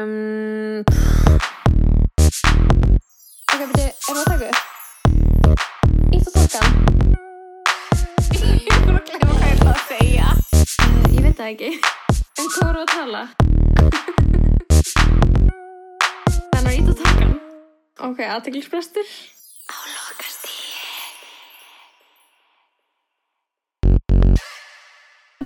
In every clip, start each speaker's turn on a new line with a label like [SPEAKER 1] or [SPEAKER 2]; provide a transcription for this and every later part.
[SPEAKER 1] Um, ok, beti, er það að taka upp? Ítt og takkan? Ég er bara að glemma hvað ég ætla að segja. Uh, ég veit það ekki. En hvað voru að tala? Þannig að ítt og takkan. Ok, aðteglisbrestur. Á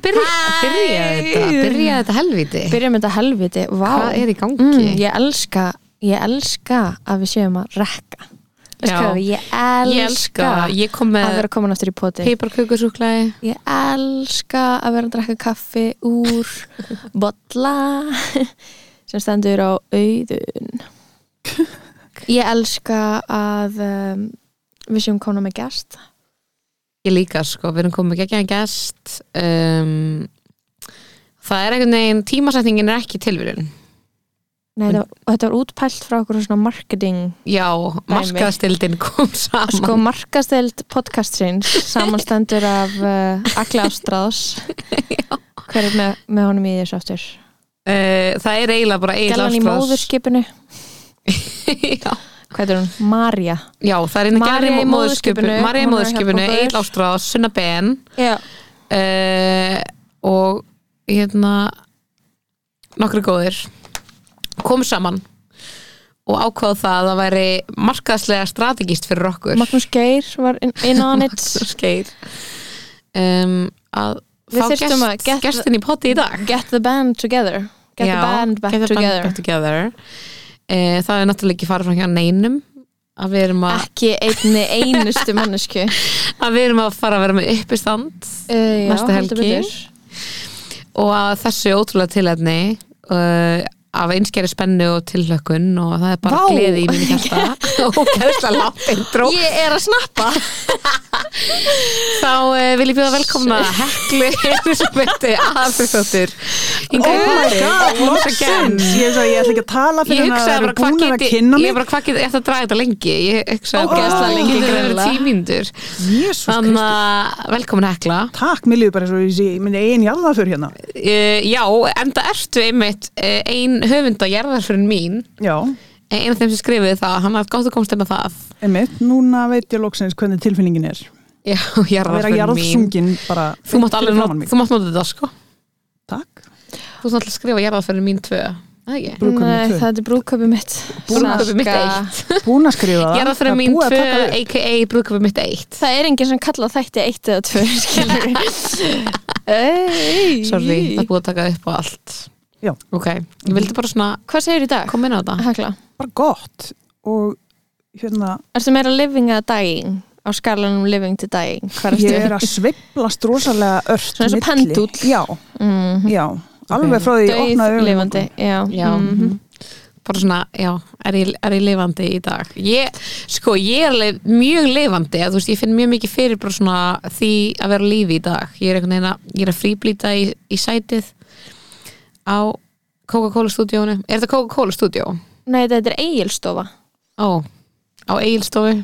[SPEAKER 2] Byrja, byrja þetta, byrja þetta helviti
[SPEAKER 3] Byrjum þetta helviti, vá.
[SPEAKER 2] Hvað er í gangi?
[SPEAKER 3] mm, Ég elska, ég elska að við séum að rekka. Ég elska,
[SPEAKER 2] Ég elska, ég kom
[SPEAKER 3] að
[SPEAKER 2] með
[SPEAKER 3] vera komin aftur í poti
[SPEAKER 2] piparkökusúklaði
[SPEAKER 3] Ég elska að vera að drekka kaffi úr bolla sem stendur á auðun. Ég elska að um, við séum komin með gest
[SPEAKER 2] Ég líka sko, við erum komið ekki að gest. Um, Það er einhvern veginn, tímasetningin er ekki tilvíðin
[SPEAKER 3] Nei, og þetta var útpælt frá okkur svona marketing
[SPEAKER 2] Já, markaðstildin kom saman.
[SPEAKER 3] Sko markasteld podcastins samanstendur af uh, Agli Ástráðs. Hver er með, með honum í þessu aftur?
[SPEAKER 2] uh, Það er eiginlega bara Egil
[SPEAKER 3] Gellan í
[SPEAKER 2] Ástrós
[SPEAKER 3] móðurskipinu.
[SPEAKER 2] Já.
[SPEAKER 3] Hvað er hún? Marja
[SPEAKER 2] Já, það er einnig Marja
[SPEAKER 3] í
[SPEAKER 2] móðurskipinu. Marja í móðurskipinu. Egil Ástrós, Sunna Ben.
[SPEAKER 3] Já,
[SPEAKER 2] uh, og hérna nokkru góðir. Komu saman. Og ákváðu það að það væri markaðslega strategist fyrir okkur.
[SPEAKER 3] Magnús Geir var in, in on it
[SPEAKER 2] skeið um, að fá gest, gestin í potti í dag.
[SPEAKER 3] Get the band together. Get
[SPEAKER 2] Já,
[SPEAKER 3] the band back
[SPEAKER 2] get the band
[SPEAKER 3] together.
[SPEAKER 2] back together. Uh, það er náttúrulega ekki farið frá hjá neinum að við erum að,
[SPEAKER 3] Ekki einni einustu mannesku
[SPEAKER 2] að við erum að fara að vera með uppistand
[SPEAKER 3] uh,
[SPEAKER 2] Næstu
[SPEAKER 3] heldur
[SPEAKER 2] helgi. og að þessu ótrúlega tilhæfni uh, af einskjæri spennu og tilhlökkun og það er bara
[SPEAKER 3] Vá.
[SPEAKER 2] gleði í mínu hjarta. Og gæðslega látt intro.
[SPEAKER 3] Ég er að snappa.
[SPEAKER 2] Þá uh, vil ég bjóða velkomna Heklu Elisabethu Aðfriðsdóttir
[SPEAKER 4] Oh my god,
[SPEAKER 2] once again
[SPEAKER 4] Ég, ég ætla ekki að tala
[SPEAKER 2] Ég
[SPEAKER 4] fyrir hann að það eru búin að kynna
[SPEAKER 2] ég
[SPEAKER 4] mig.
[SPEAKER 2] bara hvað geti eftir að draga þetta lengi. Ég bara
[SPEAKER 3] Ógeðslega
[SPEAKER 2] hvað
[SPEAKER 3] lengi
[SPEAKER 2] geti verið
[SPEAKER 4] Jésús
[SPEAKER 2] þannig að velkomin Hekla.
[SPEAKER 4] Takk, mér líður bara eins og ég sé minni einn jarða fyrir hérna.
[SPEAKER 2] Uh, já, enda ertu einmitt uh, ein höfunda jarðarfyrin mín
[SPEAKER 4] Já,
[SPEAKER 2] ein af þeim sem skrifuði það, hann hafði gátt að komst með það.
[SPEAKER 4] Einmitt, núna veit ég loksins hvernig tilfinningin er.
[SPEAKER 2] Já,
[SPEAKER 4] Að vera
[SPEAKER 2] jarðarfyrin mín.
[SPEAKER 4] jarðsungin bara
[SPEAKER 2] þú mátt alveg nota þetta sko.
[SPEAKER 4] Takk.
[SPEAKER 2] Þú mátt alltaf skrifa jarðarfyrin mín tvö. Það ekki?
[SPEAKER 4] Brúðkaupið
[SPEAKER 3] Nei,
[SPEAKER 4] tvö.
[SPEAKER 3] það er brúðköpið mitt.
[SPEAKER 2] Brúðkaupið mitt eitt.
[SPEAKER 4] Búin að skrifa það. Er
[SPEAKER 2] mín
[SPEAKER 4] búið að
[SPEAKER 2] tvö,
[SPEAKER 4] taka það upp.
[SPEAKER 2] a.k.a. brúðköpið mitt eitt.
[SPEAKER 3] Það er enginn sem kalla þætti eitt eða tvö
[SPEAKER 2] sorry, það búið að taka upp á allt
[SPEAKER 4] Já.
[SPEAKER 2] ok, ég vildi bara svona
[SPEAKER 3] Hvað segir í dag?
[SPEAKER 2] koma inn á þetta
[SPEAKER 3] Hekla,
[SPEAKER 4] Bara gott Og hérna,
[SPEAKER 3] ertu meira living eða dying á skalanum living to dying Hvað
[SPEAKER 4] ég
[SPEAKER 3] ertu?
[SPEAKER 4] er að sveiflast rosalega ört
[SPEAKER 3] Svona eins og
[SPEAKER 4] milli.
[SPEAKER 3] pendúll.
[SPEAKER 4] Já,
[SPEAKER 3] Mm,
[SPEAKER 4] já Alveg frá því ég opnaði augun.
[SPEAKER 3] lifandi Já,
[SPEAKER 2] já,
[SPEAKER 3] Mhm.
[SPEAKER 2] bara svona, já, er ég, er ég lifandi í dag ég, sko, ég er alveg mjög lifandi, að þú veist, ég finn mjög mikið fyrir bara svona því að vera á lífi í dag ég er einhvern veginn að, ég er að fríblýta í, í sætið á Coca-Cola stúdíónu, er þetta Coca-Cola stúdíó?
[SPEAKER 3] Nei, þetta er eigilstofa
[SPEAKER 2] Ó, á Egilstofu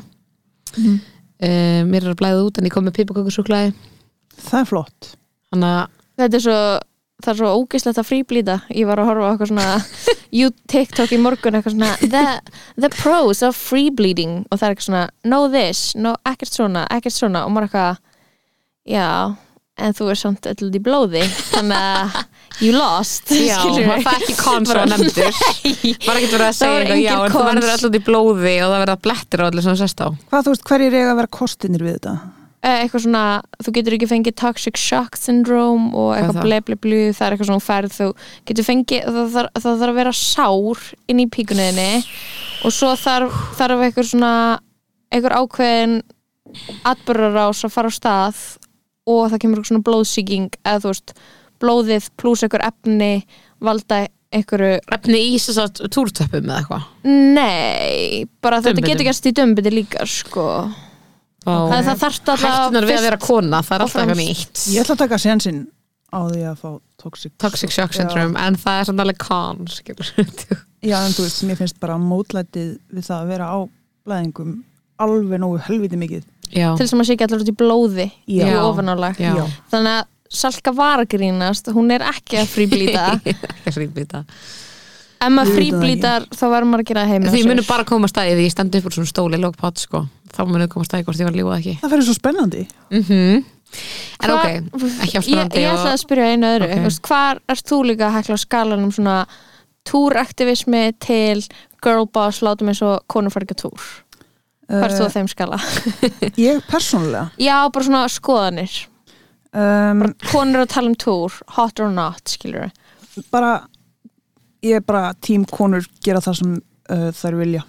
[SPEAKER 3] Mhm.
[SPEAKER 2] uh, mér er að blæða út en ég kom með pipakökusúklaði
[SPEAKER 4] Það er flott.
[SPEAKER 2] Þannig að
[SPEAKER 3] Þetta er svo það er svo ógislegt að fríblýta ég var að horfa á eitthvað svona you TikTok í morgun eitthvað svona the, the pros of free bleeding og það er eitthvað svona know this, no, ekkert svona, ekkert svona. Og maður eitthvað já, en þú er samt öll í blóði þannig að you lost
[SPEAKER 2] Já, maður það ekki konso
[SPEAKER 3] Bara-
[SPEAKER 2] nefndur. Var ekki verið að segja eitthvað, já, en þú verður alltaf í blóði og það verða blettir á allir sem þú sest á
[SPEAKER 4] Hvað þú veist, hverjir eiga að vera kostinir við þetta?
[SPEAKER 3] Eh, eitthvað svona, þú getur ekki fengið toxic shock syndrome og
[SPEAKER 2] Hvað
[SPEAKER 3] eitthvað
[SPEAKER 2] það?
[SPEAKER 3] ble ble blu, það er eitthvað svona færð þú getur fengið, það þarf, það þarf að vera sár inn í píkunniðinni og svo þarf, þarf eitthvað svona eitthvað ákveðin atbyrrarás að fara á stað og það kemur eitthvað svona blóðsýking eða þú veist, blóðið pluss eitthvað efni valda einhverju
[SPEAKER 2] Efni í þess að túrtöppum eða eitthvað?
[SPEAKER 3] Nei, bara þetta
[SPEAKER 2] Dumbbitum.
[SPEAKER 3] getur gerst í dömbiti líka sko. Það, það þarf alltaf
[SPEAKER 2] Hættunar við að vera kona, það er alltaf eitthvað nýtt.
[SPEAKER 4] Ég ætla að taka sensinn á því að fá toxic
[SPEAKER 2] Toxic shock syndrome, en það er samt alveg con
[SPEAKER 4] Já, en þú veist, mér finnst bara mótlætið við það að vera á blæðingum alveg nógu helviti mikið
[SPEAKER 2] Já,
[SPEAKER 3] til sem að sé ekki allir út í blóði
[SPEAKER 4] Já.
[SPEAKER 3] í ofanálag þannig að Salka var að grínast hún er ekki að fríblýta
[SPEAKER 2] ekki fríbýta
[SPEAKER 3] ef maður
[SPEAKER 4] Ég
[SPEAKER 3] fríblítar þá verður maður að gera það heima
[SPEAKER 2] Því munu bara koma að staði því ég stend upp úr svona stóli lókpátt sko. þá munu koma að staði hvort ég var að lífa ekki.
[SPEAKER 4] Það fyrir svo spennandi.
[SPEAKER 2] Mm En
[SPEAKER 3] Hva-
[SPEAKER 2] ok, ekki
[SPEAKER 3] ég,
[SPEAKER 2] afspennandi
[SPEAKER 3] ég ætla að spyrja einu öðru.
[SPEAKER 2] Ok.
[SPEAKER 3] okay. hvar erst þú líka að hekla á skalanum svona túraktivismi til girlboss, látum eins og konur fara ekki á túr hvar er þú á þeim skala?
[SPEAKER 4] Ég persónulega?
[SPEAKER 3] Já, bara svona skoðanir.
[SPEAKER 4] Um,
[SPEAKER 3] konur að tala um túr, hot or not skilur
[SPEAKER 4] bara ég er bara tím konur gera það sem uh, þær vilja.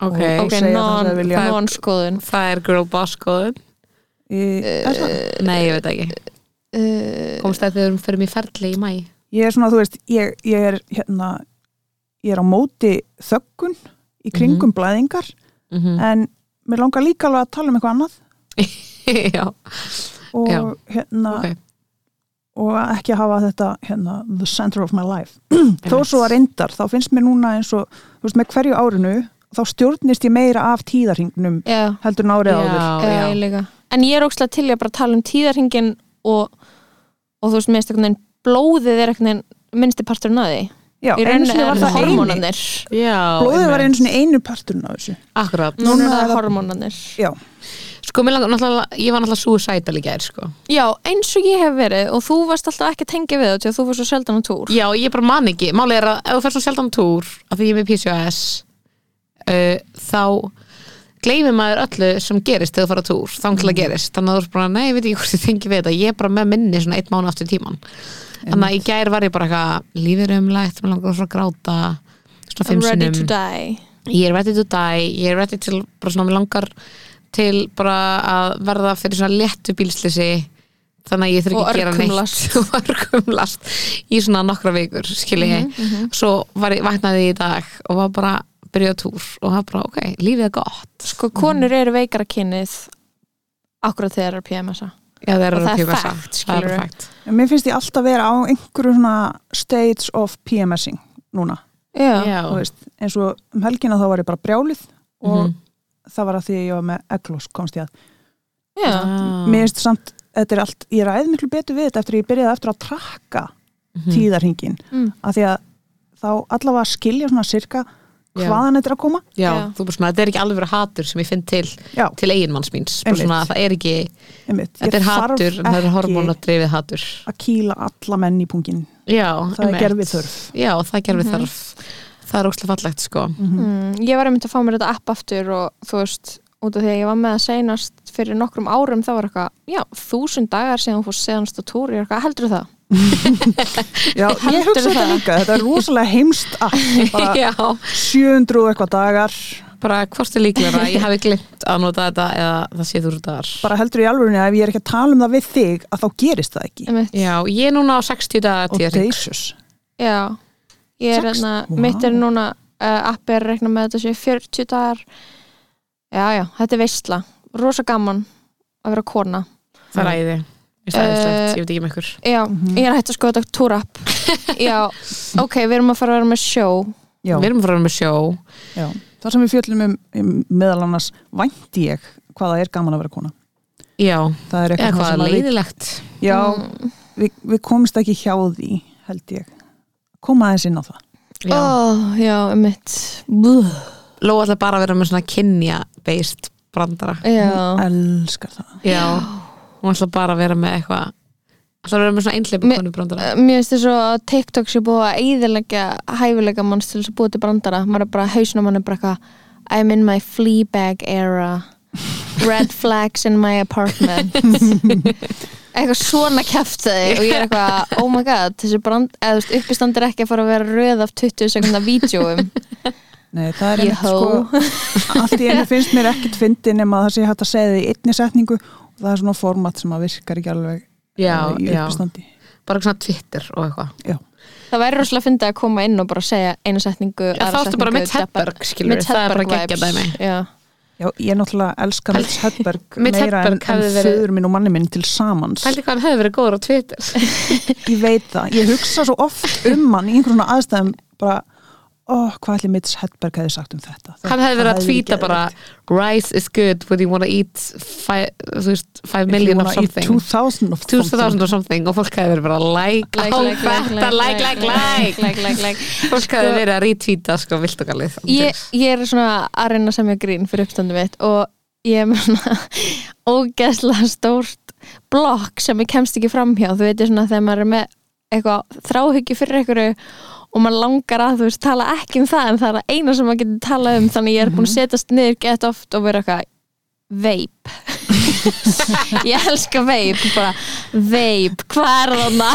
[SPEAKER 2] Ok,
[SPEAKER 4] Og-
[SPEAKER 3] ok,
[SPEAKER 4] segja það
[SPEAKER 3] non,
[SPEAKER 4] vilja.
[SPEAKER 3] non skoðun.
[SPEAKER 2] það er girl boss skoðun?
[SPEAKER 4] Uh,
[SPEAKER 2] Nei, ég veit ekki.
[SPEAKER 3] uh,
[SPEAKER 2] Komst það þegar við fyrir mig ferli í mæ
[SPEAKER 4] ég er svona, þú veist ég, ég er hérna ég er á móti þöggun í kringum blæðingar
[SPEAKER 2] mm
[SPEAKER 4] en mér langar líka alveg að tala um eitthvað annað.
[SPEAKER 2] Já,
[SPEAKER 4] og
[SPEAKER 2] Já.
[SPEAKER 4] hérna
[SPEAKER 2] ok.
[SPEAKER 4] og ekki að hafa þetta hérna, the center of my life. Þó svo að reyndar, þá finnst mér núna eins og þú veist, með hverju árinu þá stjórnist ég meira af tíðarhingnum
[SPEAKER 3] Já,
[SPEAKER 4] heldur en árið áður.
[SPEAKER 3] ég En ég er ókslega til í að bara tala um tíðarhingin og, og þú veist, minnst veginn blóðið er einhvern veginn minnsti parturinn að því
[SPEAKER 4] Já, einu sinni var
[SPEAKER 3] það
[SPEAKER 2] Já,
[SPEAKER 4] blóðið var einu svona einu parturinn af þessu.
[SPEAKER 2] Akkurat.
[SPEAKER 3] Núna
[SPEAKER 4] Núna
[SPEAKER 3] er það
[SPEAKER 4] það-
[SPEAKER 3] hormónanir
[SPEAKER 4] Já,
[SPEAKER 2] Sko, mér langar ég var náttúrulega suicidal í gær, sko.
[SPEAKER 3] Já, eins og ég hef verið og þú varst alltaf ekki að tengja við að þú var svo sjaldan á túr.
[SPEAKER 2] Já, ég bara man ekki, málið er að ef þú fer svo sjaldan á túr af því ég er með PCOS uh, þá gleymir maður öllu sem gerist þegar þú fara á túr, þá til að gerist. Þannig að þú er bara, nei, ég veit ekki hvort ég tengi við þetta. Ég er bara með minni svona eitt mánu aftur tíman þannig að í gær var ég bara eitthvað lífið umlægt, mér langar að gráta svona
[SPEAKER 3] I'm
[SPEAKER 2] fimm
[SPEAKER 3] ready to
[SPEAKER 2] sinnum
[SPEAKER 3] die.
[SPEAKER 2] Ég er ready to die, ég er ready til bara svona, mér langar til bara að verða fyrir svona léttu bílslisi þannig að ég þurfi ekki að gera neitt. og örkumlast. Í svona nokkra vikur skilji ég,
[SPEAKER 3] Mhm,
[SPEAKER 2] svo var ég, vaknaði ég í dag og var bara byrjuð á túr og var bara, ok, lífið er gott.
[SPEAKER 3] Sko, konur eru veikara kynnið akkurat þegar það er PMS-a
[SPEAKER 2] já, það
[SPEAKER 3] Og það er
[SPEAKER 2] að bara fakt
[SPEAKER 4] en mér finnst ég alltaf vera á einhverju svona states of PMSing núna,
[SPEAKER 3] Já,
[SPEAKER 2] já,
[SPEAKER 4] þú veist eins og um helgina þá var ég bara brjálið og
[SPEAKER 2] Mhm.
[SPEAKER 4] það var að því að ég var með eglos komst ég að,
[SPEAKER 3] já.
[SPEAKER 4] Mér finnst samt þetta er allt, ég ræði miklu betur við þetta eftir að ég byrjaði eftir að trakka
[SPEAKER 2] Mhm.
[SPEAKER 4] tíðarhingin
[SPEAKER 3] Mm.
[SPEAKER 4] af því að þá allavega skilja svona sirka
[SPEAKER 2] Já.
[SPEAKER 4] Hvaðan þetta er að koma.
[SPEAKER 2] Já,
[SPEAKER 3] Já.
[SPEAKER 2] þú bara svona, þetta er ekki alveg verið hatur sem ég finn til,
[SPEAKER 4] já,
[SPEAKER 2] til eiginmanns míns. Bara
[SPEAKER 4] Einmitt.
[SPEAKER 2] svona, það er ekki,
[SPEAKER 4] einmitt,
[SPEAKER 2] þetta er hatur en það er hormónadrifið hatur.
[SPEAKER 4] að kýla alla menn í pungin
[SPEAKER 2] já,
[SPEAKER 4] það er
[SPEAKER 2] einmitt.
[SPEAKER 4] gerfið þörf.
[SPEAKER 2] Já, það er gerfið þarf það er óslega fallegt sko.
[SPEAKER 3] Mm, ég var einmitt að fá mér þetta app aftur og þú veist, út af því að ég var með að seinast fyrir nokkrum árum þá var eitthvað já, þúsund dagar síðan þú fórst seðanst á túr ég er eitthvað, heldur það?
[SPEAKER 4] já, ég hugsa þetta
[SPEAKER 3] það?
[SPEAKER 4] líka, þetta er rosalega heimst app, bara
[SPEAKER 2] já,
[SPEAKER 4] 700 og eitthvað dagar.
[SPEAKER 2] Bara hvort er líklega ég hafi glimt að nota þetta eða það sé þú dagar.
[SPEAKER 4] Bara heldur í alvörunni að ef ég er ekki að tala um það við þig að þá gerist það ekki.
[SPEAKER 2] Já, ég er núna á 60 daga tíðarhring.
[SPEAKER 4] Audacious
[SPEAKER 3] Já, ég er
[SPEAKER 4] Sex-
[SPEAKER 3] hérna, mitt er núna uh, appi er að reikna með þetta sé 40 dagar. Já, já, þetta er veistla rosa gaman að vera kona.
[SPEAKER 2] Það er æði Ég
[SPEAKER 3] Eh,
[SPEAKER 2] ég veit ekki með ykkur.
[SPEAKER 3] Já, ég er hægt að skoða þetta túrapp Já, ok, við erum að fara að vera með sjó.
[SPEAKER 4] Já,
[SPEAKER 2] við erum frá með sjó.
[SPEAKER 4] Já. það sem við fjöllum um um meðal annars vænti ég hvað það er gaman að vera kona?
[SPEAKER 2] Já,
[SPEAKER 4] það er eitthvað
[SPEAKER 2] hvað
[SPEAKER 4] sem að við,
[SPEAKER 2] leiðilegt
[SPEAKER 4] já,
[SPEAKER 3] Mm.
[SPEAKER 4] við, við komumst ekki hjá því held ég. Koma aðeins inn á það.
[SPEAKER 2] Já.
[SPEAKER 3] Ó, já, um mitt.
[SPEAKER 2] Lóa ætla bara að vera með svona kynja based brandara.
[SPEAKER 3] Já,
[SPEAKER 4] elskar það.
[SPEAKER 2] Já, hún ætla bara að vera með eitthvað ætla að vera með svona einhleipa konu brandara.
[SPEAKER 3] mér finnst þess að TikTok sé búið að eyðilegja hæfileika manns til þess að búið til brandara. Maður er bara, hausnum mann er bara eitthvað I'm in my Fleabag era. Red flags in my apartment. Eitthvað svona kæftæði og ég er eitthvað, oh my god þessi brand, eða þú veist, uppistand er ekki að fara að vera röð af 20 sekundar vídjóum
[SPEAKER 4] Nei, það er einmitt sko allt í einu finnst mér ekkert fyndi nema að það sé hægt að segja það í einni setningu það er svona format sem að virkar ekki alveg
[SPEAKER 2] já,
[SPEAKER 4] eh, í
[SPEAKER 2] já,
[SPEAKER 4] uppistandi.
[SPEAKER 2] Bara svona Twitter og eitthvað.
[SPEAKER 3] Það væri rosalega fyndið að koma inn og bara segja einu setningu,
[SPEAKER 2] Já, þá ertu bara Mitch Hedberg, skilur það er bara
[SPEAKER 3] Hedberg
[SPEAKER 2] geggja
[SPEAKER 3] vibes.
[SPEAKER 2] dæmi.
[SPEAKER 3] Já.
[SPEAKER 4] Já, ég náttúrulega elska Mitch Hedberg meira en, en föður minn og manni minn til samans.
[SPEAKER 2] Hann hefði verið góður á Twitter.
[SPEAKER 4] Ég veit það, ég hugsa svo oft um hann í einhverjum svona aðstæðum bara, ó, hvað ætli Mitch Hedberg hefði sagt um þetta?
[SPEAKER 2] Hann hefði verið að tvíta bara rice is good when you wanna eat five, þú veist, five
[SPEAKER 4] If you
[SPEAKER 2] million of something?
[SPEAKER 4] 2000 of
[SPEAKER 2] 2000 or something og fólk hefði verið bara like,
[SPEAKER 3] Like, like, like,
[SPEAKER 2] like, like, like
[SPEAKER 3] like, like, like.
[SPEAKER 2] fólk hefði verið að retweeta sko vilt og galið
[SPEAKER 3] ég, ég er svona að reyna semja grín fyrir uppstandum mitt og ég er með svona ógeðslega stórt blokk sem ég kemst ekki framhjá þú veitir svona þegar maður er með eitthvað þráhyggju fyrir einhverju og maður langar að þú veist tala ekki um það en það er það eina sem maður getur talað um þannig ég er búin að setjast niður gett oft og vera eitthvað veip ég elska veip bara veip, hvað er þarna?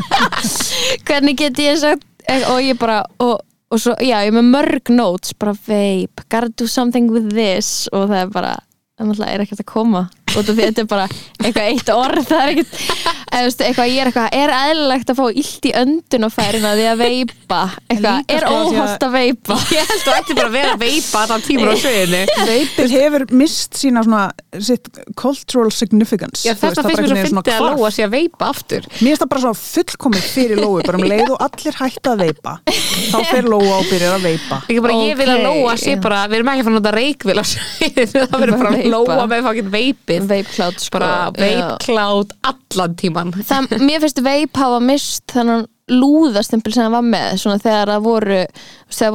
[SPEAKER 3] Hvernig get ég sagt og ég bara og, og svo, já, ég er með mörg notes bara veip, gotta do something with this. Og það er bara, það er ekkert að koma og þetta er bara eitthvað eitt orð það er ekkert, eða, þú veist, eitthvað ég er eitthvað, er eðlilegt að fá illt í öndunafærina því að veipa? Eitthvað, er
[SPEAKER 4] sko, að-
[SPEAKER 3] óholt að veipa?
[SPEAKER 2] Ég held þú ætti bara að vera að veipa allan tímur á sviðinu.
[SPEAKER 4] Veipið hefur mist sína svona sitt cultural significance.
[SPEAKER 2] Já, þetta finnst mér svo fyndið að lóa sig að veipa aftur.
[SPEAKER 4] Mér finnst það bara svona fullkomið fyrir lóu bara um leið og allir hætta að veipa þá fer lóa og byrjar að veipa.
[SPEAKER 2] Bara ég vil að sé
[SPEAKER 3] já.
[SPEAKER 2] bara, við erum ekki að veipið
[SPEAKER 3] veipklátt sko.
[SPEAKER 2] Bara
[SPEAKER 3] já.
[SPEAKER 2] veipklátt allan tíman
[SPEAKER 3] það, mér finnst veip hafa mist þennan lúðastimpil sem það var með svona þegar það voru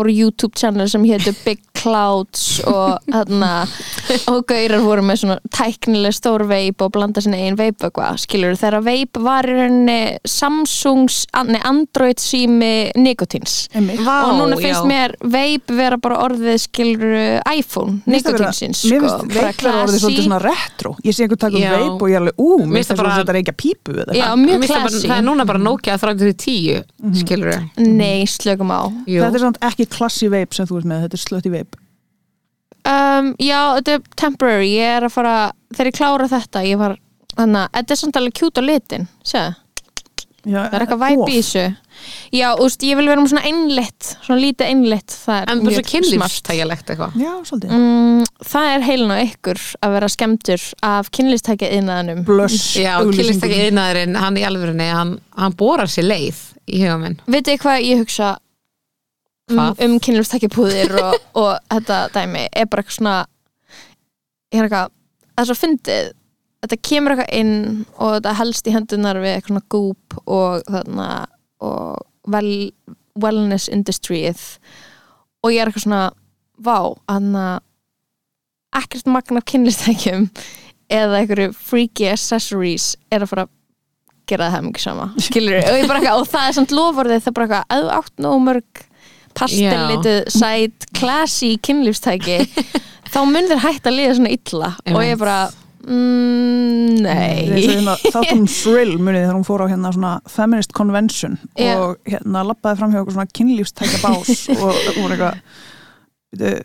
[SPEAKER 3] voru YouTube channel sem hétu Big Clouds og þarna og gaurar voru með svona tæknileg stór veip og blanda sinni einn veip eitthvað, skilur þegar veip var í rauninni Samsungs, nei Android sími Nikotins.
[SPEAKER 2] Vá,
[SPEAKER 3] og núna finnst
[SPEAKER 2] já.
[SPEAKER 3] mér veip vera bara orðið skilur iPhone,
[SPEAKER 4] Mér finnst
[SPEAKER 3] Nikotinsins
[SPEAKER 4] Mér
[SPEAKER 3] sko,
[SPEAKER 4] finnst
[SPEAKER 3] bara
[SPEAKER 4] veip vera orðið svolítið svona retro. Ég sé einhvern taka um veip og ég er alveg, ú, mér
[SPEAKER 2] Mér
[SPEAKER 4] finnst það
[SPEAKER 2] finnst
[SPEAKER 4] þetta reykja pípu
[SPEAKER 3] Já,
[SPEAKER 4] eitthvað.
[SPEAKER 3] mjög
[SPEAKER 2] Mér finnst það bara- það er núna bara Nokia 3310 mm skilur
[SPEAKER 3] Nei, slökum á.
[SPEAKER 4] Þetta er samt ekki klassi veip sem þú ert með, þetta er slötti veip
[SPEAKER 3] Um, já, þetta er temporary ég er að fara, þegar ég klára þetta ég var, þannig að þetta er samt alveg kjút á litin, séð,
[SPEAKER 4] Já,
[SPEAKER 3] það er eitthvað væp í þessu. Já, úst, ég vil vera með svona einlitt svona lítið einlitt, það er
[SPEAKER 2] En bara svo
[SPEAKER 3] mjög smart.
[SPEAKER 2] kynlífstægjalegt eitthvað.
[SPEAKER 3] Mm, það er heilin á ykkur að vera skemmtur af kynlistækja innaðanum
[SPEAKER 4] Blöss
[SPEAKER 2] Já, kynlífstækja yðnaðurinn, hann í alvörunni hann, hann borar sér leið í huga minn.
[SPEAKER 3] Veitu hvað ég hugsa? um,
[SPEAKER 2] Hvað?
[SPEAKER 3] um kynlistækjapúðir og, og þetta dæmi er bara eitthvað svona ég er eitthvað, það er svo fyndið. Þetta kemur eitthvað inn og þetta helst í hendunar við eitthvað svona gúp og þarna og well, wellness industryið. Og ég er eitthvað svona vá, hann að ekkert magn af kynlistækjum eða einhverju freaky accessories er að fara að gera það mikið sama. Og, ég bara og það er samt lofvarðið það er bara eitthvað, að átt nóg mörg pastellituð, sæt, classy kynlífstæki þá mun þér hægt að liða svona illa. Og ég bara mm, nei.
[SPEAKER 4] Þáttum um Shrill munið þegar hún fór á hérna svona feminist convention
[SPEAKER 3] Já.
[SPEAKER 4] og hérna lappaði fram hjá okkur svona kynlífstækja bás og hún var eitthvað veitu,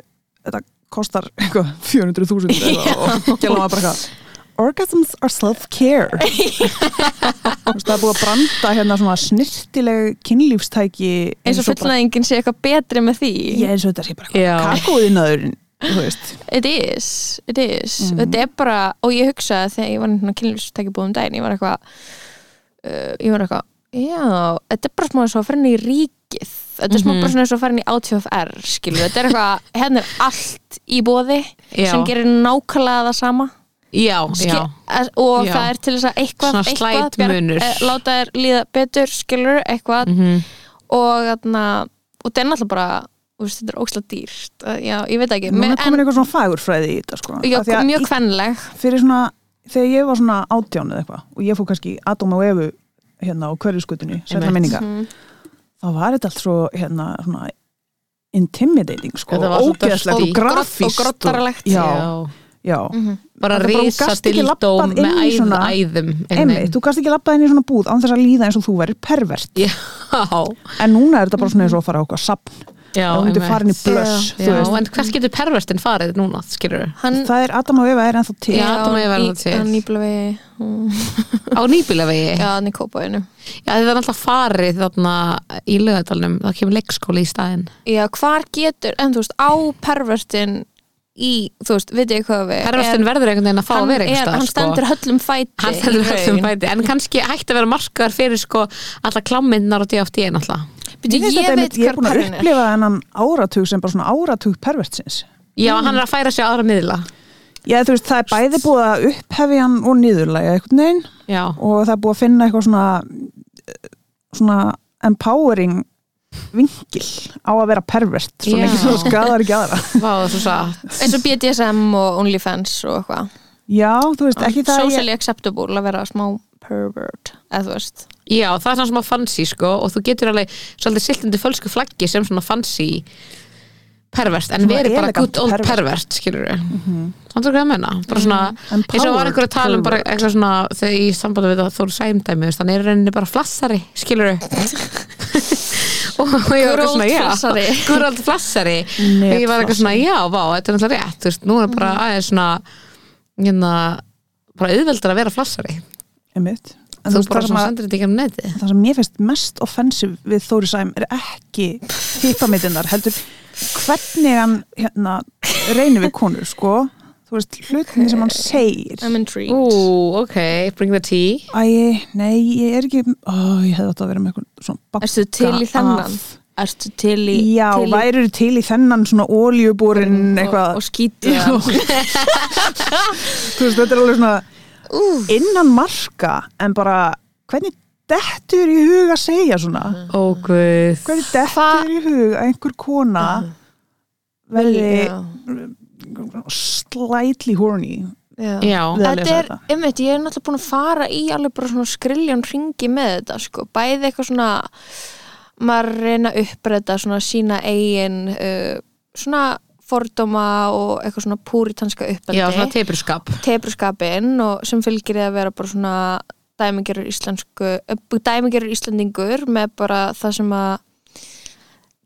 [SPEAKER 4] þetta kostar eitthvað 400.000 eitthvað og gæla maður bara eitthvað Orgasms are self-care. Það er búið að branda hérna svona snirtileg kynlífstæki
[SPEAKER 3] eins og fullnæðingin sé eitthvað betri með því.
[SPEAKER 4] Ég eins og þetta sé bara þú veist.
[SPEAKER 3] It is, it is. Þetta er bara, og ég hugsaði þegar ég var hérna kynlífstæki búðum daginn, ég var eitthvað uh, ég var eitthvað já, þetta er bara smá eins og að fara inn í ríkið. Þetta er smá bara svona eins og að fara inn í ATFR skilur, þetta er eitthvað, hérna er allt í bóði
[SPEAKER 2] Já.
[SPEAKER 3] sem gerir nákvæmlega það sama
[SPEAKER 2] Já,
[SPEAKER 3] Ski-
[SPEAKER 2] já,
[SPEAKER 3] og
[SPEAKER 2] Já.
[SPEAKER 3] það er til þess að eitthvað, eitthvað eh, láta þér líða betur, skilur, eitthvað.
[SPEAKER 2] Mhm.
[SPEAKER 3] og þarna og þetta er náttúrulega bara, þú veist, þetta er ókslega dýrt. Uh, já, ég veit ekki.
[SPEAKER 4] Nú er komin eitthvað svona fagurfræði í þetta sko.
[SPEAKER 3] Já,
[SPEAKER 4] Af því að
[SPEAKER 3] mjög
[SPEAKER 4] svona, þegar ég var svona átján eða eitthvað og ég fór kannski Adam og Evu hérna á hverjuskutunni, sérna minninga
[SPEAKER 3] Mhm.
[SPEAKER 4] þá var þetta allt svo hérna svona intimidating sko, ógeðslegt og grafíst
[SPEAKER 3] og grottaralegt.
[SPEAKER 4] já,
[SPEAKER 2] já.
[SPEAKER 4] já.
[SPEAKER 2] Bara
[SPEAKER 4] ekki
[SPEAKER 2] dildó með æð,
[SPEAKER 4] svona-
[SPEAKER 2] æðum
[SPEAKER 4] einmitt, þú kannski ekki labbað inn í svona búð án þess að líða eins og þú verir pervert.
[SPEAKER 2] Já,
[SPEAKER 4] en núna er þetta bara svona eins og að fara á okkar sapn
[SPEAKER 2] já,
[SPEAKER 4] þá myndir
[SPEAKER 2] einmitt.
[SPEAKER 4] farin í blöss
[SPEAKER 2] en hvers getur pervertin farið núna,
[SPEAKER 3] hann,
[SPEAKER 4] það er Adam og Eva er ennþá til.
[SPEAKER 2] Já, Adam og Eva er það til.
[SPEAKER 3] hann nýblaði
[SPEAKER 2] á nýbílavegi
[SPEAKER 3] já, hann í kópaðinu
[SPEAKER 2] Já, það er alltaf farið þarna í lögadalunum, þá kemur leikskóli í staðinn.
[SPEAKER 3] Já, hvar getur, en þú veist, á pervertin í, þú veist, veit ég hvað við
[SPEAKER 2] Pervertin verður einhvern veginn að fá að vera einhvers
[SPEAKER 3] er,
[SPEAKER 2] staðar,
[SPEAKER 3] hann
[SPEAKER 2] sko.
[SPEAKER 3] stendur höllum fæti
[SPEAKER 2] hann stendur
[SPEAKER 3] í
[SPEAKER 2] höllum
[SPEAKER 3] raun.
[SPEAKER 2] fæti en kannski hægt að vera markaðar fyrir sko alla klámyndnar og DFT náttúrulega
[SPEAKER 3] Bíddu, ég
[SPEAKER 4] þetta
[SPEAKER 3] veit
[SPEAKER 4] ég er
[SPEAKER 3] hver
[SPEAKER 4] búin að
[SPEAKER 3] perrin er.
[SPEAKER 4] upplifa þennan áratug sem bara svona áratug pervertsins
[SPEAKER 2] Já, hann er að færa sig á aðra miðla
[SPEAKER 4] Já, þú veist, það er bæði búið að upphefja hann og niðurlæga einhvern veginn
[SPEAKER 2] Já,
[SPEAKER 4] og það er búið að finna eitthvað svona svona empowering vingil á að vera pervert svo
[SPEAKER 2] Já.
[SPEAKER 4] lengi svo skadar ekki aðra.
[SPEAKER 2] Vá, það er svo satt.
[SPEAKER 3] Eins og BDSM og OnlyFans og eitthvað.
[SPEAKER 4] Já, þú veist, ekki það að ég,
[SPEAKER 3] socially acceptable að vera smá pervert eða þú veist.
[SPEAKER 2] Já, það er svona smá fancy sko og þú getur alveg svolítið silt undir fölsku flaggi sem svona fancy pervert en
[SPEAKER 4] Svona
[SPEAKER 2] verið bara
[SPEAKER 4] elegant
[SPEAKER 2] good old
[SPEAKER 4] pervert.
[SPEAKER 2] pervert, skilur við mm -hmm. Þannig að menna, bara svona
[SPEAKER 4] Empowered
[SPEAKER 2] eins og var einhver að tala um bara eitthvað svona þegar í sambandi við það Þóru Sæmdæmi þú veist, hann er í rauninni bara flassari, skilur við og ég var eitthvað svona, já. old flassari. Og ég var eitthvað svona, já, vá, þetta er náttúrulega rétt. Þú veist, nú er bara aðeins svona hérna, bara auðveldar að vera flassari.
[SPEAKER 4] Einmitt. En
[SPEAKER 2] þú bara svona
[SPEAKER 4] að
[SPEAKER 2] sendir þetta ekki um neti
[SPEAKER 4] það sem mér finnst mest offensiv við Þóri Sæm er ekki hýpamidinnar, heldur hvernig hann hérna, reynir við konur sko, þú veist, hlutinni sem hann segir.
[SPEAKER 3] I'm intrigued.
[SPEAKER 2] Ú, ok, bring the tea.
[SPEAKER 4] Æ, nei, ég er ekki ó, ég hefði átt að vera með eitthvað svona bakka
[SPEAKER 3] Erstu til í þennan? Erstu til í
[SPEAKER 4] Já,
[SPEAKER 3] til í,
[SPEAKER 4] værir til í þennan svona óljubúrin eitthvað?
[SPEAKER 3] og, og skýtu
[SPEAKER 4] Já. þú veist, þetta er alveg svona innan marka en bara, hvernig dettur í hug að segja svona?
[SPEAKER 2] Ó, guð.
[SPEAKER 4] Hvernig dettur
[SPEAKER 3] Hva-
[SPEAKER 4] í hug að einhver kona verði
[SPEAKER 3] Já.
[SPEAKER 4] Slightly horny
[SPEAKER 3] Já. Þetta er, einmitt, ég er náttúrulega búin að fara í alveg bara svona skriljón ringi með þetta sko, bæði eitthvað svona maður reyna að uppræta svona sína eigin uh, svona fordóma og eitthvað svona púritanska uppeldi.
[SPEAKER 2] Já svona teipurskap
[SPEAKER 3] tebrskapin og sem fylgir að vera bara svona íslensku uh, íslendingur með bara það sem að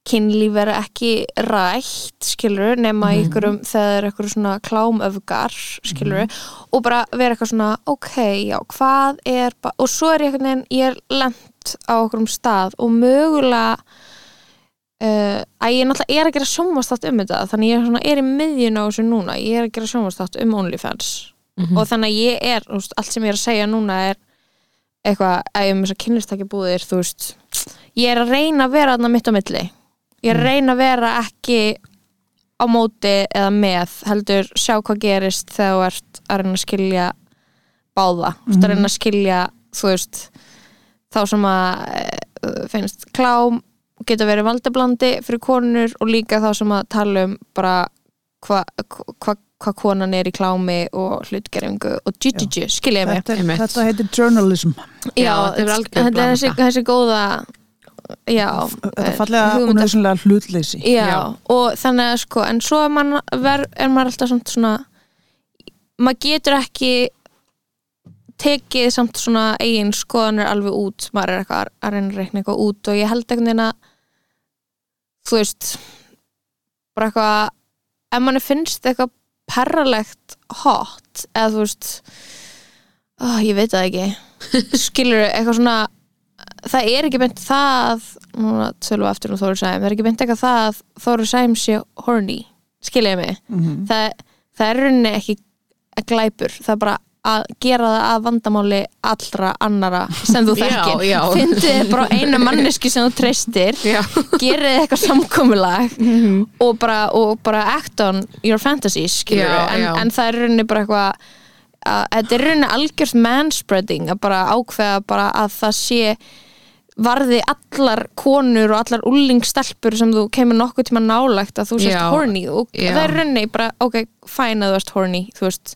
[SPEAKER 3] kynlíf vera ekki rætt skilur, nema í ykkurum þegar það er ykkur svona klámöfgar skilur, og bara vera eitthvað svona ok, já, hvað er og svo er ég eitthvað neginn, ég er lent á okkurum stað og mögulega uh, að ég náttúrulega er að gera sjónvastátt um þetta þannig ég er, svona, er í miðjun á þessu núna ég er að gera sjónvastátt um OnlyFans. Og þannig að ég er, veist, allt sem ég er að segja núna er eitthvað að ég um þess að kynlistakja búðir, þú veist ég er að reyna að vera þarna mitt á milli ég að reyna að vera ekki á móti eða með heldur sjá hvað gerist þegar þú ert að reyna að skilja báða, þú ert að reyna að skilja þú veist þá sem að eh, finnst klám geta verið valdablandi fyrir konur og líka þá sem að tala um bara hvað hva, hva konan er í klámi og hlutgeringu og dju-dju-dju, skilja mig.
[SPEAKER 4] Þetta, heitir journalism.
[SPEAKER 2] Já, þetta er algjör
[SPEAKER 3] þetta er þessi góða já,
[SPEAKER 4] þetta
[SPEAKER 3] eh,
[SPEAKER 4] fallega unauðsynlega hlutleysi.
[SPEAKER 3] Já,
[SPEAKER 2] Já.
[SPEAKER 3] og þannig að sko en svo er, man, ver, er maður alltaf samt svona maður getur ekki tekið samt svona eigin skoðanir alveg út. Maður er eitthvað að reyna að reikna eitthvað út og ég held einhvern veginn að þú veist bara eitthvað ef manni finnst eitthvað perralegt hot eða þú veist ó, ég veit það ekki. Skilur eitthvað svona það er ekki beint það núna tölum við aftur um Þóru Sæm það er ekki beint eitthvað það að Þóru Sæm sé horny, skiljaði mig?
[SPEAKER 4] Mhm.
[SPEAKER 3] það, það er rauninni ekki glæpur, það er bara að gera það að vandamáli allra annara sem þú þekkir. fyndið þið bara eina manneski sem þú treystir gerið þið eitthvað samkomulag og, bara, og bara act on your fantasies skilur
[SPEAKER 2] Já,
[SPEAKER 3] en,
[SPEAKER 2] já.
[SPEAKER 3] en það er rauninni bara eitthvað að þetta er rauninni algjört manspreading að bara ákveða bara að það sé varði allar konur og allar úlingstelpur sem þú kemur nokkuð tíma nálægt að þú sést
[SPEAKER 2] Já,
[SPEAKER 3] horny og
[SPEAKER 2] já.
[SPEAKER 3] það er rauninni bara ok, fæn að þú ert horny þú veist,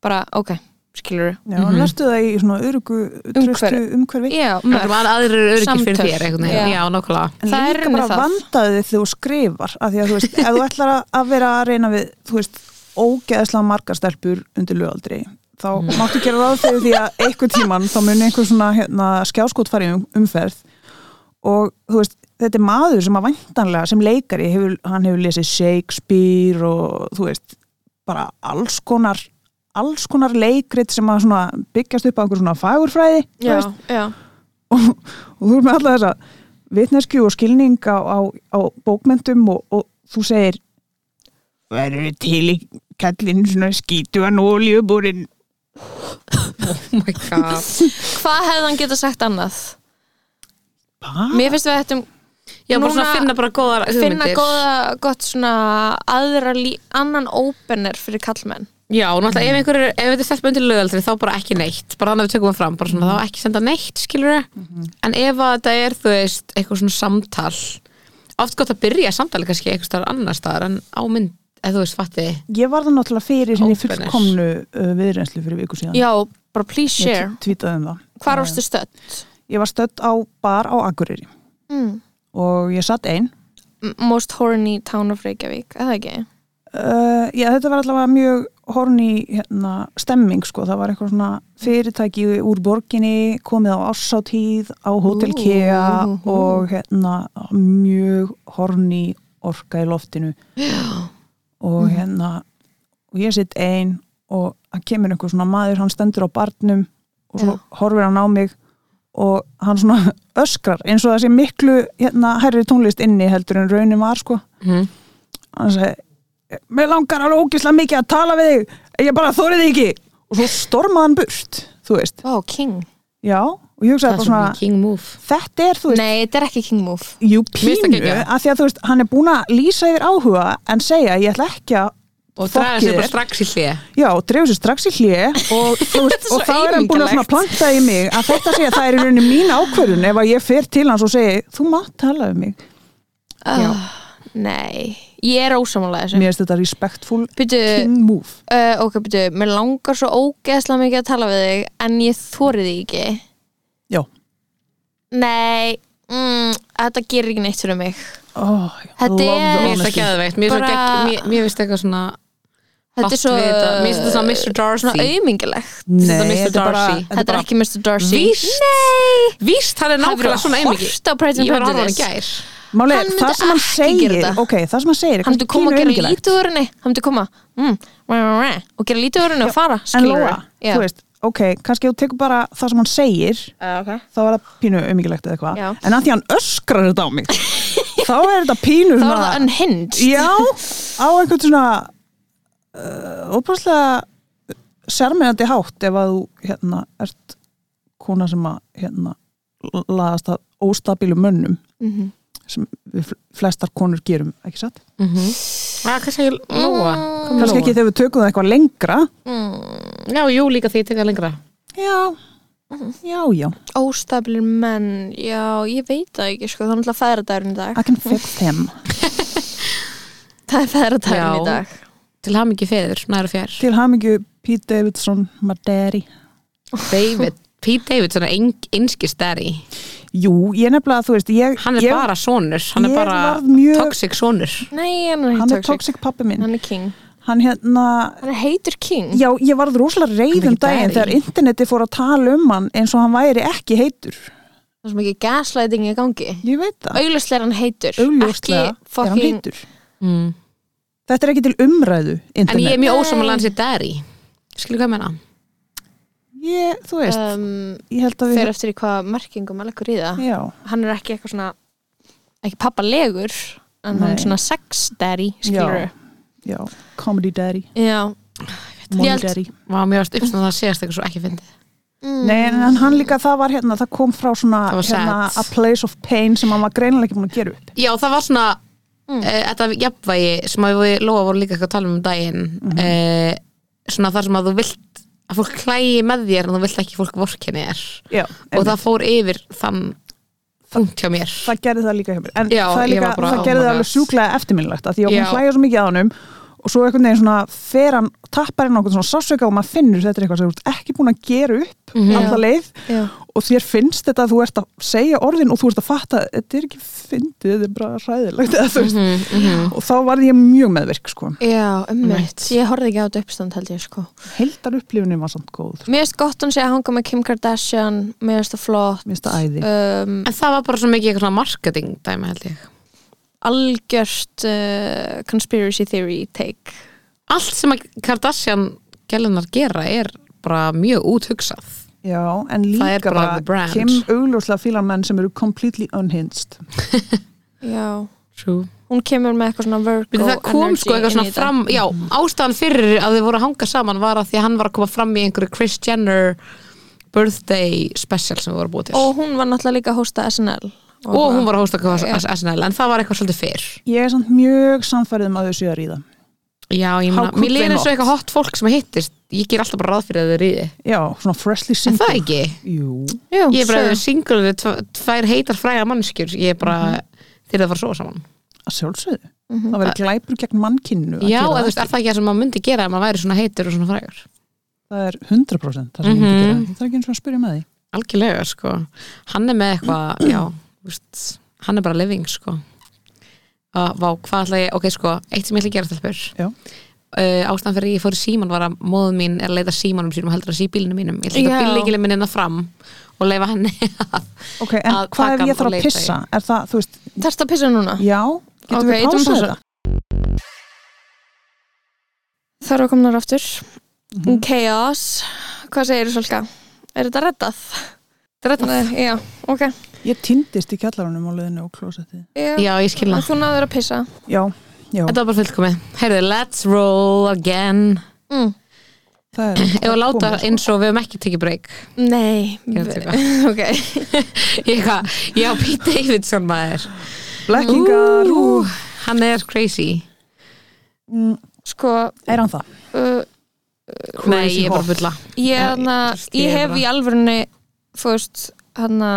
[SPEAKER 3] bara ok skilur
[SPEAKER 4] Já, mm lestu það í svona örugu tröstu
[SPEAKER 3] Umhverfi. já,
[SPEAKER 2] þér einhvern veginn.
[SPEAKER 3] Já.
[SPEAKER 2] Já, nákvæmlega
[SPEAKER 4] En
[SPEAKER 3] Það er
[SPEAKER 4] líka bara
[SPEAKER 3] það.
[SPEAKER 4] vandaði þið þegar þú skrifar af því að þú veist, ef þú ætlar að- að vera að reyna við, þú veist, ógeðslega margar stelpur undir lögaldri þá máttu gera ráð fyrir því að einhver tíman þá muni einhver svona hérna, skjáskot fara í um, umferð. Og þú veist, þetta er maður sem að væntanlega sem leikari, hefur, hann hefur lesið Shakespeare og þú veist bara alls konar alls konar leikrit sem að svona byggjast upp á einhver svona fagurfræði
[SPEAKER 3] já, já,
[SPEAKER 4] og, og þú er með alla þessa vitnesku og skilning á, á, á bókmentum og, og þú segir verður til í kallinn svona skítuan oljubúrin
[SPEAKER 2] Oh my god.
[SPEAKER 3] Hvað hefði hann geta sagt annað?
[SPEAKER 4] Mér...
[SPEAKER 3] Mér finnst við ættum
[SPEAKER 2] Já, bara svona finna bara
[SPEAKER 3] finna
[SPEAKER 2] hugmyndir.
[SPEAKER 3] góða, gott svona aðra lí, annan opener fyrir kallmenn
[SPEAKER 2] Já, og náttúrulega ef einhver er, ef þetta er stelpa undir lögaldri þá bara ekki neitt, bara þannig að við tökum það fram bara svona, þá ekki senda neitt, skilur en ef að þetta er, þú veist, eitthvað svona samtal oft gott að byrja samtali kannski eitthvað staðar annar staðar en á mynd, eða þú veist, fatti
[SPEAKER 4] Ég var það náttúrulega fyrir henni fullkomnu uh, viðreynslu fyrir viku síðan
[SPEAKER 3] já, bara please share
[SPEAKER 4] um það
[SPEAKER 3] hvar varstu stödd?
[SPEAKER 4] Ég var stödd á bar á Akureyri
[SPEAKER 3] Mm.
[SPEAKER 4] og ég satt ein
[SPEAKER 3] M- most horny town of Reykjavík, eða ekki?
[SPEAKER 4] uh, Já, þetta var allavega mjög horni hérna, stemming sko, það var eitthvað svona fyrirtæki úr borginni komið á ássátíð á Hotel Kea
[SPEAKER 3] ú.
[SPEAKER 4] og hérna mjög horni orka í loftinu
[SPEAKER 3] Já.
[SPEAKER 4] Og hérna og ég sitt ein og það kemur einhver svona maður, hann stendur á barnum og svo
[SPEAKER 3] Já.
[SPEAKER 4] horfir hann á mig og hann svona öskrar eins og það sé miklu hérna hærri tónlist inni heldur en raunin var sko.
[SPEAKER 2] Mm.
[SPEAKER 4] hann segi mér langar alveg ógislega mikið að tala við þig ég bara þórið ekki. Og svo stormaði hann burt, þú veist.
[SPEAKER 3] King.
[SPEAKER 4] Já, og ég hugsaði bara svona þetta er, þú veist,
[SPEAKER 3] Nei, þetta er ekki king move.
[SPEAKER 4] Jú pínu af því að þú veist, hann er búin að lýsa yfir áhuga en segja, ég ætla ekki að
[SPEAKER 2] og draga sér bara strax í hlið
[SPEAKER 4] Já, dreifur sér strax í hlje og, veist, og þá er hann búin að planta í mig að þetta að það er í rauninni mín ákvörðun ef að ég fer til hans og segi þú mátt tala um mig.
[SPEAKER 3] Uh, Nei, ég er ósamálega þessu.
[SPEAKER 4] Mér finnst þetta respectful
[SPEAKER 3] Byrju,
[SPEAKER 4] king move.
[SPEAKER 3] uh, ok, byrju, mér langar svo ógeðslega mikið að tala við þig en ég þórið þig ekki
[SPEAKER 4] Já,
[SPEAKER 3] Nei, mm, þetta gerir ekki neitt fyrir mig
[SPEAKER 4] oh,
[SPEAKER 3] Þetta er-
[SPEAKER 2] mér finnst það geðveikt, mér finnst það eitthvað svona
[SPEAKER 3] Þetta er svo.
[SPEAKER 2] Mér finnst þetta svona Mr. Darcy.
[SPEAKER 3] Svona auðmingilegt
[SPEAKER 4] Nei,
[SPEAKER 2] Þetta er
[SPEAKER 4] er bara,
[SPEAKER 2] Darcy.
[SPEAKER 4] þetta
[SPEAKER 3] Þetta er
[SPEAKER 4] bara
[SPEAKER 3] ekki Mr. Darcy
[SPEAKER 2] Víst.
[SPEAKER 3] Nei
[SPEAKER 2] víst, hann er nákvæmlega svona einmikið
[SPEAKER 3] Hort á Pride and
[SPEAKER 2] ég var að horfa á hann í
[SPEAKER 3] Prejudice
[SPEAKER 2] gær
[SPEAKER 4] Máli,
[SPEAKER 3] Hann myndi
[SPEAKER 4] það sem hann segir ok, það sem hann segir er
[SPEAKER 3] Hann myndi koma að gera henni Hann myndi koma mm, og gera lítið úr henni og fara
[SPEAKER 4] en. Lóa,
[SPEAKER 3] Já.
[SPEAKER 4] þú veist, ok, kannski þú tekur bara það sem hann segir
[SPEAKER 3] Uh, okay.
[SPEAKER 4] þá er það pínu umíkilegt eða eitthvað en að því hann öskrar þetta á mig þá er þetta pínu
[SPEAKER 3] Þá er það unhinged
[SPEAKER 4] Já, á einhvern svona uh, óbúrslega sérmennandi hátt ef að þú hérna ert kona sem að hérna laðast að óstabilu mönnum
[SPEAKER 3] Mhm.
[SPEAKER 4] sem við fl- flestar konur gerum, ekki satt?
[SPEAKER 2] hvað hvað segir Lóa? Hvað með
[SPEAKER 4] Kannski ekki þegar við tökum það eitthvað lengra.
[SPEAKER 2] Já, jú, líka því ég teka lengra.
[SPEAKER 4] Já, já, já.
[SPEAKER 3] Óstabilir menn, já, ég veit það ekki sko, það er náttúrulega fæðradagurinn í dag.
[SPEAKER 4] I can fix them.
[SPEAKER 3] Það er fæðradagurinn í dag.
[SPEAKER 2] Til hamingi feður, nær og fjær.
[SPEAKER 4] Til hamingju Pete Davidson, my daddy.
[SPEAKER 2] David, Pete Davidson er ein, einski stæri
[SPEAKER 4] Jú, ég nefnilega, þú veist ég,
[SPEAKER 2] hann er
[SPEAKER 4] ég,
[SPEAKER 2] bara sonur, hann er bara
[SPEAKER 4] mjög-
[SPEAKER 2] toxic sonur
[SPEAKER 3] Nei, hann er
[SPEAKER 4] Hann er toxic pappi minn
[SPEAKER 3] Hann er king
[SPEAKER 4] Hann hérna
[SPEAKER 3] Hann er heitur king
[SPEAKER 4] Já, ég varð rosalega
[SPEAKER 2] er
[SPEAKER 4] um daginn þegar interneti fór að tala um hann eins og hann væri ekki heitur.
[SPEAKER 3] Það er sem ekki gaslighting í gangi
[SPEAKER 4] Ég veit það.
[SPEAKER 3] Augljóslega er hann heitur Ekki
[SPEAKER 4] er hann
[SPEAKER 3] fucking
[SPEAKER 4] heitur.
[SPEAKER 2] mm.
[SPEAKER 4] Þetta er ekki til umræðu,
[SPEAKER 2] en
[SPEAKER 4] internet.
[SPEAKER 2] ég er mjög ósamal hans í Derry skilur hvað ég menna?
[SPEAKER 4] Ég, þú veist,
[SPEAKER 3] um,
[SPEAKER 4] ég held að við...
[SPEAKER 3] Eftir í hvað merkingum að leggur í það
[SPEAKER 4] Já,
[SPEAKER 3] Hann er ekki eitthvað svona ekki pappalegur en hann
[SPEAKER 4] Nei.
[SPEAKER 3] er svona sex daddy skilur
[SPEAKER 4] já, comedy daddy,
[SPEAKER 3] Já, held-
[SPEAKER 4] daddy.
[SPEAKER 2] Mér varst uppsnáð að segast eitthvað svo ekki fyndið
[SPEAKER 3] Mm.
[SPEAKER 4] Nei, en hann líka, það var hérna, það kom frá svona,
[SPEAKER 2] Það
[SPEAKER 4] hérna, a place of pain sem hann var greinilega ekki búin að gera upp.
[SPEAKER 2] Já, það var svona
[SPEAKER 3] Mm.
[SPEAKER 2] uh, þetta jafnvægi sem að við Lóa voru líka eitthvað að tala um um daginn mm svona þar sem að þú vilt að fólk klægi með þér en þú vilt ekki fólk vorkenni þér.
[SPEAKER 4] Já,
[SPEAKER 2] og það fór yfir þann punkt hjá mér.
[SPEAKER 4] Það gerði það líka hjá mér. En
[SPEAKER 2] Já,
[SPEAKER 4] það, líka, það gerði það alveg sjúklega eftirminnilegt að því að hún hlæja svo mikið á hannum og svo einhvern veginn svona fer hann tappar inn á einhvern svona sásveika og maður finnur þetta er eitthvað sem þú ert ekki búin að gera upp
[SPEAKER 2] Mhm.
[SPEAKER 4] alla leið
[SPEAKER 3] Já.
[SPEAKER 4] og þér finnst þetta að þú ert að segja orðin og þú ert að fatta þetta er ekki fyndið, þetta er bara hræðilegt eða, þú veist.
[SPEAKER 2] Mhm, mhm.
[SPEAKER 4] og þá var ég mjög meðvirk sko.
[SPEAKER 3] Já, ummitt
[SPEAKER 2] Einmitt.
[SPEAKER 3] Ég horfði ekki á þetta uppstand held ég sko
[SPEAKER 4] heildar upplifunin var samt góð
[SPEAKER 3] Mér finnst gott hann sé að hanga með Kim Kardashian Mér finnst það flott
[SPEAKER 4] mér finnst það æði
[SPEAKER 3] um,
[SPEAKER 2] En það var bara svo mikið marketing dæmi held ég
[SPEAKER 3] Algjört uh, conspiracy theory take.
[SPEAKER 2] Allt sem að Kardashian gælunar gera er bara mjög úthugsað.
[SPEAKER 4] Já, en líka
[SPEAKER 2] bara.
[SPEAKER 4] Kim augljóslega fílar menn sem eru completely unhinged.
[SPEAKER 3] Já.
[SPEAKER 2] True.
[SPEAKER 3] Hún kemur með eitthvað svona Virgo
[SPEAKER 2] Byrju, það kom
[SPEAKER 3] energy
[SPEAKER 2] sko eitthvað svona fram já, ástæðan fyrir að þið voru að hanga saman var að því að hann var að koma fram í einhverju Kris Jenner birthday special sem við vorum búið til.
[SPEAKER 3] Og hún var náttúrulega líka að hósta SNL
[SPEAKER 2] og hún var að hósta. SNL en það var eitthvað svolítið fyrr.
[SPEAKER 4] Ég er samt mjög samfærið um að þau séu að ríða.
[SPEAKER 2] Já, ég meina, mér líður eins og eitthvað hot fólk sem hittist ég ger alltaf bara ráð fyrir að þau ríði.
[SPEAKER 4] Já, svona freshly
[SPEAKER 2] en
[SPEAKER 4] single
[SPEAKER 2] það ekki,
[SPEAKER 4] Jú,
[SPEAKER 3] Jú,
[SPEAKER 2] ég er bara
[SPEAKER 3] sure.
[SPEAKER 2] single við tv- tvær heitar fræga mannskjur ég er bara, þeir eru að fara svo saman.
[SPEAKER 4] Að sjálfsögðu. Það verður glæpur gegn mannkinnu að
[SPEAKER 2] já, eða, þú veist, er það ekki það sem maður myndi gera ef maður væri svona heitur og svona frægur?
[SPEAKER 4] Það er 100% það sem ég myndi
[SPEAKER 2] Mhm.
[SPEAKER 4] gera Það er ekki eins og að spyrja með því.
[SPEAKER 2] Algjörlega, sko. Hann er með eitthvað, já veist, hann er bara living, sko að, vá, hvað ætla ég, ok, sko eitt sem ég ætla að gera stelpur
[SPEAKER 4] Já.
[SPEAKER 2] uh, ástæðan fyrir ég fór í síman var að móðum mín er að leita símanum sínum og heldur að sí bílinu mínum ég ætla að bílleikilin minn innan fram og leifa henni að
[SPEAKER 4] Ok, en
[SPEAKER 2] Að
[SPEAKER 4] hvað ef ég þarf að pissa? Er það, þú veist,
[SPEAKER 3] Þarftu að pissa núna?
[SPEAKER 4] já, getum
[SPEAKER 3] Ok,
[SPEAKER 4] við pásað þetta?
[SPEAKER 3] Það eru að komna aftur
[SPEAKER 4] Mhm.
[SPEAKER 3] Chaos Hvað segir þú Solka? Er þetta reddað?
[SPEAKER 2] Þetta
[SPEAKER 3] Nei, Já, ok
[SPEAKER 4] Ég týndist í kjallarunum á leiðinu og klósettið.
[SPEAKER 3] Já,
[SPEAKER 2] Já, ég skilna
[SPEAKER 3] Þú náður að pissa.
[SPEAKER 4] Já, já,
[SPEAKER 2] Þetta var bara fullkomið. Heyrðu, let's roll again.
[SPEAKER 3] Mm.
[SPEAKER 4] það er
[SPEAKER 2] Ef að láta
[SPEAKER 4] komið, sko.
[SPEAKER 2] eins og við höfum ekki tekið break.
[SPEAKER 3] Nei.
[SPEAKER 2] Ég að.
[SPEAKER 3] Ok.
[SPEAKER 2] Ég hvað, já, Pete Davidson maður.
[SPEAKER 4] Blekkingar,
[SPEAKER 2] Ú,
[SPEAKER 4] ú,
[SPEAKER 2] Hann er crazy.
[SPEAKER 4] Mm,
[SPEAKER 3] Sko
[SPEAKER 4] er hann það?
[SPEAKER 3] uh,
[SPEAKER 2] Nei,
[SPEAKER 4] Crazy
[SPEAKER 2] ég er bara fulla.
[SPEAKER 3] Ég, hana, ég
[SPEAKER 2] ég
[SPEAKER 3] hef í alvörunni Þú veist Hanna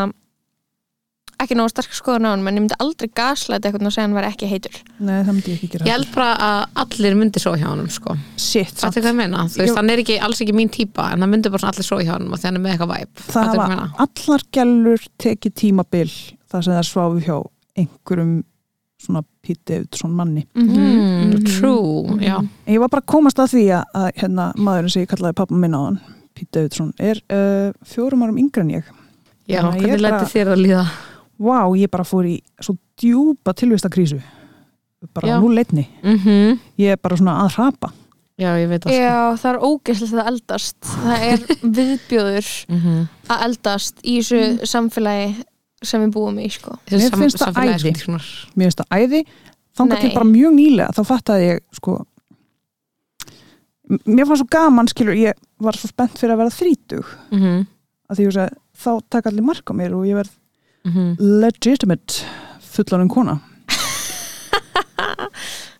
[SPEAKER 3] ekki nógu sterk skoðun á hann en ég myndi aldrei gaslæta eitthvað og segja hann var ekki heitur.
[SPEAKER 4] Nei, það myndi ég ekki gera.
[SPEAKER 2] Ég held bara að allir myndi svo hjá honum sko.
[SPEAKER 4] Shit, samt.
[SPEAKER 2] hvað ég meina? Þú veist, hann er ekki, alls ekki mín típa en það myndi bara svona allir svo hjá honum og því hann er með eitthvað væp
[SPEAKER 4] það hafa allar gælur tekið tímabil þar sem það sváfu hjá einhverjum svona Pete Davidson manni.
[SPEAKER 2] Mm, True, já.
[SPEAKER 4] En ég var bara að komast að því að, að hérna, maðurinn sem ég kallaði hann er uh, fjórum árum yngri en ég.
[SPEAKER 2] Já,
[SPEAKER 4] Þannig að
[SPEAKER 2] hvernig læti þér að líða?
[SPEAKER 4] Vá, ég bara fór í svo djúpa tilvistakrísu bara
[SPEAKER 2] Já.
[SPEAKER 4] nú leitni
[SPEAKER 2] Mm
[SPEAKER 4] ég er bara svona að hrapa
[SPEAKER 2] Já, ég veit það sko.
[SPEAKER 3] Já, það er ógeðslega að eldast það er viðbjóður
[SPEAKER 2] mm -hmm.
[SPEAKER 3] að eldast í þessu samfélagi sem við búum í sko.
[SPEAKER 4] Mér finnst það æði.
[SPEAKER 2] Svona,
[SPEAKER 4] mér finnst það æði þangað
[SPEAKER 3] Nei.
[SPEAKER 4] til bara mjög nýlega þá fattaði ég sko mér fannst svo gaman skilur ég var svo spennt fyrir að verða þrítug
[SPEAKER 2] mm -hmm.
[SPEAKER 4] að því sagði, þá taka allir mark á mér og ég verð
[SPEAKER 2] Mm
[SPEAKER 4] legitimate fullanum kona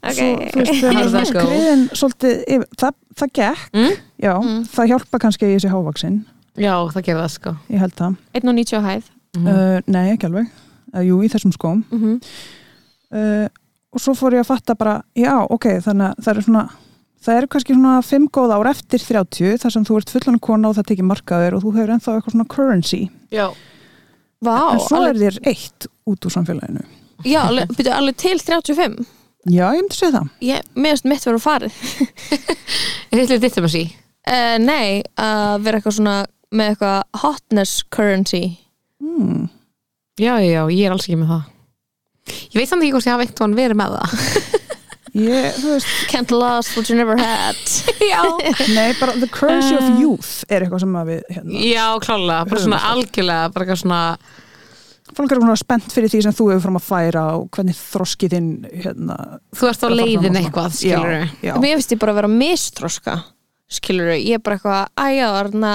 [SPEAKER 3] Ok.
[SPEAKER 4] svo veist er
[SPEAKER 2] go?
[SPEAKER 4] skriðin svolítið yfir, það, það gekk
[SPEAKER 2] mm?
[SPEAKER 4] já,
[SPEAKER 3] Mm.
[SPEAKER 4] það hjálpa kannski ég sé hávaksinn
[SPEAKER 2] Já, það gerir það sko
[SPEAKER 4] ég held það,
[SPEAKER 3] 1.90 á hæð
[SPEAKER 2] mm
[SPEAKER 4] uh, nei ekki alveg uh, jú, í þessum skóm
[SPEAKER 3] mm -hmm.
[SPEAKER 4] uh, og svo fór ég að fatta bara já, ok, þannig að það er svona það eru kannski svona fimm góð ár eftir 30 þar sem þú ert fullan kona og það tekir markaður og þú hefur ennþá eitthvað svona currency
[SPEAKER 2] Já,
[SPEAKER 3] Vá,
[SPEAKER 4] en svo
[SPEAKER 3] alveg,
[SPEAKER 4] er þér eitt út úr samfélaginu.
[SPEAKER 3] Já, alveg, byrju, alveg til 35
[SPEAKER 4] já, ég myndi segja það.
[SPEAKER 3] Ég, meðast mitt verður farið.
[SPEAKER 2] Er þetta ditt um að sí?
[SPEAKER 3] uh, Nei, að vera eitthvað svona með eitthvað hotness currency.
[SPEAKER 4] Hmm.
[SPEAKER 2] Já, já, já, ég er alls ekki með það. Ég veit samt ekki hvort ég hafa einhvern verið með það
[SPEAKER 4] ég, þú veist,
[SPEAKER 3] Can't last what you never had.
[SPEAKER 4] Nei, bara the currency
[SPEAKER 3] Uh.
[SPEAKER 4] of youth er eitthvað sem við hérna,
[SPEAKER 2] já klálega, bara svona algjörlega bara eitthvað svona
[SPEAKER 4] fólk er svona spennt fyrir því sem þú hefur fram að færa og hvernig þroski þinn hérna,
[SPEAKER 2] Þú ert á leiðin eitthvað, skilur.
[SPEAKER 3] Mér finnst ég bara að vera mistróska skilur ég er bara eitthvað æja, orðna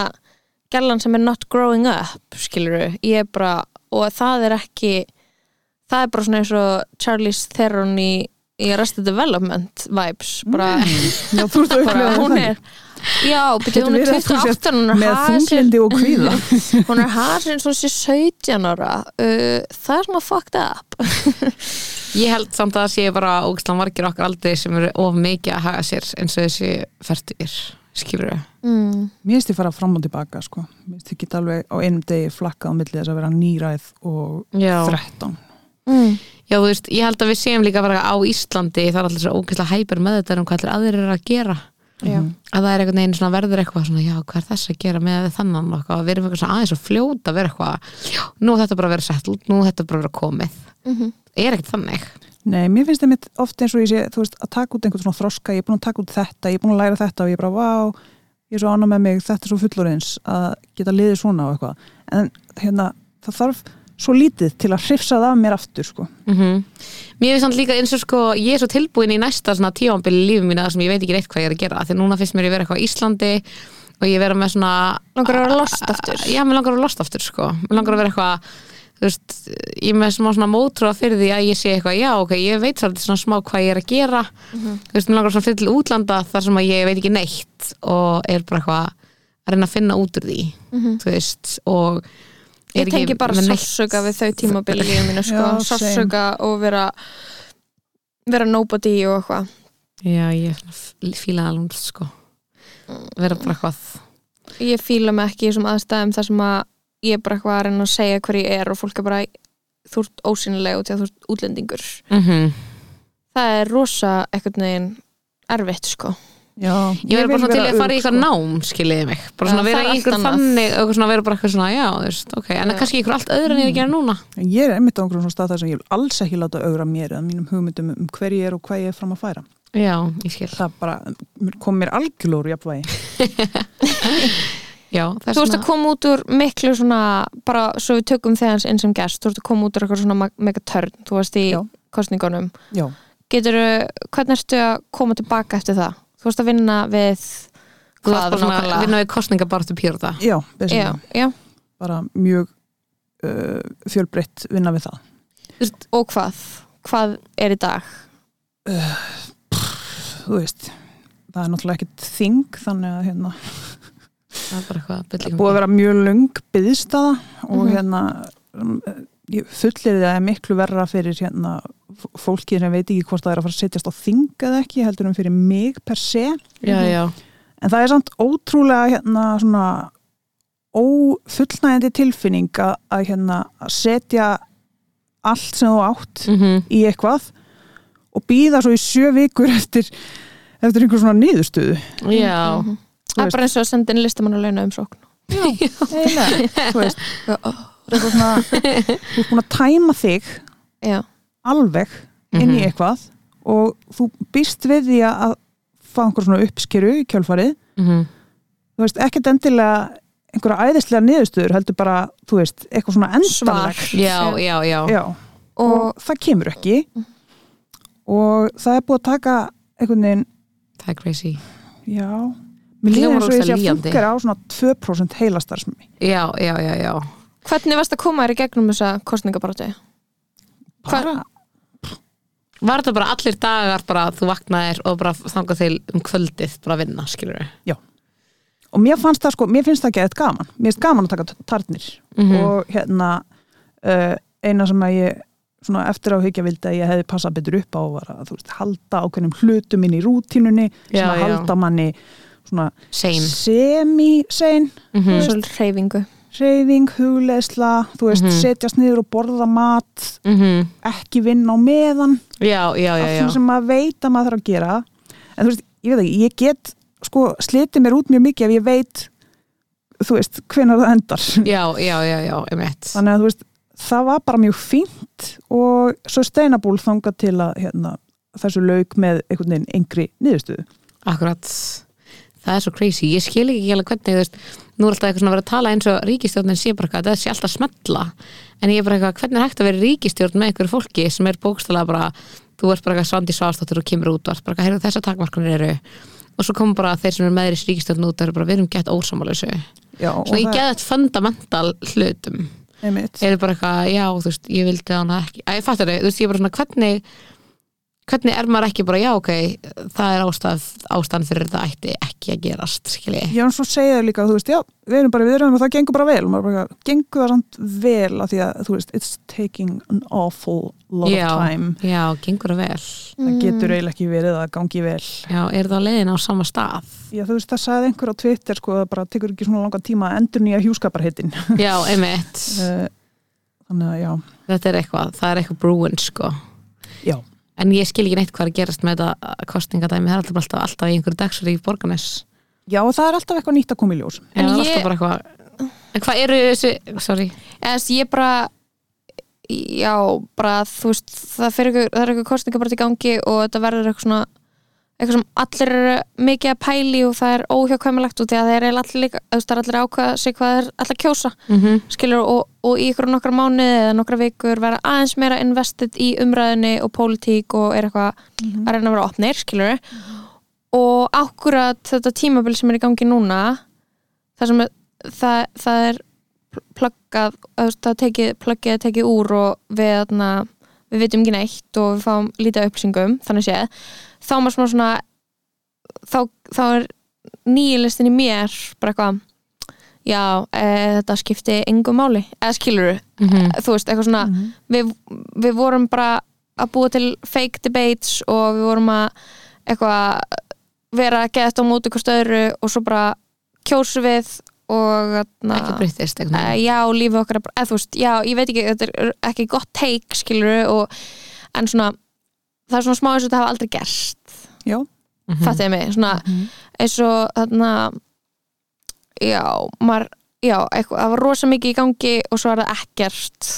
[SPEAKER 3] gælan sem er not growing up skilur ég er bara, og það er ekki það er bara svona eins og Charlize Theron í, í Arrested Development vibes bara,
[SPEAKER 4] já, þú ert að
[SPEAKER 3] bara
[SPEAKER 4] upplega
[SPEAKER 3] hún er já, byrju, hún er
[SPEAKER 4] verið að þú
[SPEAKER 3] 28 hún er
[SPEAKER 4] með
[SPEAKER 3] hasir
[SPEAKER 4] þunglindi og kvíða
[SPEAKER 3] hún er hasir eins og sé 17 ára uh, það er svona fucked up
[SPEAKER 2] Ég held samt að það sé bara ógæslega margir okkar aldrei sem eru of mikið að haga sér eins og þessi færtir, skilur við
[SPEAKER 3] mm.
[SPEAKER 4] Mér finnst ég fara fram og tilbaka sko. Mér finnst ég geta alveg á einum degi flakkað á milli þess að vera nýræð og
[SPEAKER 2] Já.
[SPEAKER 4] 13
[SPEAKER 3] Mm.
[SPEAKER 2] Já, þú veist, ég held að við séum líka bara á Íslandi það er alltaf svo ógæslega hæpar með þetta um hvað allir aðrir eru að gera.
[SPEAKER 3] Já.
[SPEAKER 2] að það er einhvern veginn svona verður eitthvað svona, já, hvað er þess að gera með þannan og eitthvað, við erum eitthvað svona aðeins og fljóta að vera eitthvað, já, nú þetta bara vera settled nú þetta bara vera komið.
[SPEAKER 3] Mhm.
[SPEAKER 2] er ekkert þannig?
[SPEAKER 4] Nei, mér finnst það mitt oft eins og ég sé þú veist, að taka út einhvern svona þroska, ég er búin að taka út þetta ég er búin að læra þetta og ég er bara, vá ég er svo ánað með mig, þetta er svo fullorins að geta liðið svona og eitthvað. En hérna, það þarf svo lítið til að hrifsa það af mér aftur sko.
[SPEAKER 2] mm Mér finnst samt líka eins og sko ég er svo tilbúin í næsta tífambili lífum mína sem ég veit ekki reitt hvað ég er að gera. Því núna finnst mér ég vera eitthvað á Íslandi og ég vera með svona
[SPEAKER 3] langar að vera lost aftur.
[SPEAKER 2] Já, mér langar að vera lost aftur sko. Mér langar að vera eitthvað veist, ég með smá svona mótrúa fyrir því að ég sé eitthvað, já ok, ég veit svolítið svona smá hvað ég er að gera. Þú veist, mér langar svona fyrir til útlanda þar sem að ég veit ekki neitt og er bara eitthvað að reyna að finna út úr því þú veist, og
[SPEAKER 3] Ég tengi bara sársöka við þau tímabili í mínu, sko, sársöka og vera vera nobody og eitthvað.
[SPEAKER 2] Já, ég það lúmst sko. Vera bara eitthvað.
[SPEAKER 3] Ég fíla mig ekki í þessum aðstæðum þar sem að ég er bara eitthvað að reyna að segja hver ég er og fólk er bara þú ert ósynileg og þú ert útlendingur.
[SPEAKER 2] Mm
[SPEAKER 3] það er rosa eitthvað neginn erfitt sko
[SPEAKER 4] Já,
[SPEAKER 2] Ég verður bara svona til að fara í eitthvað
[SPEAKER 4] sko.
[SPEAKER 2] nám skiljiði mig, bara svona vera
[SPEAKER 3] það er
[SPEAKER 2] í einhver þannig eitthvað svona vera bara eitthvað svona, já, þú veist, ok. En
[SPEAKER 3] Já.
[SPEAKER 2] kannski einhver allt öðru en ég er að gera núna.
[SPEAKER 4] En Ég er einmitt á einhverjum svona stað þar sem ég vil alls ekki láta augra mér eða mínum hugmyndum um hver ég er og hvað ég er fram að færa.
[SPEAKER 2] Já, ég skil.
[SPEAKER 4] Það bara kom mér algjörlóru jafnvægi.
[SPEAKER 2] Já, það er
[SPEAKER 3] þú ert að koma út úr miklu svona bara svo við tökum þegar eins sem gest þú ert að koma út úr eitthvað svona megatörn þú Þú varst að vinna við hvað
[SPEAKER 2] svona vinna við kostningabartu pjörða
[SPEAKER 4] já,
[SPEAKER 3] Já, já,
[SPEAKER 4] bara mjög uh, fjölbreytt vinna við það.
[SPEAKER 3] og hvað? Hvað er í dag?
[SPEAKER 4] Þú veist, það er náttúrulega ekkert þing þannig að hérna,
[SPEAKER 2] Það er bara eitthvað bylling
[SPEAKER 4] búið að vera mjög löng byðstaða og
[SPEAKER 3] Mhm.
[SPEAKER 4] hérna um, fullir það er miklu verra fyrir hérna fólki sem veit ekki hvort það er að fara að setjast á þing eða ekki heldur um fyrir mig per se.
[SPEAKER 2] Já, já,
[SPEAKER 4] en það er samt ótrúlega hérna svona ófullnægjandi tilfinning að, að hérna setja allt sem þú átt
[SPEAKER 2] mhm.
[SPEAKER 4] í eitthvað og býða svo í sjö vikur eftir eftir einhver svona niðurstöðu.
[SPEAKER 2] Já,
[SPEAKER 3] Mhm. Það er bara eins og að senda inn listamann að launa
[SPEAKER 4] þú veist.
[SPEAKER 3] Já,
[SPEAKER 4] það er eitthvað svona þú ert búin að tæma þig
[SPEAKER 3] já,
[SPEAKER 4] alveg inn í
[SPEAKER 2] Mhm.
[SPEAKER 4] eitthvað og þú býst við því að fá einhver svona uppskeru í kjölfarið.
[SPEAKER 2] Mhm.
[SPEAKER 4] Þú veist, ekkert endilega einhverja æðislega niðurstöður heldur bara, þú veist, eitthvað svona endanlegt.
[SPEAKER 2] Já, já, já,
[SPEAKER 4] Já, og,
[SPEAKER 3] og
[SPEAKER 4] það kemur ekki. Og það er búið að taka einhvern veginn,
[SPEAKER 2] það er crazy.
[SPEAKER 4] Já. Mér líður eins og ég sé að funkar á svona 2% heilastarsmi
[SPEAKER 2] Já, já, já, já
[SPEAKER 3] hvernig varst að koma þér í gegnum þessa kostningabaratu?
[SPEAKER 4] bara,
[SPEAKER 2] Var þetta bara allir dagar bara þú vaknaðir og bara þangað til um kvöldið bara að vinna, skilur við
[SPEAKER 4] og mér fannst það sko, mér finnst það ekki eitthvað gaman mér finnst gaman að taka tarnir
[SPEAKER 2] Mhm.
[SPEAKER 4] og hérna uh, eina sem að ég svona eftir á hyggja vildi að ég hefði passað betur upp á var að þú veist, halda ákveðnum hlutum inn í rútínunni sem
[SPEAKER 2] Já,
[SPEAKER 4] að
[SPEAKER 2] já.
[SPEAKER 4] halda manni svona semi-sein
[SPEAKER 2] Mhm.
[SPEAKER 3] Svo reyfingu
[SPEAKER 4] reyfing, hugleðsla þú veist,
[SPEAKER 2] Mhm.
[SPEAKER 4] setjast niður og borða mat
[SPEAKER 2] Mhm.
[SPEAKER 4] ekki vinna á meðan.
[SPEAKER 2] Já, já, já,
[SPEAKER 4] allt sem maður veit að maður þarf að gera. En þú veist, ég veit ekki, ég get sko, slitið mér út mjög mikið ef ég veit þú veist, hvenær það endar.
[SPEAKER 2] Já, já, já, já, emitt
[SPEAKER 4] þannig að þú veist, það var bara mjög fínt og svo steinabúl þangað til að hérna, þessu lauk með einhvern veginn yngri niðurstöðu.
[SPEAKER 2] Akkurat Það er svo crazy, ég skil ekki alveg hvernig veist, nú er alltaf eitthvað svona að vera að tala eins og ríkistjórnin sé bara eitthvað, það sé alltaf smetla en ég er bara eitthvað, hvernig er hægt að vera ríkistjórn með einhverju fólki sem er bókstælega bara þú ert bara eitthvað svandi svástóttur og kemur út og ert bara eitthvað, heyrðu þessar takmarkanir eru. Og svo kom bara þeir sem eru með þér í ríkistjórn út og eru bara, við erum gett
[SPEAKER 4] og
[SPEAKER 2] svona ég þetta fundamental hlutum.
[SPEAKER 4] Er
[SPEAKER 2] er bara eitthvað, já, þú veist, ég vildi hana ekki. Að ég fattar þau, þú veist, ég er bara svona, hvernig hvernig er maður ekki bara, já, ok það er ástæð, ástæðan fyrir þetta ætti ekki að gerast, skilji?
[SPEAKER 4] Já, en svo segja þau líka, þú veist, já, við erum bara viðröðum og það gengur bara vel, og maður bara, gengur það samt vel að því að, þú veist, it's taking an awful lot
[SPEAKER 2] já,
[SPEAKER 4] of time.
[SPEAKER 2] já, gengur það vel.
[SPEAKER 4] Það getur eiginlega ekki verið að gangi vel.
[SPEAKER 2] Já, er það leiðin á sama stað?
[SPEAKER 4] Já, þú veist, það sagði einhver á Twitter, sko, það bara tekur ekki svona langan tíma að endur nýja hjúskaparheitin.
[SPEAKER 2] Já, einmitt,
[SPEAKER 4] þannig að, já,
[SPEAKER 2] en ég skil ekki neitt hvað er að gerast með þetta kostningadæmi, það er alltaf, alltaf, alltaf í einhverju dagsur í borganes
[SPEAKER 4] Já, og það er alltaf eitthvað nýtt að koma í ljós.
[SPEAKER 3] En
[SPEAKER 2] það er
[SPEAKER 3] ég-
[SPEAKER 2] alltaf bara eitthvað en hvað eru þessi, sorry.
[SPEAKER 3] Eða, þess, ég bara já, bara þú veist það, ykkur, það er eitthvað kostningabart í gangi og þetta verður eitthvað svona eitthvað sem allir eru mikið að pæli og það er óhjákvæmulegt út því að það er allir allir að ákveða sig hvað er allir að kjósa,
[SPEAKER 2] mm -hmm.
[SPEAKER 3] skilur og, og í ykkur nokkra mánuði eða nokkra vikur vera aðeins meira invested í umræðinni og pólitík og er eitthvað að reyna að vera opnir, skilur og akkurat þetta tímabil sem er í gangi núna það sem það, það er pluggað það tekið, pluggið tekið úr og við, þarna, við vitum ekki neitt og við fáum lítið upplýsingum þannig séð, þá er maður smá svona þá, þá er nýjilistin í mér bara eitthvað já, e, þetta skipti engum máli, eða skilur
[SPEAKER 2] Mhm.
[SPEAKER 3] þú veist, eitthvað svona við, við vorum bara að búa til fake debates og við vorum að eitthvað vera þetta á móti hvort öðru og svo bara kjósu við og na,
[SPEAKER 2] ekki breyttist einhvern veginn.
[SPEAKER 3] já, lífið okkar er bara, eða þú veist, já, ég veit ekki þetta er ekki gott take, skilur og, en svona, það er svona smá eins og þetta hafa aldrei gerst
[SPEAKER 4] Já,
[SPEAKER 2] Mhm.
[SPEAKER 3] fattiði mig, svona eins og þarna já, maður já, eitthvað, það var rosa mikið í gangi og svo er það ekkert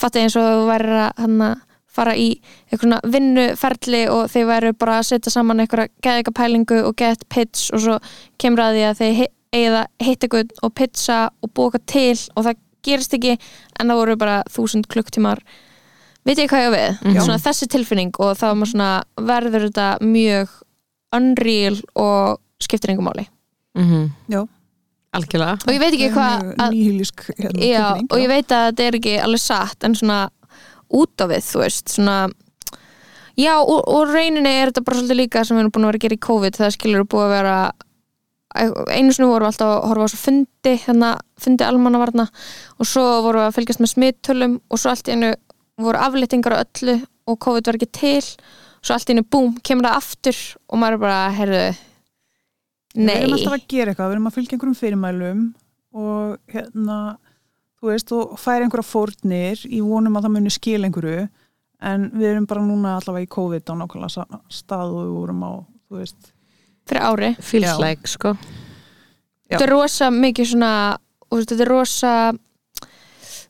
[SPEAKER 3] fattiði eins og þú væri að hana, fara í eitthvað svona vinnuferli og þeir væru bara að setja saman eitthvað geðika pælingu og get pitch og svo kemur að því að þeir eigið að hitta eitthvað og pitcha og eitthvað til og það gerist ekki en það voru bara þúsund klukktímar. Veit ég hvað ég á við?
[SPEAKER 4] Já.
[SPEAKER 3] svona þessi tilfinning og þá er verður þetta mjög unreal og skiptir engum máli.
[SPEAKER 2] Mhm.
[SPEAKER 4] já.
[SPEAKER 2] Algjörlega.
[SPEAKER 3] Og ég veit ekki hvað
[SPEAKER 4] hérna,
[SPEAKER 3] og ég veit að þetta er ekki alveg satt en svona út á við þú veist, svona já, og, og rauninni er þetta bara svolítið líka sem við erum búin að vera að gera í COVID það skilur búið að vera einu sinni vorum við alltaf að horfa á svo fundi hérna, fundi almannavarna og svo vorum við að fylgjast með smittölum og svo allt í einu voru aflýtingar á öllu og COVID var ekki til. Svo allt í einu búm, kemur það aftur og maður er bara,
[SPEAKER 4] Við
[SPEAKER 3] nei.
[SPEAKER 4] erum alltaf að gera eitthvað, við erum að fylgja einhverjum fyrirmælum og hérna, þú veist, og færa einhverja fórnir. Í vonum að það muni skil einhverju, en við erum bara núna allavega í COVID á nákvæmlega stað og við vorum á, þú veist,
[SPEAKER 3] fyrir ári.
[SPEAKER 2] Feels like sko.
[SPEAKER 4] Já.
[SPEAKER 3] þetta er rosa mikið svona þetta er rosa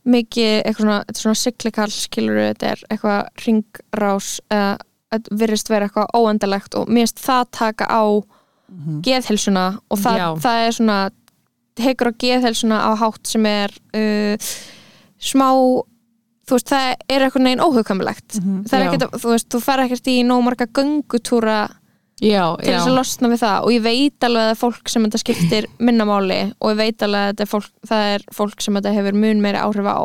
[SPEAKER 3] mikið eitthvað svona, þetta er svona cyclical skilur þetta er eitthvað ringrás eða þetta virðist vera eitthvað óendalegt og mér finnst það taka á geðhelsuna og það, það er svona tekur á geðhelsuna á hátt sem er uh, smá þú veist, það er eitthvað neginn óhugkamilegt það er ekkert, þú veist, þú fer ekkert í nóg marga göngutúra
[SPEAKER 2] já,
[SPEAKER 3] til
[SPEAKER 2] já,
[SPEAKER 3] þess að losna við það. Og ég veit alveg að það er fólk sem þetta skiptir minnamáli og ég veit alveg að þetta er fólk, það er fólk sem þetta hefur mun meiri áhrif á.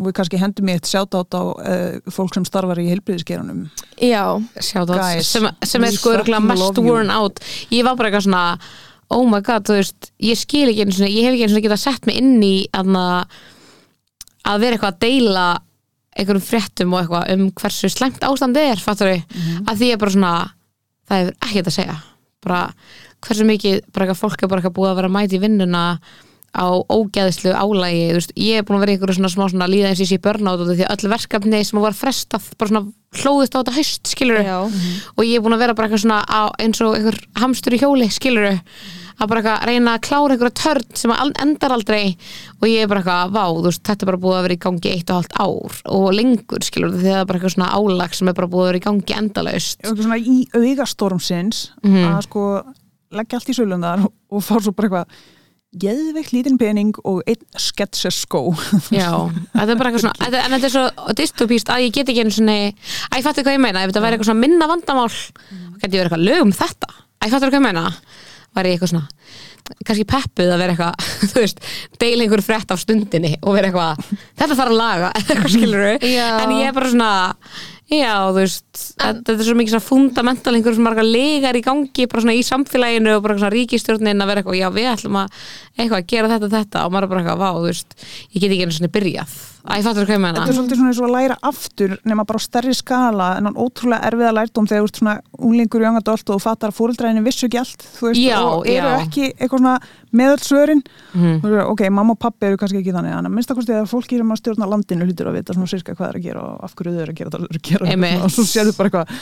[SPEAKER 4] Og við kannski hendum í eitt sjátátt á uh, fólk sem starfar í heilbriðiskerunum.
[SPEAKER 3] já,
[SPEAKER 2] sjá það
[SPEAKER 4] Guys,
[SPEAKER 2] sem, sem er sko
[SPEAKER 4] fucking
[SPEAKER 2] mest worn out. Ég var bara eitthvað svona oh my god, þú veist, ég skil ekki einu sinni, ég hef ekki einu sinni getað sett mig inn í aðna, að vera eitthvað að deila einhverjum fréttum og eitthvað um hversu slæmt ástandi er, fattur við
[SPEAKER 4] Mhm.
[SPEAKER 2] að því er bara svona, það hefur ekkert að segja. Bara hversu mikið bara eitthvað fólk er bara eitthvað búið að vera að mæta í vinnuna á ógeðislu álægi veist, ég er búin að vera einhverju svona smá svona líða eins og ég sé börnátt og því að öll verkefni sem var frestað bara svona hlóðist á þetta haust skilur
[SPEAKER 3] já,
[SPEAKER 2] og ég er búin að vera bara eitthvað svona á, eins og einhver hamstur í hjóli, skilur að bara eitthvað reyna að klára einhverja törn sem endar aldrei og ég er bara eitthvað, vá, þú veist, þetta er bara búið að vera í gangi eitt og hálft ár og lengur skilur því að það er bara eitthvað svona álag sem er bara búið að vera í gangi endalaust
[SPEAKER 4] Eitthvað svona í augastormsins
[SPEAKER 2] Mhm.
[SPEAKER 4] að sko leggja allt í sölundar og fá svo bara eitthvað geðveikt lítinn pening og einn sketches skó.
[SPEAKER 2] Já, þetta er bara eitthvað svona en þetta er svo dystopíst að ég get ekki einu svona að ég fattu hvað ég meina, ef þetta væri eitthvað svona minna vandamál þá geti ég verið eitthvað lög um þetta að ég fattu hvað ég meina var ég eitthvað svona kannski peppuð að vera eitthvað þú veist, deila einhver frétt af stundinni og vera eitthvað, þetta þarf að laga eitthvað skilur
[SPEAKER 3] Já.
[SPEAKER 2] en ég er bara svona já, þú veist, þetta er svo mikið svona fundamental einhver svona marga legar í gangi bara svona í samfélaginu og bara svona ríkistjórnin að vera eitthvað, já við ætlum að eitthvað að gera þetta þetta og maður bara eitthvað, vá, þú veist ég get ekki einu svona byrjað ég fattur hvað ég meina
[SPEAKER 4] Þetta er svolítið svona eins og að læra aftur nema bara á stærri skala en hann ótrúlega erfiða lærdóm þegar þú ert svona unglingur í angadöld og þú fattar að fóreldræðinu vissu ekki allt þú veist,
[SPEAKER 2] Já,
[SPEAKER 4] og eru
[SPEAKER 2] já.
[SPEAKER 4] ekki eitthvað svona meðöld svörin og þú veist, ok, mamma og pappi eru kannski ekki þannig en að minnst að kosti að fólki sem að stjórna landinu hlutur að vita svona sirka hvað er að gera og af hverju þau eru að gera það eru að gera
[SPEAKER 2] Einmitt.
[SPEAKER 4] og svo sérðu bara eitthvað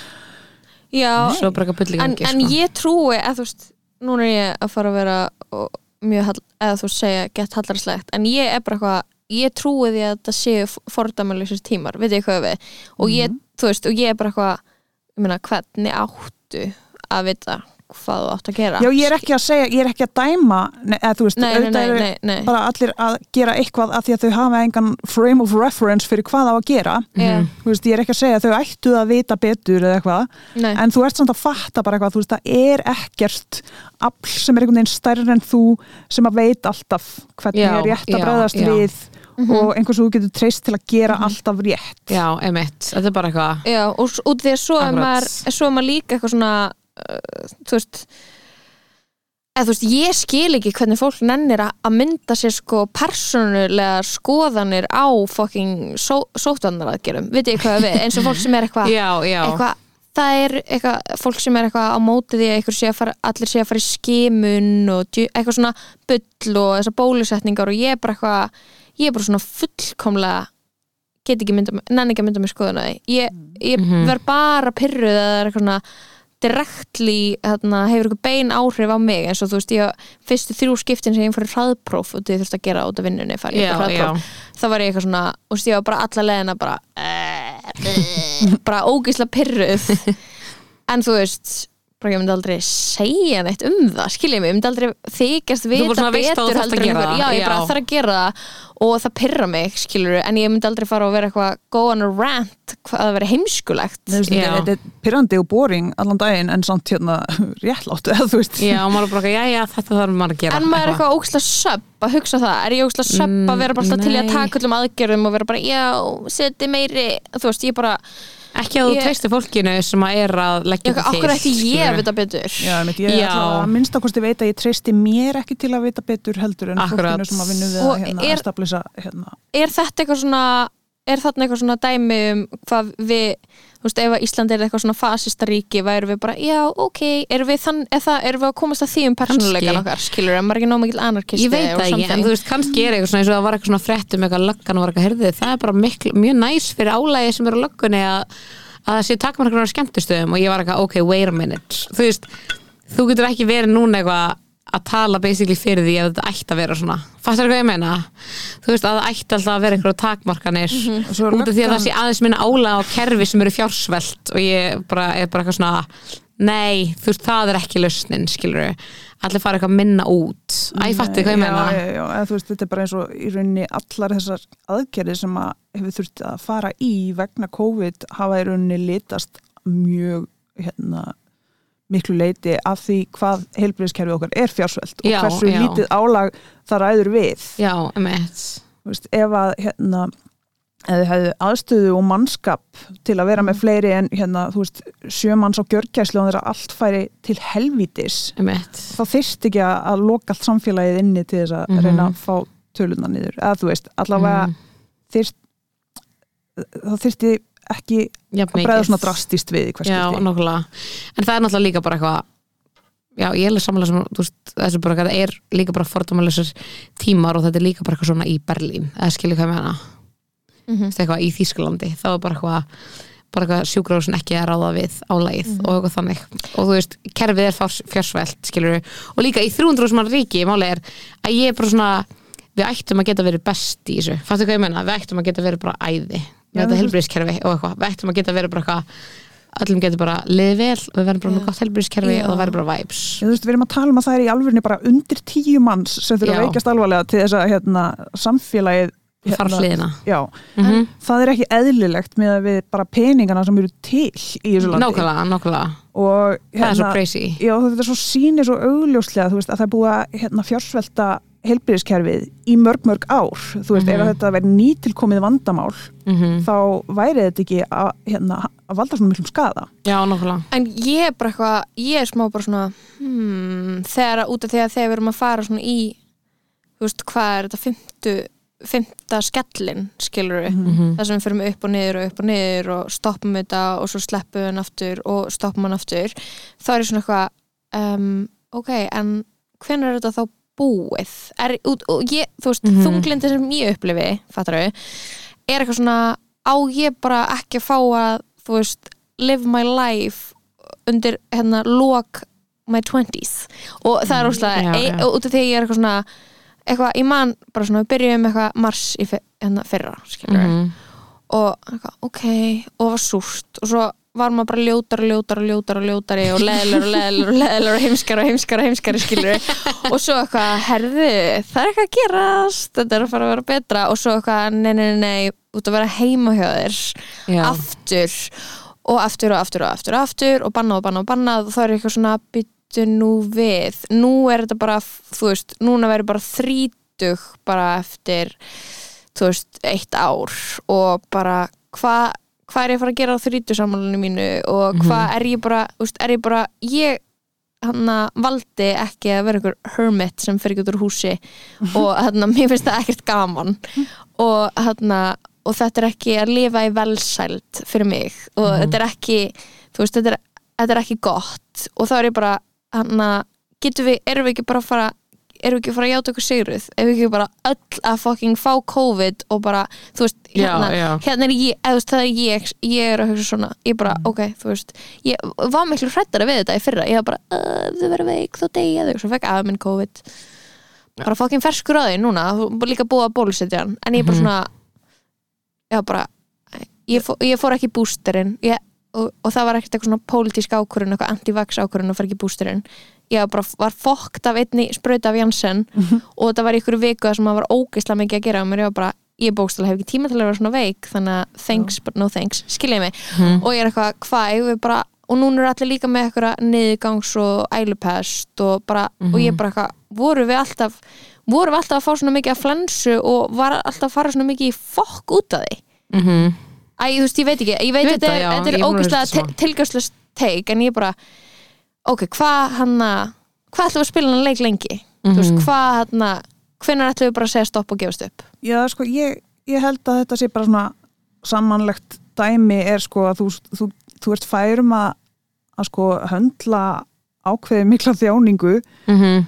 [SPEAKER 3] já
[SPEAKER 2] svo bara eitthvað í
[SPEAKER 3] en,
[SPEAKER 2] gangi
[SPEAKER 3] en
[SPEAKER 2] sko.
[SPEAKER 3] ég trúi að þú veist, núna er ég að fara að vera og, mjög, hall, eða þú segja gett hallarslegt, en ég er bara eitthvað ég trúi því að þetta séu fordæmalysir tímar, veit ég hvað við og ég, þú veist, og ég er bara eitthvað ég meina, hvernig áttu að vita hvað þú átt að gera
[SPEAKER 4] Já, ég er ekki að segja, ég er ekki að dæma eða, þú veist,
[SPEAKER 3] Nei,
[SPEAKER 4] auðvitað
[SPEAKER 3] nei,
[SPEAKER 4] eru
[SPEAKER 3] nei, nei.
[SPEAKER 4] bara allir að gera eitthvað að því að þau hafa engan frame of reference fyrir hvað á að gera
[SPEAKER 3] Já.
[SPEAKER 4] þú veist, ég er ekki að segja að þau ættu að vita betur eða eitthvað, en þú ert samt að fatta bara eitthvað, þú veist, það er ekkert afl sem er einhvern veginn stærri en þú sem að veit alltaf hvernig
[SPEAKER 2] Já,
[SPEAKER 4] er rétt að bregðast
[SPEAKER 2] já.
[SPEAKER 4] Við
[SPEAKER 3] Mhm.
[SPEAKER 4] og einhvers þú getur treyst til að gera alltaf rétt.
[SPEAKER 2] Já, emitt, þetta er bara eitthvað
[SPEAKER 3] Já, og út því að svo er maður, svo er maður líka eitthvað svona uh, þú veist eða þú veist, ég skil ekki hvernig fólk nennir að að mynda sér sko persónulega skoðanir á fucking só, sóttanaraðgerum, veit ég hvað við eins og fólk sem er eitthvað
[SPEAKER 2] Já, já,
[SPEAKER 3] eitthvað, það er eitthvað, fólk sem er eitthvað á móti því að einhver sé að fara, allir sé að fara í skimun og djú- eitthvað svona bull og þessar bólusetningar og ég er bara eitthvað ég er bara svona fullkomlega get ekki mynda, nenni ekki að mynda mér skoðun á því. Ég, ég
[SPEAKER 2] Mhm.
[SPEAKER 3] verð bara pyrruð að það er eitthvað svona directly hérna, hefur eitthvað bein áhrif á mig eins og þú veist, ég fyrstu þrjú skiptin sem ég í hraðpróf og þið þurfti að gera út af vinnunni í
[SPEAKER 2] já,
[SPEAKER 3] eitthvað hraðpróf þá var ég eitthvað svona, og þú veist, ég var bara alla leðina bara bara ógisla pyrruð en þú veist bara ég myndi aldrei segja neitt um það skiljið mig, ég myndi aldrei þykjast
[SPEAKER 2] bara
[SPEAKER 3] vita
[SPEAKER 2] að
[SPEAKER 3] betur
[SPEAKER 2] að
[SPEAKER 3] heldur en einhver, já, ég bara
[SPEAKER 2] já.
[SPEAKER 3] þarf að gera það og það pyrra mig, skiljur en ég myndi aldrei fara og vera eitthvað go on a rant, hvað það veri heimskulegt.
[SPEAKER 4] Þetta er pyrrandi og boring allan daginn en samt hérna réttlátt eða þú veist.
[SPEAKER 2] Já, maður er bara, já, já, þetta þarf maður að gera.
[SPEAKER 3] En maður er eitthvað. ógslag söpp að hugsa það. Er ég ógslag söpp
[SPEAKER 2] Mm,
[SPEAKER 3] að vera bara til að
[SPEAKER 2] nei.
[SPEAKER 3] taka öllum aðgerðum og vera bara, já, seti meiri Þú veist, ég bara,
[SPEAKER 2] Ekki að þú treystir fólkinu sem að er að leggja þetta til
[SPEAKER 3] okkur ætti ég að vita betur
[SPEAKER 4] Já, einmitt, ég
[SPEAKER 2] Já.
[SPEAKER 4] ætla að minnst að kosti veit að ég treysti mér ekki til að vita betur heldur en
[SPEAKER 2] Akkurat.
[SPEAKER 4] fólkinu sem að vinna við að hérna,
[SPEAKER 3] er-
[SPEAKER 4] er, stablisa hérna.
[SPEAKER 3] Er þetta eitthvað svona Er þarna eitthvað svona dæmi um hvað við, þú veist, ef að Ísland er eitthvað svona fasista ríki, væru við bara, já, ok, erum við, þann, er það, erum við að komast að því um persónuleikan
[SPEAKER 2] Kannski.
[SPEAKER 3] okkar, skilur, en maður ekki nóg mikill anarkisti
[SPEAKER 2] Ég veit
[SPEAKER 3] og
[SPEAKER 2] það ekki, en þú veist, kannski er eitthvað svona eins og það var eitthvað svona fréttum eitthvað löggan var eitthvað herðið, það er bara miklu, mjög næs fyrir álægi sem eru löggunni að, að það sé takmarkar á skemmtustöðum og ég var eitthvað, ok, wait a minute. Þú veist, þú getur ekki verið núna eitthvað að tala basically fyrir því að þetta ætti að vera svona. Fattar hvað ég meina? Þú veist að það ætti alltaf að vera einhverjum takmarkanir
[SPEAKER 4] svo er
[SPEAKER 2] út af því að það sé aðeins minna álæg á kerfi sem eru fjársvelt og ég bara, er bara eitthvað svona nei, þú veist, það er ekki lausnin skilur allir fara eitthvað minna út. Æ, ég fatti hvað ég meina?
[SPEAKER 4] já, já, já, þú veist, þetta er bara eins og í rauninni allar þessar aðgerðir sem að hefur þurft að fara í vegna COVID hafa í rauninni litast mjög hérna, miklu leiti af því hvað heilbriðiskerfið okkar er fjársvelt og hversu
[SPEAKER 2] já.
[SPEAKER 4] lítið álag það ræður við
[SPEAKER 2] Já, emitt
[SPEAKER 4] ef að hérna eða hefðu aðstöðu og mannskap til að vera
[SPEAKER 2] Mm.
[SPEAKER 4] með fleiri en hérna, þú veist, sjömanns á gjörgæslu og þeirra allt færi til helvítis
[SPEAKER 2] emitt
[SPEAKER 4] þá þyrst ekki að loka allt samfélagið inni til þess að
[SPEAKER 2] Mhm.
[SPEAKER 4] reyna að fá töluna niður eða þú veist, allavega
[SPEAKER 2] Mhm.
[SPEAKER 4] þyrst það þyrsti ekki að bregða svona drastist við
[SPEAKER 2] Já, nokkulega En það er náttúrulega líka bara eitthvað Já, ég er samanlega sem, þú veist, þessu bara það er líka bara fordómalisar tímar og þetta er líka bara eitthvað svona í Berlín. Eða skilja hvað ég meina?
[SPEAKER 3] Mhm.
[SPEAKER 2] Þú veist, eitthvað í Þýskalandi, þá er bara eitthvað bara eitthvað sjúkrahúsin ekki að ráða við álægið
[SPEAKER 3] Mhm.
[SPEAKER 2] og eitthvað þannig. Og þú veist, kerfið er fjárs- fjársvelt skilur og líka í 300 sem ríki máli er að ég er bara svona við ættum að geta verið best í þessu. Fattu hvað ég meina, við ættum að geta verið bara æði.
[SPEAKER 4] Já,
[SPEAKER 2] með þetta helbriðskerfi og eitthvað. Við ættum að geta verið bara eitthvað öllum getur bara liðið vel og við verðum bara með gott helbriðskerfi og það verður bara vibes.
[SPEAKER 4] Já, þú veist, við erum að tala um að það er í alvörinu bara undir tíu manns sem þurfa að
[SPEAKER 2] Já.
[SPEAKER 4] veikjast alvarlega til þess að hérna, samfélagið
[SPEAKER 2] hliðina
[SPEAKER 4] Já,
[SPEAKER 2] mm
[SPEAKER 4] það er ekki eðlilegt með að við bara peningana sem eru til í þessu landi.
[SPEAKER 2] Nákvæmlega, nákvæmlega.
[SPEAKER 4] Og
[SPEAKER 2] það er svo
[SPEAKER 4] hérna,
[SPEAKER 2] crazy.
[SPEAKER 4] já, þetta er svo sýnir svo augljóslega veist, að það er búið að hérna, fjársvelta heilbyrðiskerfið í mörg mörg ár. Þú veist, ef
[SPEAKER 2] Mhm.
[SPEAKER 4] þetta verið nýtilkomið vandamál
[SPEAKER 2] mm
[SPEAKER 4] þá væri þetta ekki að, hérna, að valda svona miklum skada
[SPEAKER 2] já, nákvæmlega.
[SPEAKER 3] En ég er bara eitthvað, ég er smá bara svona hmm, þegar út af því að þegar við erum að fara svona í þú veist, hvað er þetta fymtu, fymta skellin skilur við,
[SPEAKER 2] Mhm.
[SPEAKER 3] þar sem við fyrir upp og niður og upp og niður og stoppum þetta og svo sleppum við hann aftur og stoppum hann aftur þá er ég svona eitthvað um, ok, en hvenær er þetta þá búið? Er, og ég, þú veist,
[SPEAKER 2] Mhm.
[SPEAKER 3] þunglindi sem ég upplifi fattar við, er eitthvað svona á ég bara ekki að fá að þú veist, live my life undir hérna lok my 20s og það er óslega,
[SPEAKER 2] já,
[SPEAKER 3] e,
[SPEAKER 2] já.
[SPEAKER 3] út af því ég er eitthvað svona eitthvað, ég man bara svona, við byrjuðum eitthvað mars í fyr, hérna fyrra, skilur
[SPEAKER 2] Mhm.
[SPEAKER 3] og eitthvað, ok, og það var súrt og svo var maður bara ljótar og ljótar og ljótar og ljótari og leðilegur og leðilegur og leðilegur og heimskar og heimskar og heimskar og svo eitthvað, herðu það er eitthvað að gerast, þetta er að fara að vera betra. Og svo eitthvað, nei, nei, nei, nei út að vera heima hjá þér
[SPEAKER 2] Já.
[SPEAKER 3] aftur og aftur og aftur og aftur og aftur og bannað og bannað og bannað. Og það er eitthvað svona byttu nú við. Nú er þetta bara, þú veist, núna verður bara þrítug bara eftir þú veist, eitt ár og bara hvað hvað er ég að fara að gera á þrítugsammalinu mínu og hvað er ég bara, veist, er ég bara ég hann valdi ekki að vera einhver hermit sem fer ekki út úr húsi og hann mér finnst það ekkert gaman. Og hann og þetta er ekki að lifa í velsæld fyrir mig og þetta er ekki veist, þetta er, þetta er ekki gott. Og þá er ég bara, getum við, erum við ekki bara að fara erum við ekki að fara að játa okkur sigruð? Ef við ekki bara öll að fucking fá COVID og bara, þú veist,
[SPEAKER 2] Já,
[SPEAKER 3] hérna
[SPEAKER 2] já.
[SPEAKER 3] hérna er ég, eða þú veist, það er ég ég er að hugsa svona, ég bara, ok, þú veist ég var miklu hrættara við þetta í fyrra ég var bara, uh, þau verður veik, þá deyja þau svo fekk aða minn COVID. Bara fucking ferskur á því núna, þú líka búið að bólusetja hann, en ég bara svona já, bara ég, fó, ég fór ekki bústerinn og, og það var ekkert eitthvað svona pólitísk ákvörun eitthvað anti-vax ákvörun að fara ekki bústerinn ég bara var fokkt af einni sprauta af Janssen og þetta var í ykkur viku sem það var ógeislega mikið að gera á mér. Var bara, ég bókstala hef ekki tíma til að vera svona veik þannig að thanks but no thanks skiljið mig. Og ég er eitthvað, við bara og núna eru allir líka með eitthvað niðurgangs og ælupest og bara og ég bara eitthvað, voru við alltaf voru við alltaf að fá svona mikið að flensu og var alltaf að fara svona mikið í fokk út af því?
[SPEAKER 2] Mhm.
[SPEAKER 3] Æ, þú veist, ég veit ekki, ég veit
[SPEAKER 2] veit
[SPEAKER 3] þetta er,
[SPEAKER 2] já,
[SPEAKER 3] þetta er
[SPEAKER 2] er að svona.
[SPEAKER 3] tilgjörslega teik en ég bara, ok, hvað hann að hvað ætlum við að spila hann leik lengi? Þú veist,
[SPEAKER 2] Mhm.
[SPEAKER 3] hvað hann að hvenær ætlum við bara að segja stopp og gefast upp?
[SPEAKER 4] Já, sko, ég, ég held að þetta sé bara svona samanlegt dæmi er sko að þú, þú, þú ert færum að, að sko höndla ákveði mikla þjáningu.
[SPEAKER 2] Mhm.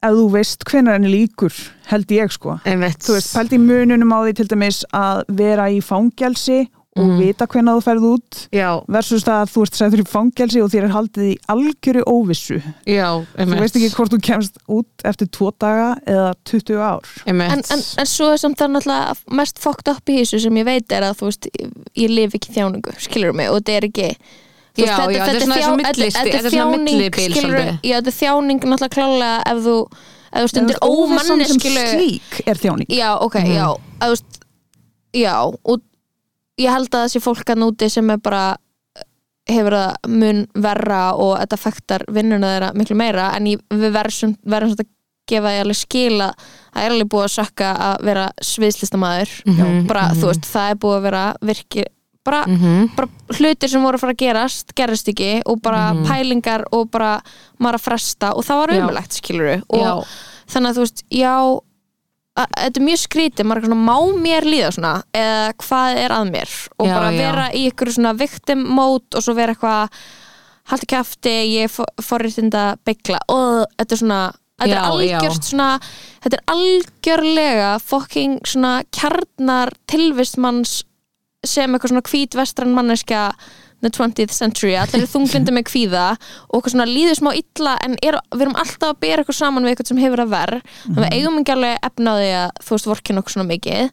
[SPEAKER 4] ef þú veist hvenær henni líkur held ég sko. Þú veist, pældi í mununum á því til dæmis að vera í fangelsi og
[SPEAKER 2] Mhm.
[SPEAKER 4] vita hvenær þú ferð út
[SPEAKER 2] Já,
[SPEAKER 4] versus það að þú ert sæður í fangelsi og þér er haldið í algjöru óvissu.
[SPEAKER 2] Já,
[SPEAKER 4] þú veist ekki hvort þú kemst út eftir tvo daga eða 20 ár.
[SPEAKER 3] En, en, en svo er samt það náttúrulega mest fokkt upp í þessu sem ég veit er að þú veist, ég, ég lifi ekki þjáningu skilur mig og þetta er ekki þú
[SPEAKER 2] Já, já, þetta er svona millistig- þetta er svona svolítið.
[SPEAKER 3] já, þetta er þjáning náttúrulega klálega ef þú, ef þú stundir
[SPEAKER 4] óvissan sem slík er þjáning.
[SPEAKER 3] Já, ok,
[SPEAKER 2] Mhm.
[SPEAKER 3] já að, þú veist, Já, og ég held að þessi fólk að núti sem er bara hefur það mun verra og þetta fektar vinnuna þeirra miklu meira en ég, við verðum, verðum svona að gefa því alveg skila það er alveg búið að sökka að vera sviðslistamæður
[SPEAKER 2] Mhm,
[SPEAKER 3] bara,
[SPEAKER 2] mhm.
[SPEAKER 3] þú veist, það er búið að vera virki, bara,
[SPEAKER 2] Mhm.
[SPEAKER 3] bara hlutir sem voru að fara að gerast, gerist ekki og bara
[SPEAKER 2] Mhm.
[SPEAKER 3] pælingar og bara maður að fresta og það var
[SPEAKER 2] Já.
[SPEAKER 3] umulegt skilur og
[SPEAKER 2] Já,
[SPEAKER 3] þannig að þú veist, já að, þetta er mjög skrítið, maður er svona má mér líða svona, eða hvað er að mér og
[SPEAKER 2] Já,
[SPEAKER 3] bara
[SPEAKER 2] já.
[SPEAKER 3] vera í ykkur svona victim mode og svo vera eitthvað haldi kæfti, ég er forriðinda byggla og þetta er svona þetta
[SPEAKER 2] Já,
[SPEAKER 3] er algjört
[SPEAKER 2] já.
[SPEAKER 3] svona þetta er algjörlega fucking svona kjarnar tilvistmanns sem eitthvað svona hvít vestran manneskja the 20th century, allir er þunglindi með kvíða og eitthvað svona líður smá illa en er, við erum alltaf að bera eitthvað saman við eitthvað sem hefur að verð þannig að við eigum ekki alveg efna á því að þú veist vorkinn okkur svona mikið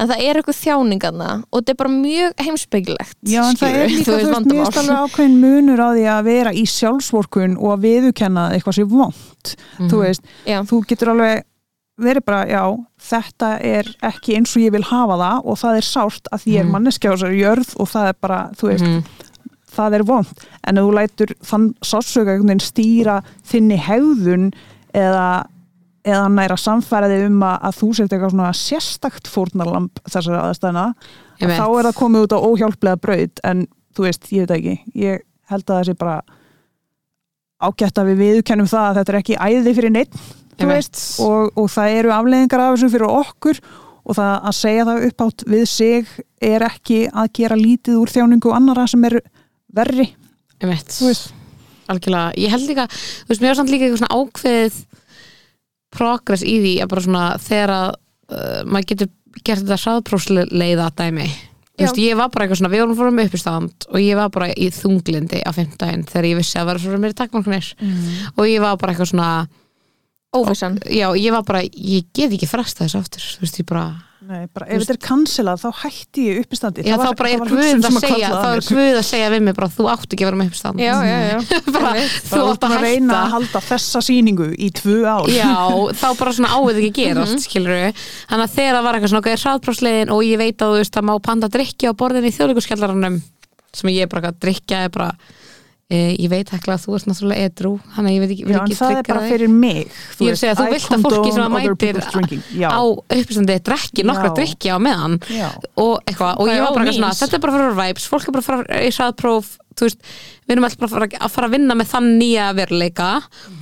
[SPEAKER 3] en það er eitthvað þjáningarna og þetta er bara mjög heimsbyggilegt
[SPEAKER 4] Já, en það er líka, þú veist, finnst alveg ákveðin munur á því að vera í sjálfsvorkun og að viðukenna eitthvað sér vond þú veist,
[SPEAKER 3] Já.
[SPEAKER 4] þú getur alveg verið bara, já, þetta er ekki eins og ég vil hafa það og það er sárt að ég er manneskja á þessari jörð og það er bara, þú veist það er vond, en þú lætur þann veginn stýra þinni hegðun eða eða næra samfæraði um að, að þú sért eitthvað svona sérstakt fórnarlamb þessari aðstæðna
[SPEAKER 2] Einmitt.
[SPEAKER 4] þá er það komið út á óhjálplega braut. En þú veist, ég veit ekki. Ég held að það sé bara ágætt að við viðkennum það að þetta er ekki æði fyrir neitt veist, og, og það eru afleðingar af þessu fyrir okkur. Og það að segja það uppátt við sig er ekki að gera lítið úr þjáningu annara sem er verri.
[SPEAKER 2] Algjörlega, ég held líka þú veist, mér var samt líka eitthvað svona ákveðið progress í því að bara svona þegar að uh, maður getur gert þetta hraðprósleiða dæmi. Þú veist, ég var bara eitthvað svona, við vorum fórum upp í stand og ég var bara í þunglindi á fimmtudaginn þegar ég vissi að vera svona mér takmarknir og ég var bara eitthvað svona
[SPEAKER 3] óvissan.
[SPEAKER 2] Já, ég var bara, ég get ekki fresta þessu aftur, þú veist, ég bara
[SPEAKER 4] Nei, bara, ef þetta er cancelað þá hætti ég uppistandi
[SPEAKER 2] já,
[SPEAKER 4] Það
[SPEAKER 2] þá
[SPEAKER 4] var-
[SPEAKER 2] bara
[SPEAKER 4] það
[SPEAKER 2] er Guð
[SPEAKER 4] hugsun
[SPEAKER 2] að segja þá
[SPEAKER 4] að
[SPEAKER 2] er. Guð að segja við mig bara, þú átt ekki að vera með uppstand
[SPEAKER 3] já, já, já.
[SPEAKER 2] Bara, þú átt að
[SPEAKER 4] reyna að halda þessa sýningu í tvö ár.
[SPEAKER 2] Já, þá bara svona áið ekki gerast mm -hmm. þannig að þegar það var eitthvað svona ok, hraðprófslegin og ég veit að þú veist að má panta drikja á borðinni í þjóðleikurskjallaranum sem ég er bara að drikja er bara ég veit ekki að þú ert náttúrulega edru þannig að ég veit ekki,
[SPEAKER 4] Já,
[SPEAKER 2] ekki
[SPEAKER 4] það er bara fyrir mig
[SPEAKER 2] Ég vil segja, þú
[SPEAKER 4] I
[SPEAKER 2] vilt að fólki sem að mætir á uppstandi drekki nokkra
[SPEAKER 4] Já.
[SPEAKER 2] drikja á meðan.
[SPEAKER 4] Já,
[SPEAKER 2] og eitthvað, og ég var bara svona, þetta er bara fyrir vibes, fólk er bara að fara í hraðpróf, þú veist við erum alltaf bara að fara, að fara að vinna með þann nýja veruleika.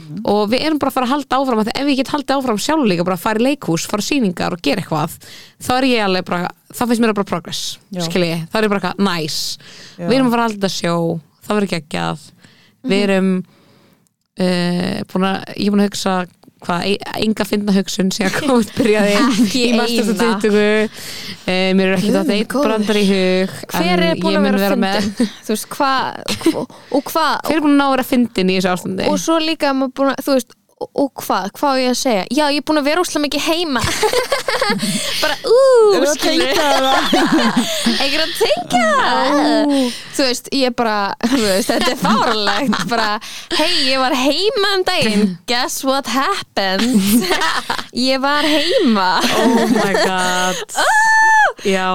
[SPEAKER 4] Mhm.
[SPEAKER 2] og við erum bara að fara að halda áfram, því ef ég get haldið áfram sjálf líka, bara að fara í leikhús, fara í sýningar og gera eitthvað, þá er ég alveg bara þá finnst mér það bara progress, skilji þá er ég bara eitthvað, nice, við erum að fara að halda sjó, það verður geggjað. Við erum uh, búin að, ég er búin að hugsa hvað, enga finna hugsun sem að COVID byrjaði
[SPEAKER 3] Ekki
[SPEAKER 2] í masters
[SPEAKER 3] eina.
[SPEAKER 2] 20 uh, mér er ekki þetta
[SPEAKER 3] góður.
[SPEAKER 2] brandar í hug
[SPEAKER 3] hver er búin
[SPEAKER 2] ég
[SPEAKER 3] að
[SPEAKER 2] mun
[SPEAKER 3] vera
[SPEAKER 2] með-
[SPEAKER 3] þú veist, hvað og hvað
[SPEAKER 2] hver er búin að ná að vera fyndin í þessu ástandi?
[SPEAKER 3] Og svo líka að, þú veist og, hvað, hvað á ég að segja? Já, ég er búin að vera úslega mikið heima. Bara, ú,
[SPEAKER 4] Erum við að
[SPEAKER 3] skilur.
[SPEAKER 4] tengja það?
[SPEAKER 3] einhver að tengja þú veist, ég bara þú veist, þetta er fárlegt bara, hei, ég var heima um daginn. Guess what happened? Ég var heima.
[SPEAKER 2] Oh my god. Já,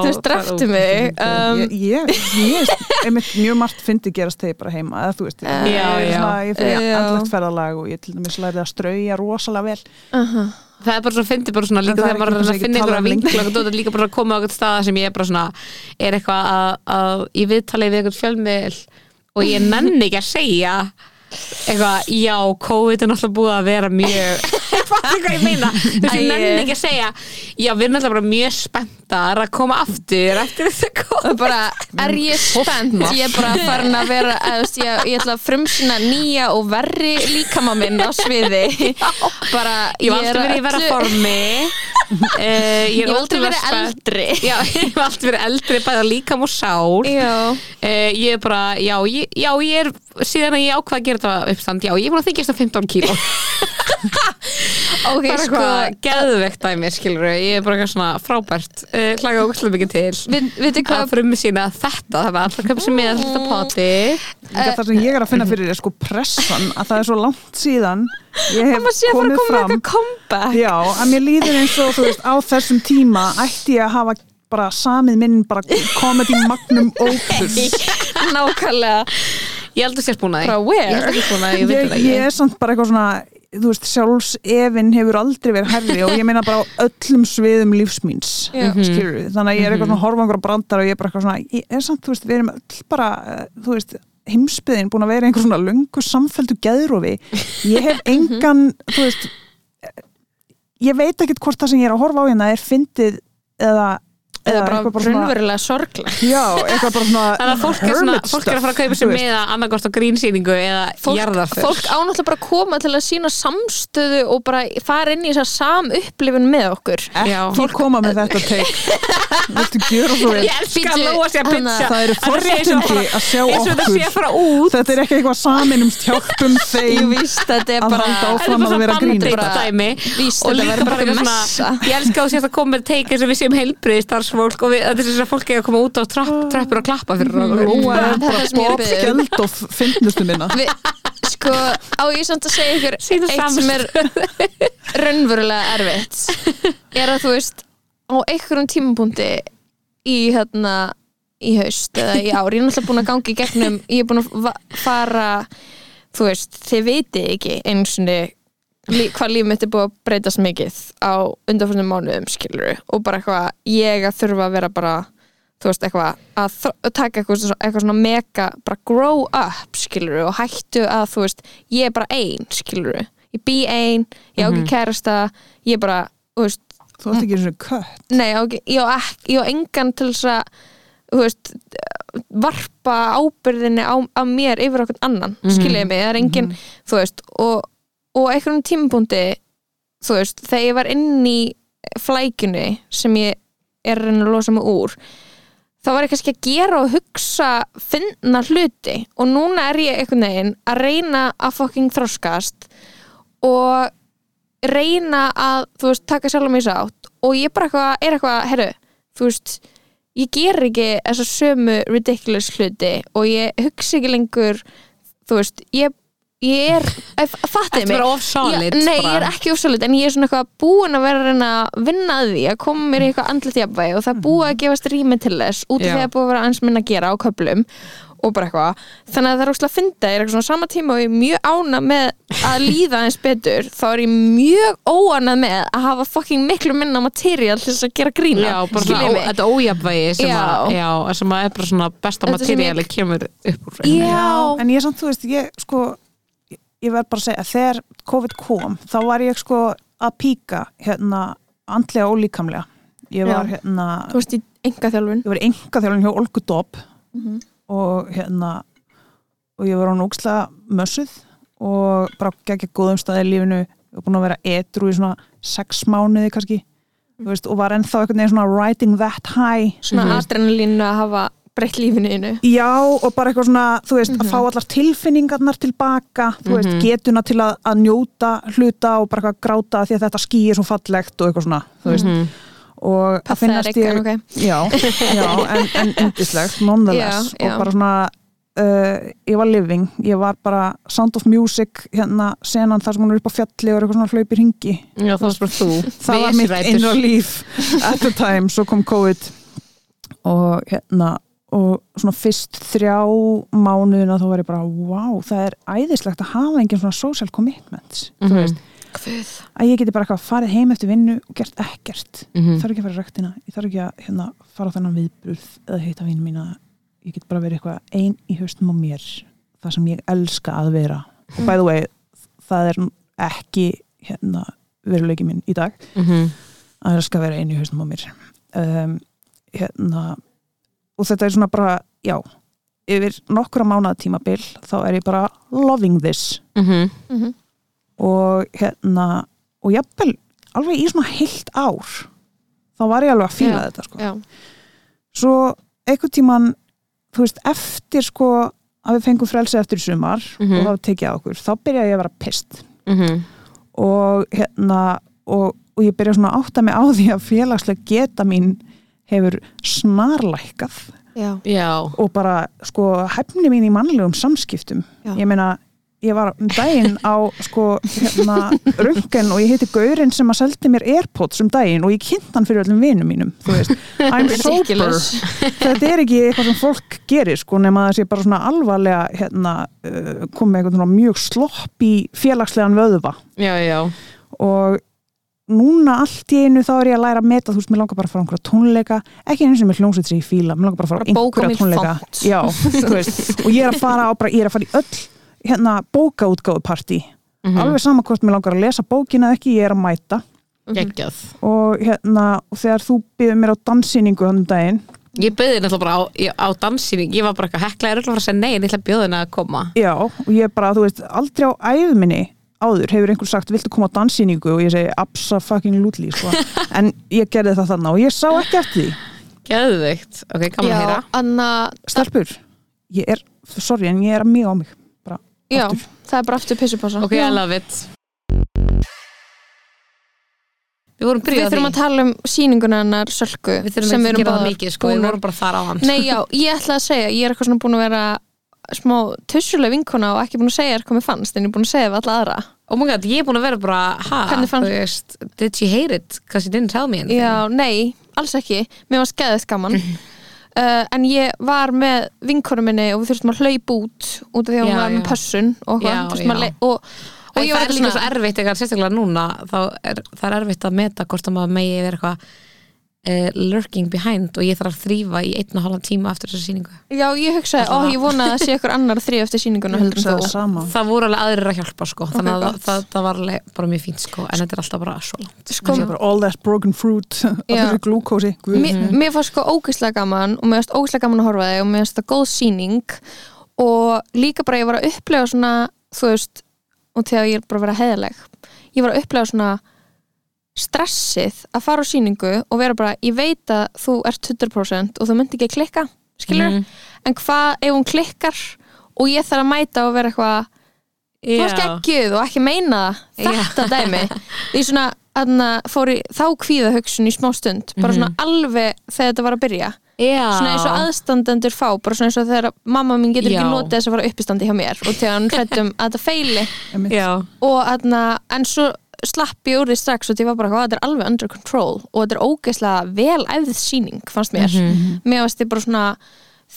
[SPEAKER 3] þú veist, dreftu mig um,
[SPEAKER 4] Ég, ég, ég mjög margt fyndi gerast þegar ég bara heima eða þú veist, ég,
[SPEAKER 2] Já,
[SPEAKER 4] ég,
[SPEAKER 2] já.
[SPEAKER 4] svona, ég fyrir
[SPEAKER 3] Já.
[SPEAKER 4] andlegt ferðalag og ég til dæmis lærði að strauja rosalega vel
[SPEAKER 2] það er bara svo fyndi bara svona líka þegar maður er
[SPEAKER 4] ekki
[SPEAKER 2] einhverja vinkla og þetta er líka bara að koma á eitthvað staða sem ég er bara svona er eitthvað að, að í viðtalið við eitthvað fjölmiðl og ég nenni ekki að segja eitthvað, já, COVID er náttúrulega búið að vera mjög fattu hvað ég meina? Þú veist, ég
[SPEAKER 3] Æ.
[SPEAKER 2] nenni ekki að segja. Já, við erum náttúrulega bara mjög spenntar að koma aftur eftir
[SPEAKER 3] og
[SPEAKER 2] COVID.
[SPEAKER 3] Bara, er ég spennt? ég er bara farin að vera veist, ég, ég ætla að frumsina nýja og verri líkama minn á sviði. Bara,
[SPEAKER 2] ég var alltaf verið í vera formi. Uh, ég
[SPEAKER 3] ég
[SPEAKER 2] er ótrúlega
[SPEAKER 3] verið eldri.
[SPEAKER 2] Já, ég hef alltaf verið eldri bæða líkam og sál.
[SPEAKER 3] Já,
[SPEAKER 2] Uh, ég er bara, já ég, já, ég er síðan að ég ákvað að gera þetta uppstand. Já, ég er búin að þykjast að 15 kíló.
[SPEAKER 3] Ok, sko
[SPEAKER 2] eitthvað geðvegt dæmi, skilur ég er bara eitthvað svona frábært. Uh, hlaga ógæslega mikið til.
[SPEAKER 3] Við,
[SPEAKER 2] að
[SPEAKER 3] hvað
[SPEAKER 2] frummi sína þetta, það var alltaf köpsi með þetta poti
[SPEAKER 4] Líka það sem ég er að finna fyrir er sko pressan að það er svo langt síðan ég hef
[SPEAKER 3] að að
[SPEAKER 4] komið fram. Já, að mér líður eins og þú veist á þessum tíma ætti ég að hafa bara samið minn bara comedy magnum opus.
[SPEAKER 3] Nákvæmlega
[SPEAKER 2] ég held að að
[SPEAKER 3] Bara
[SPEAKER 2] því
[SPEAKER 3] where?
[SPEAKER 2] ég því, ég
[SPEAKER 4] ég, er samt bara eitthvað svona þú veist, sjálfsefin hefur aldrei verið herri og ég meina bara á öllum sviðum lífsmýns
[SPEAKER 3] Já.
[SPEAKER 4] skilur þannig að ég er eitthvað svona að horfa á einhverja brandar og ég er bara eitthvað svona, ég er samt, þú veist, við erum öll bara, eh, þú veist heimsbyðin búin að vera einhver svona löngu samfelldu geðrofi, ég hef engan þú veist eh, ég veit ekkert hvort það sem ég er að horfa á hérna er fyndið eða
[SPEAKER 3] eða bara raunverulega sorglega
[SPEAKER 4] já, eitthvað bara svona
[SPEAKER 2] Þannig að fólk er, svona, fólk er að fara að kaupa
[SPEAKER 4] þú
[SPEAKER 2] sér
[SPEAKER 4] veist.
[SPEAKER 2] með að annarkost á grínsýningu eða
[SPEAKER 3] fólk, fólk ánáttúrulega bara að koma til að sína samstöðu og bara fara inn í þess að sam upplifun með okkur.
[SPEAKER 4] Ekki koma með þetta teik viltu gera svo vel?
[SPEAKER 2] Ég elska að lóa sér pitcha
[SPEAKER 4] það eru forréttindi að sjá okkur. þetta er ekki eitthvað saminumst hjálpum
[SPEAKER 3] Jú,
[SPEAKER 4] þeim að halda
[SPEAKER 2] er
[SPEAKER 4] áfram
[SPEAKER 2] bara
[SPEAKER 4] að vera grín
[SPEAKER 2] og líka bara
[SPEAKER 3] messa.
[SPEAKER 2] ég elska að þú sést að koma með teik eins og við séum heilbriði starfsfólk og við, þetta er þess að fólk er að koma út á trapp, trappur og klappa fyrir okkur.
[SPEAKER 4] Er
[SPEAKER 3] Þetta er
[SPEAKER 4] Bob
[SPEAKER 3] beðin.
[SPEAKER 4] Geldof fyndnustu minna.
[SPEAKER 3] Vi, sko, á ég samt að segja ykkur
[SPEAKER 2] Sýna
[SPEAKER 3] eitt sem er raunverulega erfitt. Er að þú veist á einhverjum tímapunkti í hérna í haust eða í ár, ég er náttúrulega búin að gangi gegnum, ég er búin að va- fara þú veist, þið vitið ekki eins og lí, hvað líf mitt er búið að breytast mikið á undanfjörnum mánuðum skilur og bara eitthvað, ég að þurfa að vera bara þú veist, eitthvað að taka eitthvað, eitthvað svona mega bara grow up, skilur og hættu að, þú veist, ég er bara ein skilur, ég bý ein ég á ekki kærasta, ég er bara þú veist,
[SPEAKER 4] þú ert ekki og kött.
[SPEAKER 3] Nei, ekki, ég á á engan til þess að þú veist, varpa ábyrðinni á, á mér yfir okkur annan mm skiljiði mig, það er engin þú veist, og, og einhverjum tímapunkti þú veist, þegar ég var inn í flækjunni sem ég er að losa mig úr þá var ég kannski að gera og hugsa finna hluti. Og núna er ég einhvern veginn að reyna að fucking þroskast og reyna að þú veist, taka sjálf mig sátt. Og ég bara eitthvað, er eitthvað, herru þú veist, ég ger ekki þessa sömu ridiculous hluti og ég hugsa ekki lengur þú veist, ég, ég er
[SPEAKER 2] Þetta
[SPEAKER 3] mig.
[SPEAKER 2] er solid
[SPEAKER 3] ég, Nei, ég er ekki of solid en ég er svona eitthvað búin að vera að reyna að vinna að því að koma mér í eitthvað andlet jafnvægi og það er búið að gefast rými til þess út af því að búið að vera aðeins minna að gera á köflum og bara eitthvað. Þannig að það er óslega að finna, ég er eitthvað svona sama tíma og ég er mjög ána með að líða eins betur þá er ég mjög óanað með að hafa fucking miklu minna material til þess að gera grína
[SPEAKER 2] Já, bara svona þetta ójafvægi sem,
[SPEAKER 3] Já.
[SPEAKER 2] að, já, sem að er bara svona besta
[SPEAKER 3] ég-
[SPEAKER 2] materjali kemur upp úr.
[SPEAKER 3] Já,
[SPEAKER 4] En ég samt, þú veist, ég sko ég, verð bara að segja, þegar COVID kom þá var ég sko að píka hérna andlega og líkamlega ég var
[SPEAKER 3] Já.
[SPEAKER 4] hérna
[SPEAKER 3] þú veist í enga þjálfun
[SPEAKER 4] ég var enga þjálfun hjá Olgu Dobb
[SPEAKER 3] Mhm.
[SPEAKER 4] og hérna og ég var á nógslega mössuð og bara geggja góðum staði í lífinu ég var búin að vera etru í svona sex mánuði kannski þú veist, og var ennþá einhvern veginn svona riding that high
[SPEAKER 3] svona
[SPEAKER 2] Mhm.
[SPEAKER 3] adrenalínu að hafa breytt lífinu innu
[SPEAKER 4] Já, og bara eitthvað svona, þú veist, að fá allar tilfinningarnar tilbaka, þú veist, getuna til að, að njóta hluta og bara eitthvað gráta því að þetta ský er svo fallegt og eitthvað svona, þú veist,
[SPEAKER 2] Mhm.
[SPEAKER 4] og að finnast ég,
[SPEAKER 3] ok.
[SPEAKER 4] já, já, en, en indislegt, nonetheless,
[SPEAKER 3] Já, já.
[SPEAKER 4] og bara svona, uh, ég var living, ég var bara Sound of Music, hérna, senan þar sem hún er upp á fjalli og er eitthvað svona hlaupi ringi,
[SPEAKER 2] Já, það var bara þú.
[SPEAKER 4] það var mitt innra líf at the time, svo kom COVID og hérna og svona fyrst þrjá mánuðina þá var ég bara, wow, það er æðislegt að hafa engin svona social commitments þú
[SPEAKER 2] Mhm.
[SPEAKER 4] veist, að ég geti bara eitthvað farið heim eftir vinnu og gert ekkert
[SPEAKER 2] Mhm.
[SPEAKER 4] ég þarf ekki að fara í rektina, ég þarf ekki að hérna, fara á þennan viðbrúð eða heita vinn mína ég get bara verið eitthvað ein í haustum á mér það sem ég elska að vera og by the way, það er ekki hérna, veruleiki minn í dag
[SPEAKER 2] Mhm.
[SPEAKER 4] að það skal vera einu í hausnum á mér um, hérna og þetta er svona bara, já yfir nokkra mánaða tímabil þá er ég bara loving this
[SPEAKER 2] Mhm.
[SPEAKER 3] Mhm.
[SPEAKER 4] og hérna og jafnvel alveg í svona heilt ár þá var ég alveg að fíla
[SPEAKER 3] Já,
[SPEAKER 4] þetta sko.
[SPEAKER 3] Já,
[SPEAKER 4] svo einhvern tíman þú veist, eftir sko að við fengum frelsi eftir í sumar
[SPEAKER 2] Mhm.
[SPEAKER 4] og það var tekið á okkur, þá byrjaði ég að vera pist
[SPEAKER 2] Mhm.
[SPEAKER 4] og hérna og, og ég byrja svona að átta mig á því að félagsleg geta mín hefur snarlækkað
[SPEAKER 3] já,
[SPEAKER 2] Já.
[SPEAKER 4] og bara sko hefni mín í mannlegum samskiptum
[SPEAKER 3] Já.
[SPEAKER 4] ég meina, ég var um daginn á sko hérna röngen og ég heiti Gaurinn sem að seldi mér Airpods um daginn og ég kynnt hann fyrir öllum vinum mínum þú veist, I'm sober þetta er ekki eitthvað sem fólk gerir sko nema að það sé bara svona alvarlega hérna, uh, komið eitthvað svona mjög slopp í félagslegan vöðva
[SPEAKER 2] Já, já.
[SPEAKER 4] og núna allt í einu þá er ég að læra að meta þú veist, mér langar bara að fara á einhverja tónleika ekki eins og mér hljómsveit sem ég fíla, mér langar bara að fara á einhverja tónleika. já, og ég er að fara á bara, ég er að fara í öll hérna bókaútgáfupartí.
[SPEAKER 2] Mhm.
[SPEAKER 4] alveg sama hvort mér langar að lesa bókina ekki, ég er að mæta.
[SPEAKER 2] Geggjað.
[SPEAKER 4] og hérna, og þegar þú byður mér á danssýningu hann um daginn.
[SPEAKER 2] Ég byrði náttúrulega bara á, ég- á dansýning, ég var bara eitthvað heklaði örugglega að fara að segja nei, ég ætla að bjóða henni að koma.
[SPEAKER 4] já, og ég bara, þú veist, aldrei á æfuminni áður hefur einhver sagt, viltu koma á danssýningu og ég segi, absa fucking lútli sko. en ég gerði það þarna og ég sá ekki eftir því
[SPEAKER 2] Geðveikt. Ok,
[SPEAKER 3] já
[SPEAKER 2] heyra.
[SPEAKER 3] Anna,
[SPEAKER 4] stelpur, ég er, sorry en ég er að mjög á mig bara,
[SPEAKER 3] já,
[SPEAKER 4] aftur.
[SPEAKER 3] það er bara aftur pissupása
[SPEAKER 2] Ok, I love it. Við vorum
[SPEAKER 3] Við
[SPEAKER 2] byrjað
[SPEAKER 3] þurfum að tala um sýninguna hennar Sölku
[SPEAKER 2] Við þurfum
[SPEAKER 3] sem
[SPEAKER 2] ekki að gera það mikið, sko, við vorum bara þar á hann.
[SPEAKER 3] Nei, já, ég ætla að segja, ég er eitthvað svona búin að vera smá tussuleg vinkona og ekki búin að segja þér hvað mér fannst en ég er búin að segja við alla aðra.
[SPEAKER 2] Oh my god, ég er búin að vera bara, ha, did she hate it? Because she didn't tell me anything.
[SPEAKER 3] Já, nei, alls ekki, mér var skeðið gaman. Uh, en ég var með vinkonu minni og við þurftum að hlaupa út út af því að hún var með pössun og, og, og
[SPEAKER 2] Og
[SPEAKER 3] ég var
[SPEAKER 2] það er líka svo erfitt eitthvað sérstaklega núna þá er, það er erfitt að meta hvort að maður megi vera eitthvað uh, lurking behind og ég þarf að þrýfa í einn og halvan tíma eftir þessa sýningu.
[SPEAKER 3] Já, ég hugsaði, ó, ég vona að sé ykkur annar þrý eftir sýninguna
[SPEAKER 4] Ég
[SPEAKER 3] heldur en
[SPEAKER 4] hugsaði
[SPEAKER 3] þú.
[SPEAKER 4] það sama.
[SPEAKER 2] Það voru alveg aðrir að hjálpa sko þannig að það, það var alveg bara mjög fínt sko en þetta er alltaf bara svo langt.
[SPEAKER 3] Sko,
[SPEAKER 4] all that broken fruit þessu glúkósi Guð.
[SPEAKER 3] mér, mér fannst sko ógeðslega gaman og mér fannst ógeðslega gaman að horfa þig og mér fannst það góð sýning. Og líka bara ég var að upplega svona þú veist, og þegar ég er bara að vera heiðaleg ég var að upplega svona stressið að fara á sýningu og vera bara, ég veit að þú ert 100% og þú myndi ekki klikka skilur,
[SPEAKER 2] Mhm.
[SPEAKER 3] en hvað ef hún klikkar og ég þarf að mæta og vera eitthvað þú
[SPEAKER 2] Já.
[SPEAKER 3] geggjuð og ekki meina þetta dæmi í svona, aðna, fór í þá kvíða hugsun í smá stund bara svona alveg þegar þetta var að byrja
[SPEAKER 2] Já.
[SPEAKER 3] svona eins og aðstandendur fá bara svona eins og þegar mamma mín getur
[SPEAKER 2] Já.
[SPEAKER 3] ekki notið þess að fara uppistandi hjá mér og þegar hann hrættum að þetta feili og aðna, en svo slapp ég úr því strax og því var bara hvað, þetta er alveg under control og þetta er ógeðslega vel æfð síning fannst mér. Mér varst ég bara svona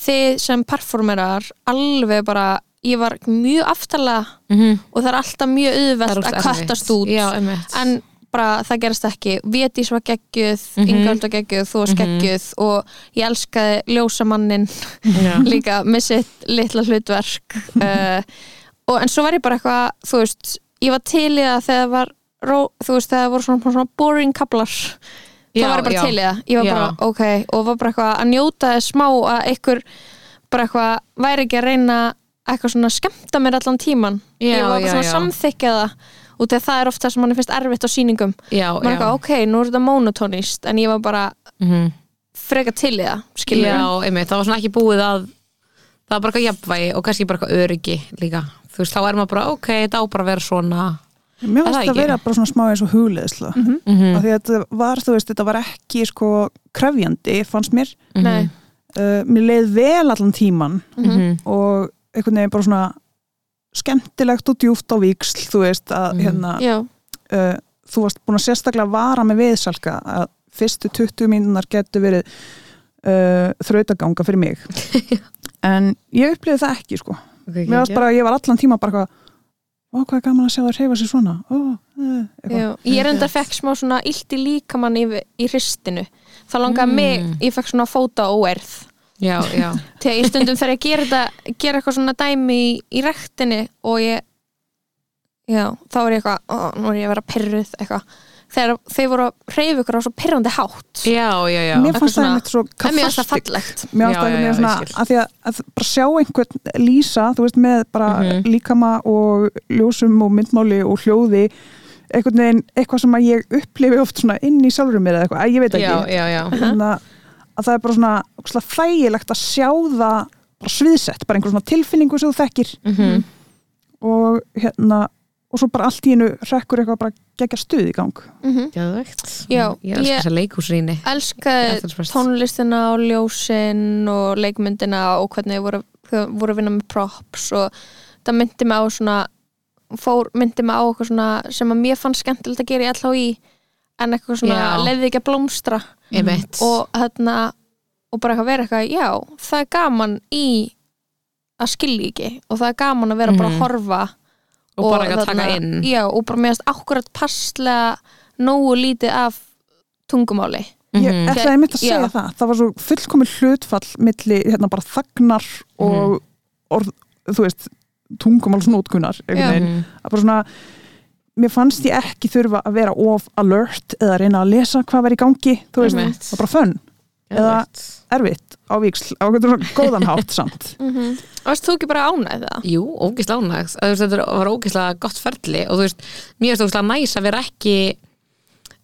[SPEAKER 3] þið sem performerar alveg bara ég var mjög aftalega
[SPEAKER 2] Mhm.
[SPEAKER 3] og það er alltaf mjög
[SPEAKER 2] Það
[SPEAKER 3] auðvelt að kattast út.
[SPEAKER 2] Já,
[SPEAKER 3] en bara það gerist ekki. Vétís var geggjuð, mm
[SPEAKER 2] Mhm.
[SPEAKER 3] Ingöld var geggjuð þú var geggjuð og ég elskaði ljósamannin líka með sitt litla hlutverk uh, og en svo var ég bara eitthvað þú veist, ég var til í það þegar var ró, þú veist, þegar voru svona, svona boring kaplar þá
[SPEAKER 2] Já,
[SPEAKER 3] var ég bara
[SPEAKER 2] já.
[SPEAKER 3] til í það. Ég var
[SPEAKER 2] Já.
[SPEAKER 3] bara, ok, og var bara eitthvað að njóta þess smá að einhver bara eitthvað væri ekki að reyna eitthvað svona að skemmta mér allan tíman
[SPEAKER 2] Já,
[SPEAKER 3] ég var bara
[SPEAKER 2] já,
[SPEAKER 3] svona
[SPEAKER 2] já.
[SPEAKER 3] að samþykja það og það er oft það sem mann finnst erfitt á sýningum.
[SPEAKER 2] Já,
[SPEAKER 3] maður er eitthvað, ok, nú er þetta monotónist en ég var bara
[SPEAKER 2] Mhm.
[SPEAKER 3] freka til í það
[SPEAKER 2] Já, einmitt, það var svona ekki búið að það var bara eitthvað jafnvægi og kannski bara eitthvað öryggi líka, þú veist, þá er maður bara ok, þetta á bara að vera svona
[SPEAKER 4] Mér
[SPEAKER 2] það
[SPEAKER 4] finnst það að vera bara svona smá eins og hugleðsla mm
[SPEAKER 2] Mhm.
[SPEAKER 4] af því að þetta var, þú veist, þetta var ekki sko krefjandi, fannst mér.
[SPEAKER 3] Nei,
[SPEAKER 4] uh, mér leið vel allan tíman
[SPEAKER 2] Mhm.
[SPEAKER 4] og einhvern veginn bara svona skemmtilegt og djúft á víksl þú veist að
[SPEAKER 2] Mhm.
[SPEAKER 4] hérna
[SPEAKER 3] já,
[SPEAKER 4] uh, þú varst búin að sérstaklega vara með viðsalka að fyrstu 20 mínunar getur verið uh, þrautaganga fyrir mig. En ég upplifði það ekki sko.
[SPEAKER 2] Okay,
[SPEAKER 4] mér varst bara, ég var allan tíma bara eitthvað ó hvað er gaman að sjá það reyfa sér svona? Ó, uh,
[SPEAKER 3] já ég er enda fekk smá svona illt í líkamann í, í hristinu. Það langaði
[SPEAKER 2] Mm.
[SPEAKER 3] mig, ég fekk svona fóta óerð.
[SPEAKER 2] Já, já,
[SPEAKER 3] þegar ég stundum þegar ég gera þetta gera eitthvað svona dæmi í, í rektinni og ég já, þá er ég eitthvað, ó, nú er ég að vera pyrruð eitthvað, þegar þeir voru að hreyfa ykkur á svo pyrrandi hátt
[SPEAKER 2] já, já, já.
[SPEAKER 4] mér fannst það
[SPEAKER 3] svona-
[SPEAKER 4] einmitt svo
[SPEAKER 3] en mér
[SPEAKER 4] fannst það veginn svona að því að, að bara sjá einhvern lýsa, þú veist, með bara
[SPEAKER 2] Mhm.
[SPEAKER 4] líkama og ljósum og myndmáli og hljóði einhvern veginn, eitthvað sem að ég upplifi oft svona inn í sjálfurum mér eða eitthvað, að ég veit ekki
[SPEAKER 2] já, já, já.
[SPEAKER 4] Þannig að, að það er bara svona ógeðslega þægilegt að sjá það bara sviðsett, bara einhver svona tilfinningu sem þú þekkir
[SPEAKER 2] Mhm.
[SPEAKER 4] og hérna og svo bara allt í einu rekkur eitthvað bara gegja stuð í gang
[SPEAKER 3] mm
[SPEAKER 2] Geðvegt.
[SPEAKER 3] Já,
[SPEAKER 2] ég elska
[SPEAKER 3] ég-
[SPEAKER 2] þessa leikhúsrýni
[SPEAKER 3] elskaði
[SPEAKER 2] Eftirspest.
[SPEAKER 3] tónlistina og ljósin og leikmyndina og hvernig þau voru, voru að vinna með props og það myndi mig á svona fór, myndi mig á eitthvað svona sem að mér fannst skemmtilegt að gera í LHI en eitthvað svona leiði ekki að blómstra
[SPEAKER 2] Einmitt.
[SPEAKER 3] og hérna og bara eitthvað vera eitthvað, já, það er gaman í að skilja ekki og það er gaman að vera bara að
[SPEAKER 2] Mhm.
[SPEAKER 3] horfa
[SPEAKER 2] og bara ekki að taka inn.
[SPEAKER 3] Já, og bara meðast akkurat passlega nógu lítið af tungumáli.
[SPEAKER 4] Ég
[SPEAKER 2] Mhm.
[SPEAKER 4] ætlaði einmitt að
[SPEAKER 3] Já.
[SPEAKER 4] segja það. Það var svo fullkomið hlutfall milli hérna bara þagnar og orð, þú veist, tungumálsnótkunar
[SPEAKER 2] Mhm.
[SPEAKER 4] að bara svona mér fannst ég ekki þurfa að vera of alert eða reyna að lesa hvað var í gangi þú veist, það var bara fönn eða- erfitt á víksl á einhvern svona góðan hátt samt.
[SPEAKER 3] Mm Varst þú ekki bara ánægð það?
[SPEAKER 2] Jú, ógislega ánægt þetta var ógislega gott ferli og þú veist, mér finnst ógislega næs að vera ekki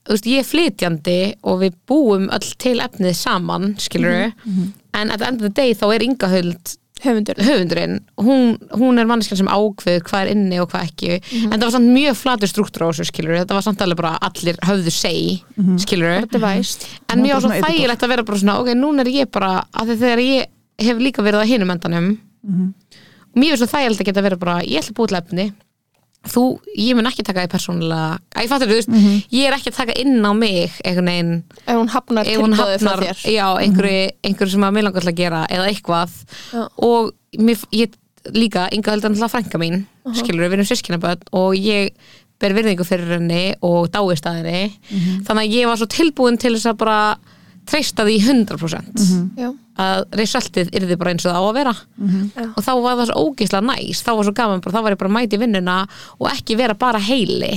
[SPEAKER 2] þú veist, ég er flytjandi og við búum öll til efnið saman, skilur en at the end of the day þá er Inga Huld
[SPEAKER 3] Höfundur.
[SPEAKER 2] Höfundurinn, hún, hún er manneskjan sem ákveður hvað er inni og hvað ekki. En það var samt mjög flatur struktúr á þessu skilur þetta var samt alveg bara allir höfðu seg skilur
[SPEAKER 3] Devæst
[SPEAKER 2] en
[SPEAKER 4] Hún
[SPEAKER 2] mér
[SPEAKER 4] var
[SPEAKER 2] var svo
[SPEAKER 4] bara svona
[SPEAKER 2] þægilegt að vera bara svona ok, núna er ég bara, af því þegar ég hef líka verið á hinum endanum og mér er svo þægilegt að geta verið bara ég ætla að búið til efni þú, ég mun ekki taka því persónulega að ég fattur þú veist, ég er ekki að taka inn á mig einhvern veginn.
[SPEAKER 3] Ef hún hafnar tilbúðið
[SPEAKER 2] hafnar,
[SPEAKER 3] þér.
[SPEAKER 2] já, einhverju, einhverju sem að mér langar til að gera eða eitthvað.
[SPEAKER 3] Já.
[SPEAKER 2] og mér, ég líka, Inga heldur að frænka mín skilur við erum sískinaböld og ég ber virðingu fyrir henni og dáist að henni. Þannig að ég var svo tilbúin til þess að bara treysta því 100%
[SPEAKER 3] Já,
[SPEAKER 2] að resultið yrði bara eins og það á að vera.
[SPEAKER 3] Já.
[SPEAKER 2] og þá var það svo ógeðslega næs. Þá var svo gaman, bara, þá var ég bara að mæti vinnuna og ekki vera bara heili.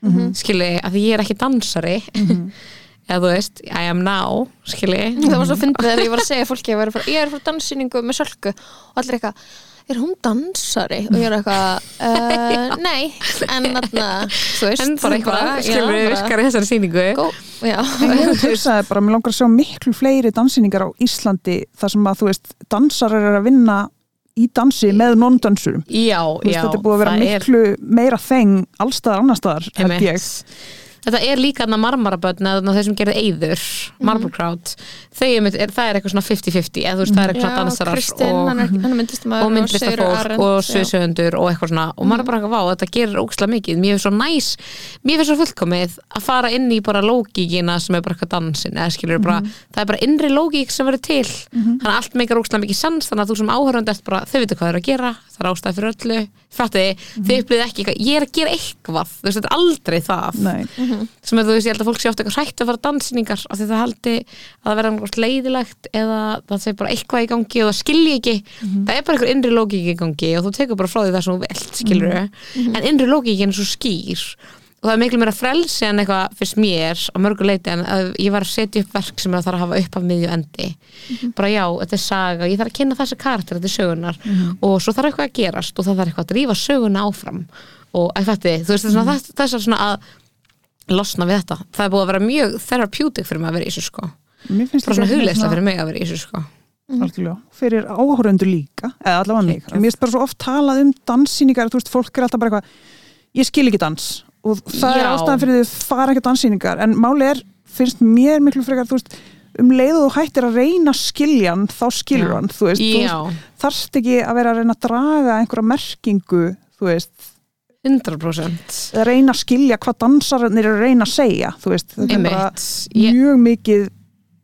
[SPEAKER 2] Mm -hmm. skilji, að því ég er ekki dansari. Eða þú veist, I am now skilji,
[SPEAKER 3] það var svo fyndið þegar ég var að segja fólki ég, frá, ég er frá danssýningu með sölku. Og allir eitthvað, er hún dansari? og ég er eitthvað, uh, nei. En þarna, þú veist
[SPEAKER 2] en bara eitthvað skilji,
[SPEAKER 3] bara-
[SPEAKER 2] virkar í þessari sýningu.
[SPEAKER 3] Gó, já,
[SPEAKER 4] ég hugsaði bara, mér langar að sjá miklu fleiri dansýningar á Íslandi þar sem að þú veist, dansar er að vinna í dansi með non-dansurum.
[SPEAKER 2] Já, já
[SPEAKER 4] þetta er búið að vera
[SPEAKER 2] það er-
[SPEAKER 4] miklu meira þeng allstaðar annarstaðar held ég
[SPEAKER 2] Þetta er líka þarna marmarabötn eða þeir sem gerði eyður,
[SPEAKER 3] Mhm.
[SPEAKER 2] Marble Crowd þau er, er, það er eitthvað svona 50-50 eða þú veist, það er eitthvað dansarar og, myndlistafólk og sviðsögundur og eitthvað svona. Og maður bara eitthvað þetta gerir ógslag mikið. Mér finnst svo næs, mér finnst svo fullkomið að fara inn í bara lógíkina sem er bara eitthvað dansin, eða skilur bara það er bara innri lógík sem verður til. Þannig að allt meikar ógslag mikið sens þannig að þú sem áhörund ert bara, þau veitu hvað þau eru að gera það að það
[SPEAKER 4] Nei.
[SPEAKER 2] sem er þú veist, ég held að fólk sé ofta eitthvað hrætt að fara á danssýningar af því það haldi að það verða einhvert leiðilegt eða það sé bara eitthvað í gangi og það skilji ekki, það er bara einhver innri lógík í gangi og þú tekur bara frá því það sem þú vilt skilur en innri lógíkin er svo skýr og það er miklu meira frelsi en eitthvað fyrst mér á mörgu leiti en að ég var að setja upp verk sem er að þarf að hafa upp af miðju endi. Bara já, þetta er saga, ég þarf að kynna þessa karakter þetta er sögunar og svo þarf eitthvað að gerast og það þarf eitthvað að drífa söguna áfram og að þetta, þú veist þess að þess að svona að losna við þetta, það er búið að vera mjög therapeutic fyrir mig að vera í þessu sko. Bara svona hugleislega fyrir mig að vera í þessu sko.
[SPEAKER 4] Algjörlega. fyrir áhörundur líka eða allavega mig, mér finnst bara svo oft talað um danssýningar, þú veist, fólk er alltaf bara eitthvað ég skil ekki dans. Og það er
[SPEAKER 2] Já.
[SPEAKER 4] ástæðan fyrir því fara ekki danssýningar. En máli er, finnst mér miklu frekar þú veist, um leið og þú hættir að reyna að skilja hann, þá skilur hann þú veist, þú veist, þarft ekki að vera að reyna að draga einhverja merkingu þú veist,
[SPEAKER 2] 100%
[SPEAKER 4] að reyna að skilja hvað dansararnir eru að reyna að segja þú veist, þetta er bara
[SPEAKER 2] ég,
[SPEAKER 4] mjög mikið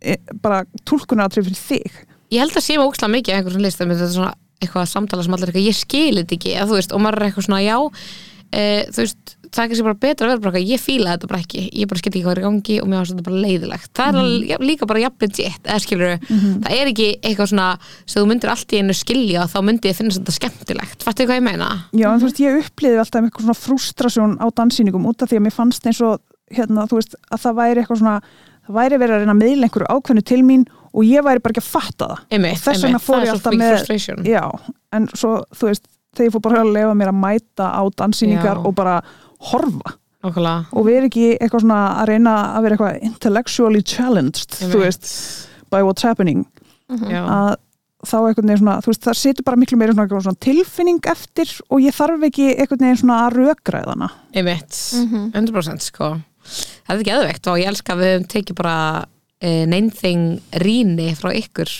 [SPEAKER 4] e, bara túlkunaratrið fyrir þig.
[SPEAKER 2] Ég held að sé mig ókslega mikið einhverjum list þetta er svona eitthvað samtala sem allir eitthvað ég skil þetta ekki, að þú veist, og maður er eitthvað svona já, e, þú veist það er kannski bara betra að vera bara ég fíla þetta bara ekki. Ég bara skil ekki hvað er í gangi og mér finnst þetta bara leiðilegt það er mm. líka bara jafn legit eða skilur, það er ekki eitthvað svona sem þú myndir allt í einu skilja þá myndi ég finna þetta skemmtilegt, fattu hvað ég meina?
[SPEAKER 4] Já, en þú veist, ég upplýði alltaf eitthvað svona frústrasjón á danssýningum út af því að mér fannst eins og, hérna, þú veist, að það væri eitthvað svona, það væri verið að reyna að meðla einhverju ákveðnu til mín og ég væri bara ekki að fatta það.
[SPEAKER 2] Einmitt,
[SPEAKER 4] Og þess vegna fór ég alltaf með- Já, en svo, þú veist, þegar ég fór bara að lefa mér að mæta á danssýningar
[SPEAKER 2] Já.
[SPEAKER 4] og bara horfa
[SPEAKER 2] Nákvæmlega.
[SPEAKER 4] og vera ekki eitthvað svona að reyna að vera eitthvað intellectually challenged, þú veist, by what's happening,
[SPEAKER 2] Já.
[SPEAKER 4] að þá einhvern veginn svona, þú veist, það situr bara miklu meira svona, eitthvað svona tilfinning eftir og ég þarf ekki einhvern veginn svona að rökræðana.
[SPEAKER 2] Einmitt, 100% sko Það er ekki eðvegt og ég elska að við höfum tekið bara e, neinþing rýni frá ykkur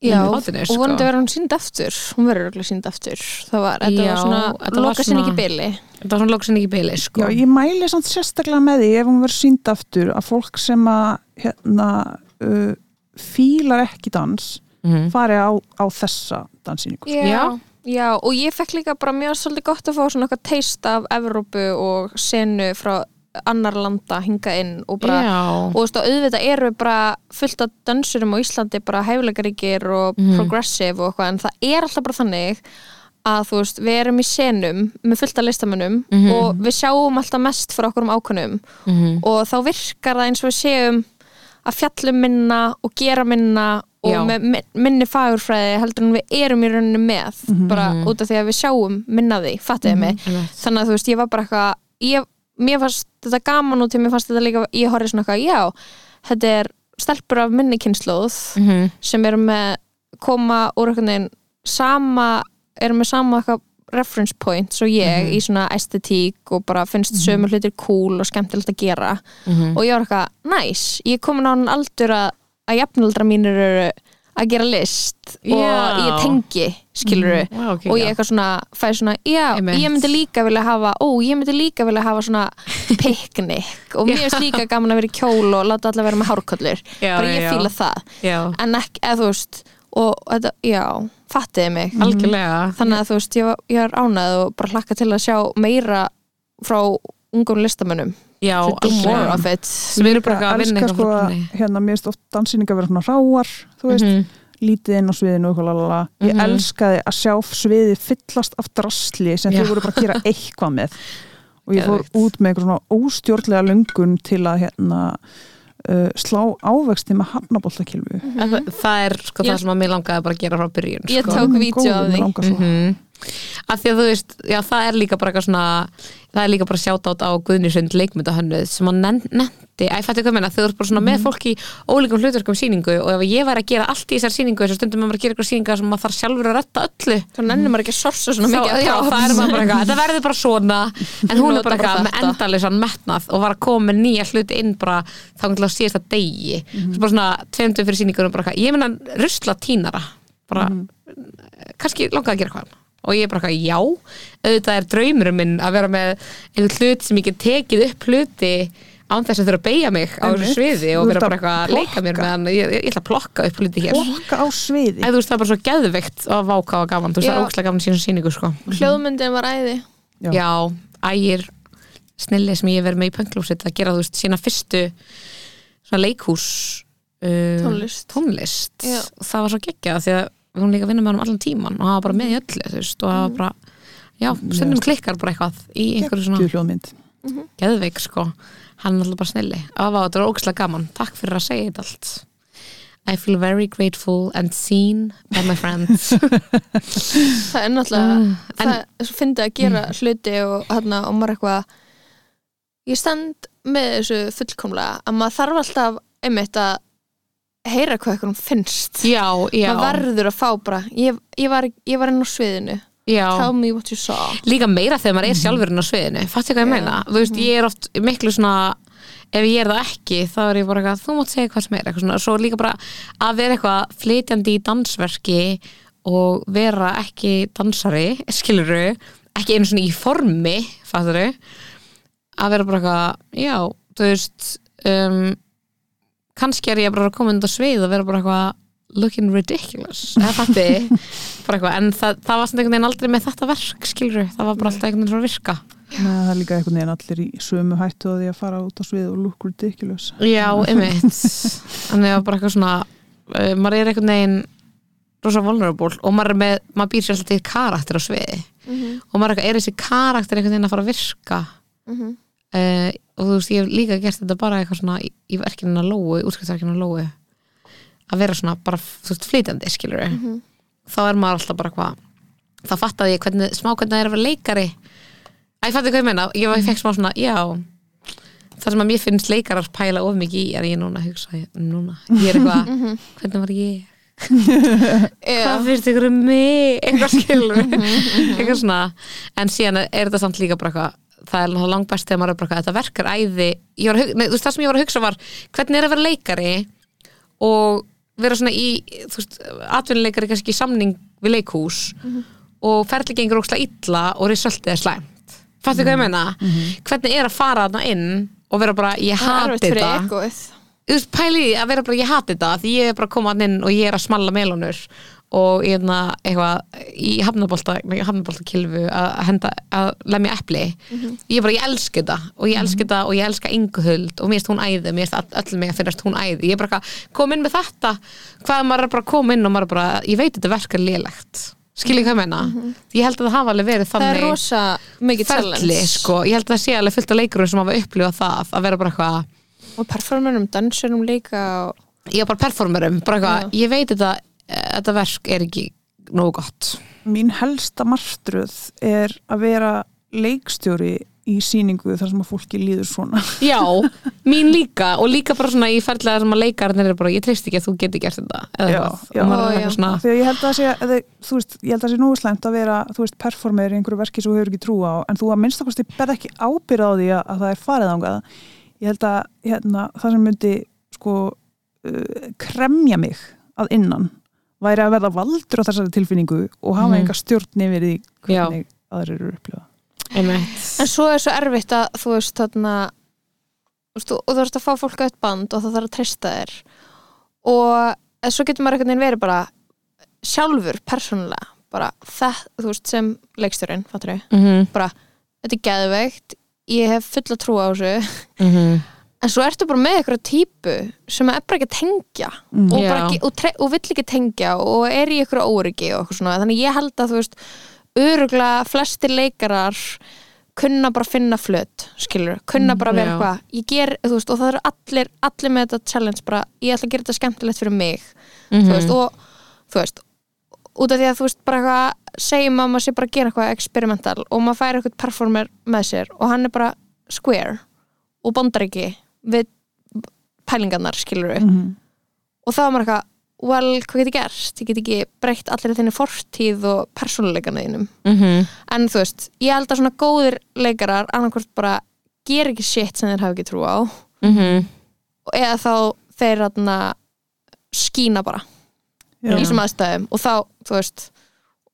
[SPEAKER 3] Já,
[SPEAKER 2] hlátinu,
[SPEAKER 3] og vonandi verður hún sínd aftur hún verður örugglega sínd aftur það var, þetta
[SPEAKER 2] Já,
[SPEAKER 3] var svona,
[SPEAKER 2] þetta var
[SPEAKER 3] loka sinni ekki bili
[SPEAKER 2] Þetta var svona lóksin ekki beili sko
[SPEAKER 4] Já, ég mæli samt sérstaklega með því ef hún verður sínd aftur að fólk sem að hérna uh, fílar ekki dans
[SPEAKER 2] Mhm.
[SPEAKER 4] fari á, á þessa danssýningu.
[SPEAKER 2] Já.
[SPEAKER 3] Já, og ég fekk líka bara mjög svolítið gott að fá svona eitthvað teist af Evrópu og senu frá annar landa hinga inn og bara
[SPEAKER 2] Já,
[SPEAKER 3] og þú veist og auðvitað eru bara fullt af dansurum á Íslandi bara hæfileikaríkir og
[SPEAKER 2] Mhm.
[SPEAKER 3] progressive og eitthvað en það er alltaf bara þannig að þú veist, við erum í senum með fullt af listamönnum
[SPEAKER 2] Mhm.
[SPEAKER 3] og við sjáum alltaf mest fyrir okkur um ákvönum
[SPEAKER 2] Mhm.
[SPEAKER 3] og þá virkar það eins og við séum að fjallum minna og gera minna og
[SPEAKER 2] Já.
[SPEAKER 3] með min- minni fagurfræði heldur en við erum í rauninni með bara
[SPEAKER 2] Mhm.
[SPEAKER 3] út af því að við sjáum minna af því, fattuðu mig
[SPEAKER 2] einmitt.
[SPEAKER 3] þannig að þú veist, ég var bara eitthvað ég, mér fannst þetta gaman og til mér fannst þetta líka ég horfði svona eitthvað, já þetta er stelpur af minni kynnslóð
[SPEAKER 2] Mhm.
[SPEAKER 3] sem eru með koma úr einhvern veginn sama, eru með sama reference point svo ég
[SPEAKER 2] Mhm.
[SPEAKER 3] í svona estetík og bara finnst sömu hlutir cool og skemmtilegt að gera
[SPEAKER 2] Mhm.
[SPEAKER 3] og ég var eitthvað, næs, ég er komin á hann aldur að, að jafnaldra mínir eru að gera list og
[SPEAKER 2] Já.
[SPEAKER 3] ég tengi, skilur
[SPEAKER 2] Vá, ok,
[SPEAKER 3] og ég eitthvað svona, fæ svona já,
[SPEAKER 2] Einmitt.
[SPEAKER 3] ég myndi líka vilja hafa ó, ég myndi líka vilja hafa svona piknik. Og mér finnst líka gaman að vera í kjól og láta alla vera með hárkollur.
[SPEAKER 2] Já,
[SPEAKER 3] bara ég
[SPEAKER 2] já.
[SPEAKER 3] fíla það. En ekki, eða þú veist og þetta, já, fattiði mig.
[SPEAKER 2] Algjörlega.
[SPEAKER 3] Þannig að þú veist, ég, var- ég er ánæð og bara hlakka til að sjá meira frá ungum listamönnum
[SPEAKER 2] Já,
[SPEAKER 3] more of it
[SPEAKER 2] sem eru bara að vinna eitthvað
[SPEAKER 4] sko að
[SPEAKER 2] henni.
[SPEAKER 4] hérna, mér finnst oft danssýninga vera svona ráar þú veist,
[SPEAKER 2] Mhm.
[SPEAKER 4] lítið inn á sviðinu ég
[SPEAKER 2] Mhm.
[SPEAKER 4] elskaði að sjá sviði fyllast af drasli sem
[SPEAKER 2] Já.
[SPEAKER 4] þau voru bara að gera eitthvað með og ég fór út með eitthvað svona óstjórnlega lungun til að hérna uh, slá ávexti með hafnaboltakilfu
[SPEAKER 2] En það, það er sko
[SPEAKER 3] Ég-
[SPEAKER 2] það sem að mér langaði bara að gera frá byrjun
[SPEAKER 3] Ég
[SPEAKER 2] sko.
[SPEAKER 3] tók vídeo af því.
[SPEAKER 2] Mhm. af því að þú veist, já það er líka bara eitthvað svona það er líka bara sjátt á Guðnisund leikmyndahönnuð sem hann nefndi að ég fætti hvað meina, þau eru bara svona með fólk í ólíkum hlutverkum sýningu og ef ég væri að gera allt í þessar sýningu þessar stundum maður að gera eitthvað sýninga sem maður þarf sjálfur að retta öllu
[SPEAKER 3] Þá nennir maður ekki að sorsa svona mikið
[SPEAKER 2] já, það er maður bara eitthvað, þetta verður bara svona en hún er bara eitthvað með endalisann metnað og var að koma með nýja hluti inn bara þá til að síðasta degi. Svo bara svona tveimtum fyrir sýningunum bara eitthvað, ég meina rusla tínara bara, kannski langaði að gera hvað og ég er bara eitthvað, já auðvitað er draumurum minn að vera með einhvern hlut sem ég get tekið upp hluti án þess að þurfa að beigja mig á þessu sviði og vera bara
[SPEAKER 4] að
[SPEAKER 2] eitthvað að leika mér
[SPEAKER 4] plokka.
[SPEAKER 2] með hann ég, ég ætla að plokka upp hluti hér
[SPEAKER 4] Plokka á sviði
[SPEAKER 2] Æ, þú veist, það er bara svo geðveikt að váka og gaman, þú veist, það er ógslag gaman síðan sýningu, sko.
[SPEAKER 3] Hljóðmyndin var æði
[SPEAKER 4] Já.
[SPEAKER 2] Já, ægir snilli sem ég verið með í pönglúsit að gera, þú veist, sína fyrstu svona leikhús uh,
[SPEAKER 3] Tónlist.
[SPEAKER 2] tónlist. Og það var svo geggjað því að hún líka vinna með hann allan tíman og það var bara með í öllu, þú veist, og það var bara já, stundum klikkar bara eitthvað í einhverju svona
[SPEAKER 4] hljóðmynd.
[SPEAKER 2] Geðveik, sko. Hann er alltaf bara snilli, það var þetta var ógslag gaman. Takk fyrir að segja þetta allt. I feel very grateful and seen by my friends.
[SPEAKER 3] Það er náttúrulega
[SPEAKER 2] Mm,
[SPEAKER 3] Það er svo fyndið að gera hluti og, hana, og maður eitthvað Ég stend með þessu fullkomlega að maður þarf alltaf einmitt að heyra hvað eitthvað finnst.
[SPEAKER 2] Já, já,
[SPEAKER 3] maður verður að fá bara ég, ég, var, ég var inn á sviðinu.
[SPEAKER 2] Já.
[SPEAKER 3] tell me what you saw.
[SPEAKER 2] Líka meira þegar maður er sjálfurinn á sviðinu Fattu hvað ég meina? Þú veist, ég er oft miklu svona ef ég er það ekki, þá er ég bara eitthvað þú mátt segja hvað sem er, svona. Svo líka bara að vera eitthvað flytjandi í dansverki og vera ekki dansari, skiluru ekki einu svona í formi fatturu að vera bara eitthvað, já, þú veist um, kannski er ég bara að koma undan svið og vera bara eitthvað looking ridiculous. Fatti, bara eitthvað en það, það var svona einhvern veginn aldrei með þetta verk skilur, það var bara alltaf einhvern veginn svona að virka.
[SPEAKER 4] Nei, það er líka einhvern veginn allir í sömu hættu að því að fara út á svið og look ridiculous.
[SPEAKER 2] Já, einmitt. Þannig að bara eitthvað svona uh, maður er einhvern veginn rosa vulnerable og maður er með, maður býr sér alltaf til karakter á sviði. Og maður er eitthvað, er þessi karakter einhvern veginn að fara að virka?
[SPEAKER 3] Mhm.
[SPEAKER 2] uh, og þú veist, ég hef líka gert þetta bara eitthvað svona í, í verkinu að lóu, útskiptverkinu að vera svona bara, þú veist, flytjandi skilur þá er maður alltaf bara hvað þá fattaði ég hvernig, smá hvernig það er að vera leikari. Að ég fatti hvað ég meina. Ég ég fekk smá svona, já það sem að mér finnst leikarar pæla of mikið í er ég núna hugsa, núna ég er eitthvað, hvernig var ég hvað finnst ykkur um mig? Eitthvað skilur. Eitthvað svona, en síðan er þetta samt líka bara eitthvað það er langt best þegar maður er bara eitthvað þetta verkar æði. Ég var að hug- nei, þú veist, það sem ég var að hugsa var hvernig er að vera leikari og vera svona í þú veist, atvinnuleikari kannski í samning við leikhús og ferli gengur ókslega illa og risöltið er slæmt. Fattu hvað ég meina? hvernig er að fara þarna inn og vera bara, ég hati þetta þú veist, pæli í því að vera bara, ég hati þetta því ég er bara að koma inn og ég er að smalla melónur og ég er eitthvað í hafnabolta, hafnabolta kilfu að henda, að lemja epli. Ég er bara, ég elska þetta og ég elska þetta og ég elska ynguhuld og mér finnst hún æði mér all- öllum mig að finnast hún æði. Ég er bara, eitthvað, kom inn með þetta. Hvað maður er bara að koma inn og maður er bara ég veit þetta verkar lélegt. Skilji hvað ég meina, ég held að það hafa alveg verið
[SPEAKER 3] það
[SPEAKER 2] þannig
[SPEAKER 3] er rosa mikið challenge.
[SPEAKER 2] sko, ég held að það sé alveg fullt af leikurum sem hafa upplifað það að vera bara eitthvað
[SPEAKER 3] og performerum, dansurum líka og...
[SPEAKER 2] ég er bara performerum, bara eitthvað, ég veit þetta þetta verk er ekki nógu gott
[SPEAKER 4] Mín helsta martröð er að vera leikstjóri í síningu þar sem að fólki líður svona
[SPEAKER 2] já, mín líka og líka bara svona í ferðlega sem að leikarnir er bara, ég treyst ekki að þú geti gert þetta eða
[SPEAKER 4] Já, já.
[SPEAKER 3] Ó, já.
[SPEAKER 2] svona
[SPEAKER 4] Þegar ég held að sé, eða, þú veist, ég held að sé nógu slæmt að vera, þú veist, performer í einhverju verki sem þú hefur ekki trú á, en þú að minnstakosti berð ekki ábyrð á því að, að það er farið ángað. Ég held að hérna, það sem myndi, sko, uh, kremja mig að innan væri að verða valdur á þessari tilfinningu og hafa
[SPEAKER 2] Mhm.
[SPEAKER 4] enga stjórn yfir því
[SPEAKER 2] Já.
[SPEAKER 4] hvernig aðrir eru upplifa.
[SPEAKER 2] einmitt,
[SPEAKER 3] en svo er svo erfitt að þú veist þarna þú veist, og þú veist að fá fólk á eitt band og það þarf að treysta þér og eða svo getur maður einhvern veginn verið bara sjálfur, persónulega bara það, þú veist, sem leikstjórinn fattur við,
[SPEAKER 2] mm
[SPEAKER 3] bara þetta er geðveikt, ég hef fulla trú á þessu.
[SPEAKER 2] -hmm.
[SPEAKER 3] en svo ertu bara með eitthvað típu sem er bara ekki að tengja.
[SPEAKER 4] Mm.
[SPEAKER 3] og, ekki, og, og vill ekki tengja og er í eitthvað óryggi og eitthvað svona. Þannig ég held að þú veist öruglega flestir leikarar kunna bara finna flöt skilur, kunna bara vera eitthvað ég ger, þú veist, og það eru allir allir með þetta challenge bara, ég ætla að gera þetta skemmtilegt fyrir mig.
[SPEAKER 2] Mhm.
[SPEAKER 3] þú veist, og þú veist út af því að þú veist bara eitthvað segjum að maður sé bara að gera eitthvað experimental og maður fær eitthvað performer með sér og hann er bara square og bondar ekki við pælingarnar skilur við
[SPEAKER 4] Mhm.
[SPEAKER 3] og þá er maður eitthvað, well, hvað get ég gert? Ég get ekki breytt allir þinni fortíð og persónuleikana þínum
[SPEAKER 2] Mhm.
[SPEAKER 3] en þú veist, ég held að svona góðir leikarar annarkvort bara ger ekki shit sem þeir hafa ekki trú á
[SPEAKER 2] Mhm.
[SPEAKER 3] og eða þá þeir skína bara
[SPEAKER 4] Já.
[SPEAKER 3] í þessum aðstæðum og þá, þú veist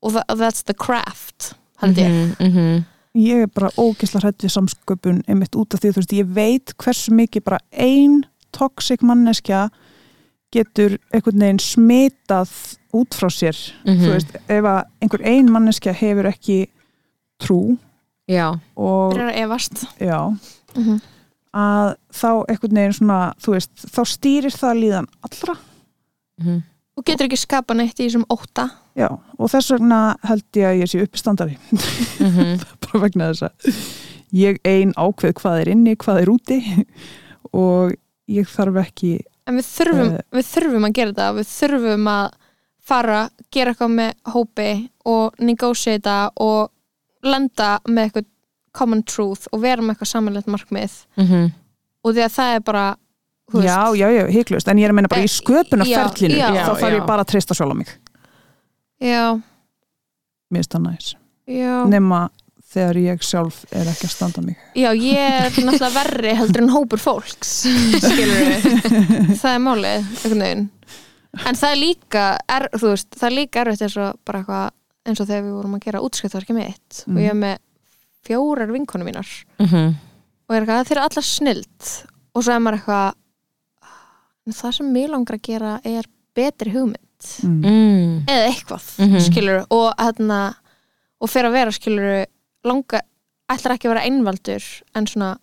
[SPEAKER 3] og það, that's the craft held ég
[SPEAKER 2] Mhm, mhm.
[SPEAKER 4] ég er bara ógisla hrætt við samsköpun einmitt út af því þú veist, ég veit hversu mikið bara ein toxic manneskja getur einhvern veginn smitað út frá sér
[SPEAKER 2] Mhm.
[SPEAKER 4] þú veist, ef að einhver ein manneskja hefur ekki trú
[SPEAKER 2] Já,
[SPEAKER 4] og
[SPEAKER 3] þeir eru að efast
[SPEAKER 4] já,
[SPEAKER 3] Mhm.
[SPEAKER 4] að þá einhvern veginn svona, þú veist, þá stýrir það líðan allra,
[SPEAKER 2] Mhm.
[SPEAKER 3] Og getur ekki skapa neitt í þessum óta
[SPEAKER 4] já, og þess vegna held ég að ég sé uppistandari
[SPEAKER 2] Mhm.
[SPEAKER 4] bara vegna þess að ég ein ákveð hvað er inni, hvað er úti og ég þarf ekki
[SPEAKER 3] en við þurfum,
[SPEAKER 4] Eh.
[SPEAKER 3] við þurfum að gera þetta við þurfum að fara gera eitthvað með hópi og negotiata og lenda með eitthvað common truth og vera með eitthvað samanlegt markmið
[SPEAKER 2] Mhm.
[SPEAKER 3] og því að það er bara þú
[SPEAKER 4] Já, já, já, hygglust, en ég er að meina bara í
[SPEAKER 3] Eh,
[SPEAKER 4] sköpunarferlinu þá þarf ég bara að treysta sjálf á mig.
[SPEAKER 3] Já,
[SPEAKER 4] Mér finnst það næs.
[SPEAKER 3] Já.
[SPEAKER 4] Nema þegar ég sjálf er ekki að standa mig.
[SPEAKER 3] Já, ég er náttúrulega verri heldur en hópur fólks það er málið, en það er líka er, veist, það er líka erfitt eins og bara eitthvað eins og þegar við vorum að gera útskiptverki mitt. Og ég er með fjórar vinkonum mínar.
[SPEAKER 2] Mhm.
[SPEAKER 3] og er eitthvað, þeir eru allar snild. Og svo er maður eitthvað "En það sem mig langar að gera er betri hugmynd.
[SPEAKER 4] Mm.
[SPEAKER 2] Mm.
[SPEAKER 3] eða eitthvað,
[SPEAKER 2] Mhm.
[SPEAKER 3] skilur og hérna, og fyrir að vera skilur langa, ætlar ekki að vera einvaldur en svona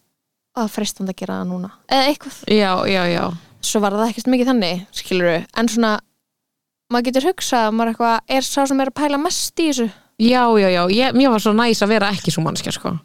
[SPEAKER 3] að freistandi að gera það núna, eða eitthvað.
[SPEAKER 2] Já, já, já.
[SPEAKER 3] Svo var það ekkert mikið þannig, skilur en svona, maður getur hugsað maður eitthvað, er sá sem er að pæla mest í þessu?
[SPEAKER 2] Já, já, já, ég, mér var svo næs að vera ekki svo mannskja sko.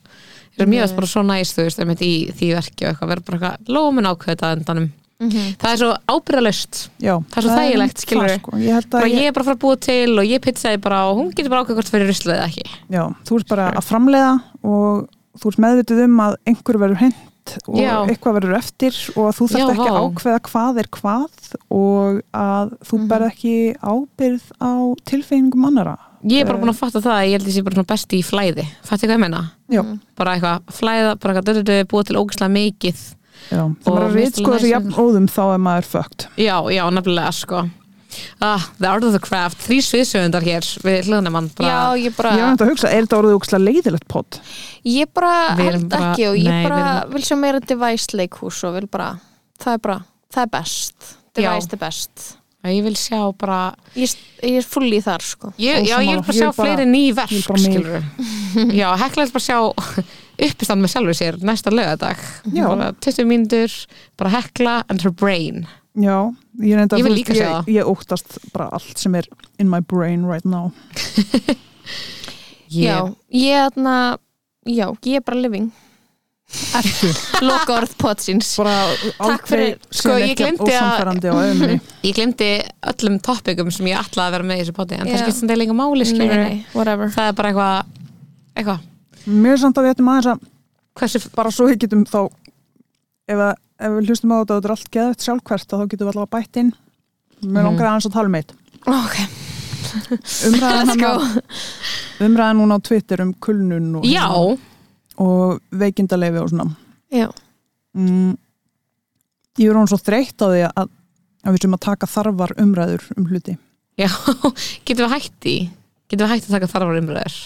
[SPEAKER 3] Nei.
[SPEAKER 2] mjög bara svo næs, þú veist, einmitt í því verki og eitthvað, vera bara eitthvað lómin ákveða endanum
[SPEAKER 3] -hmm.
[SPEAKER 2] Það er svo ábyrðalöst Það er svo þægilegt,
[SPEAKER 4] það, sko. Ég
[SPEAKER 2] ég
[SPEAKER 4] ég,
[SPEAKER 2] er bara að fara að búa til og ég pizzaði bara og hún getur bara ákveða hvort fyrir ruslið eða ekki
[SPEAKER 4] já, þú ert bara að framleiða og þú ert meðvitið um að einhver verður hent og
[SPEAKER 2] Já.
[SPEAKER 4] eitthvað verður eftir og þú þarft ekki að ákveða hvað er hvað og að þú
[SPEAKER 3] Mhm.
[SPEAKER 4] berð ekki ábyrð á tilfinningum annara
[SPEAKER 2] Ég er bara búin að fatta það að ég held að ég sé bara besti í flæði Fatti hvað ég meina?
[SPEAKER 4] Já.
[SPEAKER 2] Bara eitthvað, flæða, bara eitthvað dödödu, búa til ógislega mikið
[SPEAKER 4] Já, er
[SPEAKER 2] mér
[SPEAKER 4] reynd
[SPEAKER 2] finnst
[SPEAKER 4] sko
[SPEAKER 2] næs
[SPEAKER 4] jafn óðum þá er maður fucked.
[SPEAKER 2] Já, já, nefnilega sko. Ah, The Art of the Craft, þrý sviðsögundar hér við bara
[SPEAKER 3] já, ég bara
[SPEAKER 4] Ég var nefnt að hugsa, er þetta orðið ógslag leiðilegt pott?
[SPEAKER 3] ég bara held
[SPEAKER 2] bara-
[SPEAKER 3] ekki og ég
[SPEAKER 2] nei,
[SPEAKER 3] bara
[SPEAKER 2] erum-
[SPEAKER 3] vil sjá meira device leikhús og vil bara, það er bara það er best,
[SPEAKER 2] Já.
[SPEAKER 3] device er best.
[SPEAKER 2] Ég vil sjá bara
[SPEAKER 3] ég, ég er full í þar sko.
[SPEAKER 2] Ég, Já, ég vil bara sjá fleiri ný verk skilur Já, hekla vil bara sjá uppistand með sjálfur sér næsta lögadag 20 mínútur, bara hekla and her brain.
[SPEAKER 4] Já, ég er enda
[SPEAKER 2] Ég vil líka
[SPEAKER 4] veist,
[SPEAKER 2] sjá
[SPEAKER 4] ég,
[SPEAKER 2] það.
[SPEAKER 4] ég óttast bara allt sem er in my brain right now.
[SPEAKER 3] Já, ég er þarna já, ég er bara living. Loka orð potsins.
[SPEAKER 4] Bara
[SPEAKER 3] Takk fyrir.
[SPEAKER 2] Sko, ég gleymdi að- Ég glemdi öllum topikum sem ég ætlaði að vera með í þessu poti en
[SPEAKER 3] Já.
[SPEAKER 2] það skiptir sem það líka máli það er bara eitthvað eitthvað,
[SPEAKER 4] Mér samt að við ættum aðeins að
[SPEAKER 2] hversu
[SPEAKER 4] bara svo við getum þá ef, að, ef við hlustum á þetta og þetta er allt geðvægt sjálfkvært þá getum við allavega bætt inn. Mér
[SPEAKER 2] Mhm.
[SPEAKER 4] langar aðeins að tala um eitt.
[SPEAKER 3] Ok,
[SPEAKER 4] Umræðan, hana, umræðan núna á Twitter um kulnun og,
[SPEAKER 2] Já,
[SPEAKER 4] og veikindaleifi og svona.
[SPEAKER 3] Já,
[SPEAKER 4] mm, Ég er hún svo þreytt á því að, að við sem að taka þarfar umræður um hluti.
[SPEAKER 2] Já, getum við hætti getum við hætti að taka þarfar umræður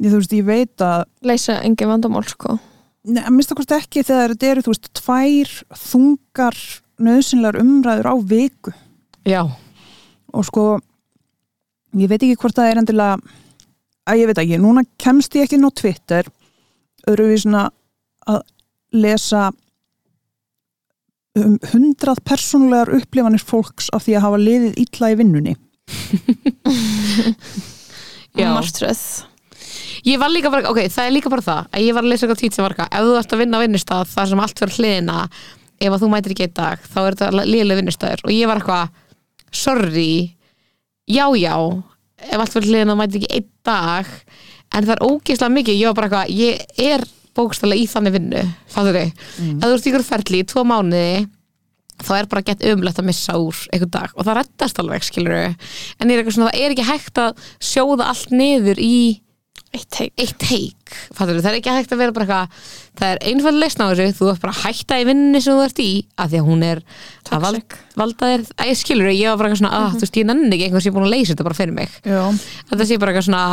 [SPEAKER 4] Ég, þú veist, ég veit að
[SPEAKER 3] leysa engin vandamál sko.
[SPEAKER 4] Nei, að minnst okkur ekki þegar þetta eru, þú veist, tvær þungar nöðsynlegar umræður á viku.
[SPEAKER 2] Já,
[SPEAKER 4] og sko ég veit ekki hvort það er endilega að ég veit ekki, núna kemst ég ekki inn á Twitter öðruvísina að lesa um hundrað persónulegar upplifanir fólks af því að hafa liðið illa í vinnunni.
[SPEAKER 2] Já.
[SPEAKER 3] Martröð
[SPEAKER 2] Ég var líka bara, ok, það er líka bara það að ég var að lesa eitthvað tvít sem var eitthvað ef þú ert að vinna á vinnustaf þar sem allt fyrir hliðina ef að þú mætir ekki einn dag þá er þetta liðlega vinnustafur og ég var eitthvað sorry já já ef allt verður hliðin þá mæti ekki einn dag en það er ógeðslega mikið, ég var bara eitthvað ég er bókstælega í þannig vinnu fattur þig,
[SPEAKER 4] Mm.
[SPEAKER 2] ef þú ert ykkur ferli í tvo mánuði þá er bara gett umlegt að missa úr einhvern dag. Og það reddast alveg, skilur en ég er eitthvað svona, það er ekki hægt að sjóða allt niður í
[SPEAKER 3] eitt teik.
[SPEAKER 2] Eitt fattur það er ekki hægt að vera bara eitthvað, það er einfald leysn á þessu. Þú ert bara að hætta í vinninni sem þú ert í af því að hún er að val,
[SPEAKER 3] Toxic.
[SPEAKER 2] valda þér, að ég skilur ég var bara eitthvað svona, að þú veist, ég nenni ekki einhvers ég er búin að leysa þetta bara fyrir mig. Þetta sé bara eitthvað svona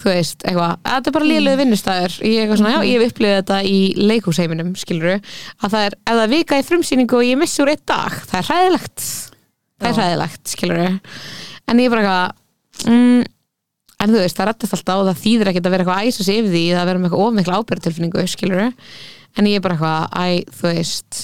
[SPEAKER 2] þú veist, eitthvað, að þetta er bara lélegu vinnustæður ég svona, já, ég hef upplifið þetta í leikhúsheiminum, skiluru, að það er ef það vika í frumsýningu og ég missi úr einn dag það er hræðilegt en er mm, en þú veist, það rettast alltaf og það þýðir ekkert að vera eitthvað að æsa sig yfir því að vera með eitthvað ofmikla ábyrðtilfinningu, skiluru en ég er bara eitthvað, æ, þú veist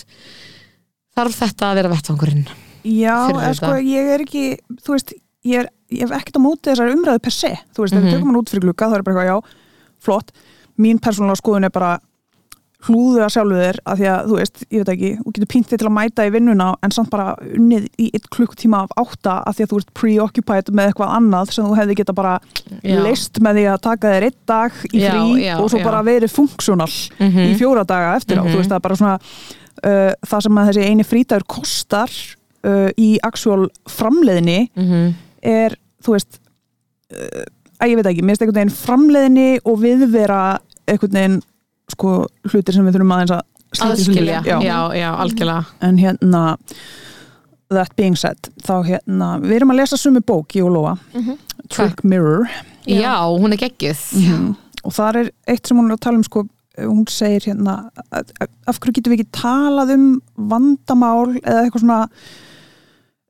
[SPEAKER 2] þarf þetta að vera vettvangurinn?
[SPEAKER 4] Já eða, sko, ég er ekki, þú veist, ég, er, ég hef ekkert á móti þessar umræðu per se, þú veist, ef
[SPEAKER 2] Mhm.
[SPEAKER 4] við tökum hann út fyrir glugga þá er bara eitthvað, já, flott. Mín persónulega skoðun er bara hlúðu að sjálfu þér, að því að, þú veist, ég veit ekki, þú getur píntið til að mæta í vinnuna en samt bara unnið í eitt klukktíma af átta að því að þú ert preoccupied með eitthvað annað sem þú hefði geta bara
[SPEAKER 2] Já.
[SPEAKER 4] leist með því að taka þér einn dag í
[SPEAKER 2] Já,
[SPEAKER 4] frí
[SPEAKER 2] já,
[SPEAKER 4] og svo
[SPEAKER 2] já.
[SPEAKER 4] bara verið funksjónal
[SPEAKER 2] Mhm.
[SPEAKER 4] í fjóra daga eftir á,
[SPEAKER 2] Mhm.
[SPEAKER 4] þú veist, það er bara svona uh, það sem að þessi eini frítagur kostar uh, í actual framleiðni
[SPEAKER 2] mm
[SPEAKER 4] er, þú veist uh, að ég veit ekki, mér finnst einhvern veginn framleiðni og viðvera einhvern veginn sko hlutir sem við þurfum aðeins að í
[SPEAKER 2] aðskilja,
[SPEAKER 4] sundur.
[SPEAKER 2] já, já, algjörlega.
[SPEAKER 4] En hérna that being said, þá hérna við erum að lesa sumi bók, ég og Lóa
[SPEAKER 3] Mhm.
[SPEAKER 4] Trick Mirror.
[SPEAKER 2] Já, hún er geggjuð.
[SPEAKER 4] Mhm. og það er eitt sem hún er að tala um sko, hún segir hérna af hverju getum við ekki talað um vandamál eða eitthvað svona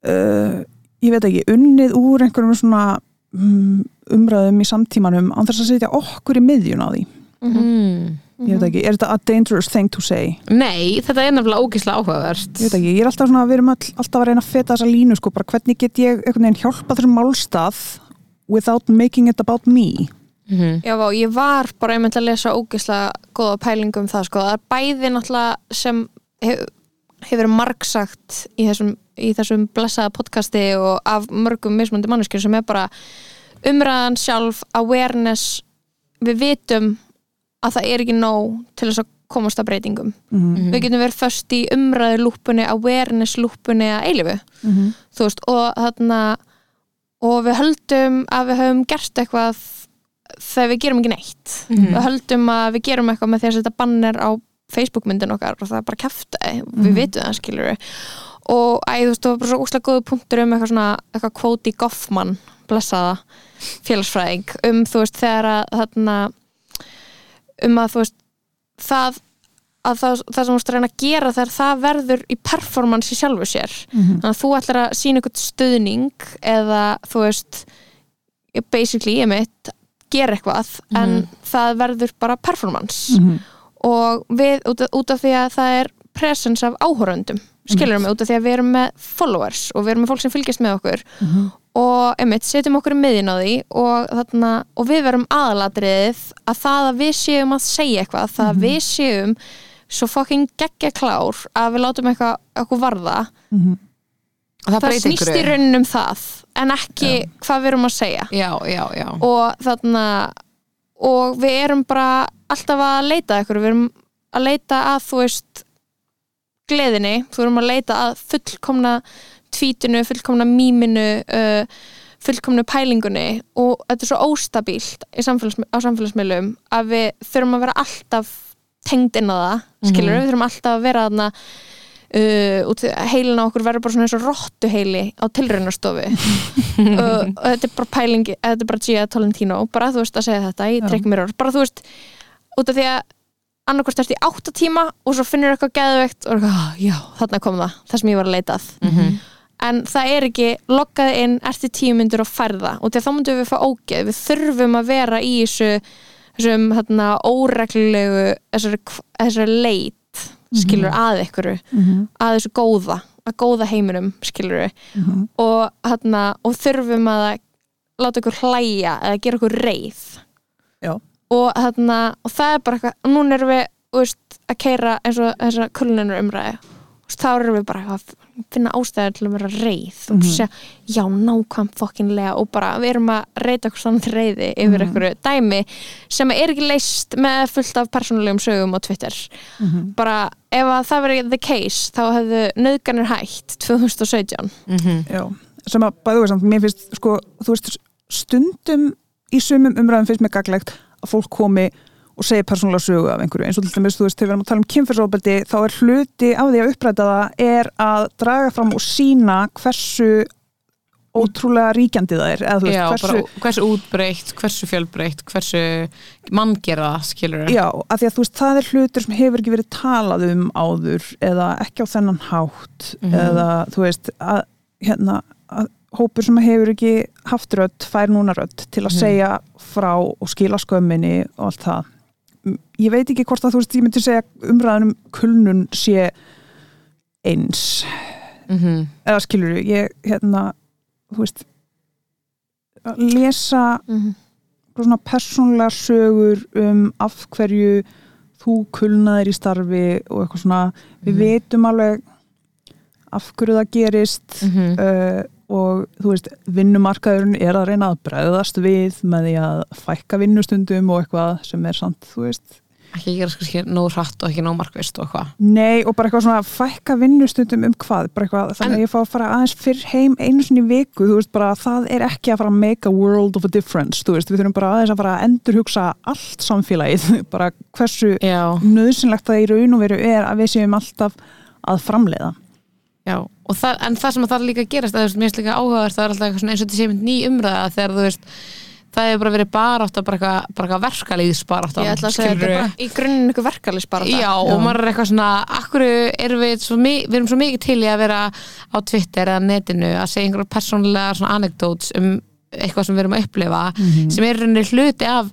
[SPEAKER 4] uh, ég veit ekki, unnið úr einhverjum svona um, umræðum í samtímanum án þess að setja okkur í miðjun á því.
[SPEAKER 2] Mm.
[SPEAKER 4] Ég veit ekki, er þetta a dangerous thing to say?
[SPEAKER 2] Nei, þetta er nefnilega ógeðslega áhugavert.
[SPEAKER 4] Ég veit ekki, ég er alltaf svona, við erum all, alltaf að reyna að feta þessa línu sko, bara hvernig get ég einhvern veginn hjálpa þessum málstað without making it about me?
[SPEAKER 2] Mm
[SPEAKER 3] Já, vá, ég var bara einmitt að lesa ógislega góða pælingu um það, sko. Það er bæði náttúrulega sem hef, hefur margsagt í þessum, í þessum blessaða podcasti og af mörgum mismundi manneskjur sem er bara umræðan sjálf, awareness, við vitum að það er ekki nóg til þess að komast að breytingum.
[SPEAKER 4] mm
[SPEAKER 3] Við getum verið föst í umræðu lúpunni, awareness lúpunni að eilifu,
[SPEAKER 4] -hmm.
[SPEAKER 3] þú veist, og þarna og við höldum að við höfum gert eitthvað þegar við gerum ekki neitt
[SPEAKER 2] Mhm.
[SPEAKER 3] við höldum að við gerum eitthvað með því að setja banner á Facebook myndin okkar og það er bara kæfta, við vitum það skilur og æ, þú veist, það var bara svo úslega góðu punktur um eitthvað svona, eitthvað kvóti Goffman, blessaða félagsfræðing, um þú veist þegar að þarna um að þú veist það að það, það sem þú veist að gera þegar það verður í performance í sjálfu sér
[SPEAKER 4] Mhm.
[SPEAKER 3] þannig að þú ætlar að sína eitthvað stuðning eða þú veist basically, ég mitt gera eitthvað, en það verður bara performance
[SPEAKER 4] Mhm.
[SPEAKER 3] og við, út af, út af því að það er presence af áhoröndum skilur mig, út af því að við erum með followers og við erum með fólk sem fylgjast með okkur
[SPEAKER 4] Mhm.
[SPEAKER 3] Og einmitt, setjum okkur í miðin á því og, þarna, og við verum aðalatriðið að það að við séum að segja eitthvað, það að við séum svo fucking geggja klár að við látum eitthvað okkur varða.
[SPEAKER 4] Mhm.
[SPEAKER 2] Og það,
[SPEAKER 3] það snýst í rauninum það en ekki hvað við erum að segja.
[SPEAKER 2] Já, já, já.
[SPEAKER 3] Og þarna og við erum bara alltaf að leita að ykkur, við erum að leita að þú veist gleðinni, þú erum að leita að fullkomna tvítinu, fullkomna mýminu uh, fullkomnu pælingunni og þetta er svo óstabílt samfélags, á samfélagsmiðlum að við þurfum að vera alltaf tengd inn á það, skilur við þurfum alltaf að vera þarna Uh, heilin á okkur verður bara svona eins og rottuheili á tilraunastofu. Uh, og þetta er bara pælingi þetta er bara Gia Tolentino, bara þú veist að segja þetta í
[SPEAKER 4] Já.
[SPEAKER 3] Trick Mirror, bara þú veist út af því að annarkvæmst ertu í átta tíma og svo finnur eitthvað geðveikt og eitthvað, "Ah, já, þarna kom það, það sem ég var að leita að.
[SPEAKER 2] Mhm.
[SPEAKER 3] En það er ekki loggað inn eftir tíu myndur og færða og þá myndum við fá ógeð. Við þurfum að vera í þessu þessum hérna, óreglulegu þessari, þessari leit skilur að ykkur
[SPEAKER 4] Mhm.
[SPEAKER 3] að þessu góða, að góða heiminum skilur
[SPEAKER 4] Mhm.
[SPEAKER 3] og, hérna, og þurfum að láta ykkur hlæja eða gera ykkur reið. Og, hérna, og það er bara eitthvað núna erum við veist, að keira eins og þessa kulnunur umræði þú veist, þá erum við bara að finna ástæður til að vera reið og
[SPEAKER 4] Mhm.
[SPEAKER 3] segja, já, nákvæm fokkinlega og bara við erum að reyta okkur svona til reyði yfir
[SPEAKER 4] Mhm.
[SPEAKER 3] einhverju dæmi sem er ekki leist með fullt af persónulegum sögum á Twitter
[SPEAKER 4] Mhm.
[SPEAKER 3] bara ef að það verið the case þá hefðu nöðganir hætt 2017
[SPEAKER 2] Mhm.
[SPEAKER 4] Já, sem að bæðu veist, mér finnst sko, þú veist, stundum í sumum umræðum finnst mér gaglegt að fólk komi og segi persónulega sögu af einhverju, eins og til dæmis, þú veist, þegar við erum að tala um kynfyrsofbeldi, þá er hluti af því að uppræta það er að draga fram og sína hversu ótrúlega ríkjandi það er, eða þú veist,
[SPEAKER 2] Já,
[SPEAKER 4] hversu
[SPEAKER 2] bara hversu útbreytt, hversu fjölbreytt hversu manngerða skilur
[SPEAKER 4] Já, af því að þú veist, það er hlutur sem hefur ekki verið talað um áður eða ekki á þennan hátt
[SPEAKER 2] Mhm.
[SPEAKER 4] eða þú veist að, hérna, að hópur sem hefur ekki haft rödd fær núna rödd til að
[SPEAKER 2] Mhm.
[SPEAKER 4] segja frá og skila skömminni og allt það ég veit ekki hvort að þú veist, ég myndi segja umræðan um kulnun sé eins
[SPEAKER 2] mm -hmm.
[SPEAKER 4] eða skilur ég hérna, þú veist að lesa
[SPEAKER 3] Mhm.
[SPEAKER 4] eitthvað svona persónlega sögur um af hverju þú kulnaðir í starfi og eitthvað svona við
[SPEAKER 2] Mhm.
[SPEAKER 4] veitum alveg af hverju það gerist
[SPEAKER 2] Mhm.
[SPEAKER 4] uh, og þú veist vinnumarkaðurinn er að reyna að bregðast við með því að fækka vinnustundum og eitthvað sem er samt, þú veist.
[SPEAKER 2] Ekki gera sko nóg hratt og ekki nóg markvist og hvað
[SPEAKER 4] Nei, og bara eitthvað svona fækka vinnustundum um hvað, bara eitthvað, þannig
[SPEAKER 2] En-
[SPEAKER 4] að ég fá að fara aðeins fyrr heim einu sinni viku, þú veist, bara það er ekki að fara að make a world of a difference, þú veist, við þurfum bara aðeins að fara að endurhugsa allt samfélagið, bara hversu nöðsynlegt það í raun og veru er að við séum alltaf að framleiða.
[SPEAKER 2] já, það, en það sem að það líka að gerast, það er mér finnst líka áhugavert það er alltaf eitthvað svona eins og þetta sé mynd ný umræða þegar þú veist, það hefur bara verið barátt bara eitthvað, bara eitthvað verkalýðsbarátt
[SPEAKER 3] ég ætla að er í grunninn ykkur verkalis bara
[SPEAKER 2] Já, og maður er eitthvað svona akkur erum við við erum svo mikið til í að vera á Twitter eða netinu að segja einhverja persónlega svona anekdóts um eitthvað sem við erum að upplifa
[SPEAKER 4] Mhm.
[SPEAKER 2] sem er í rauninni hluti af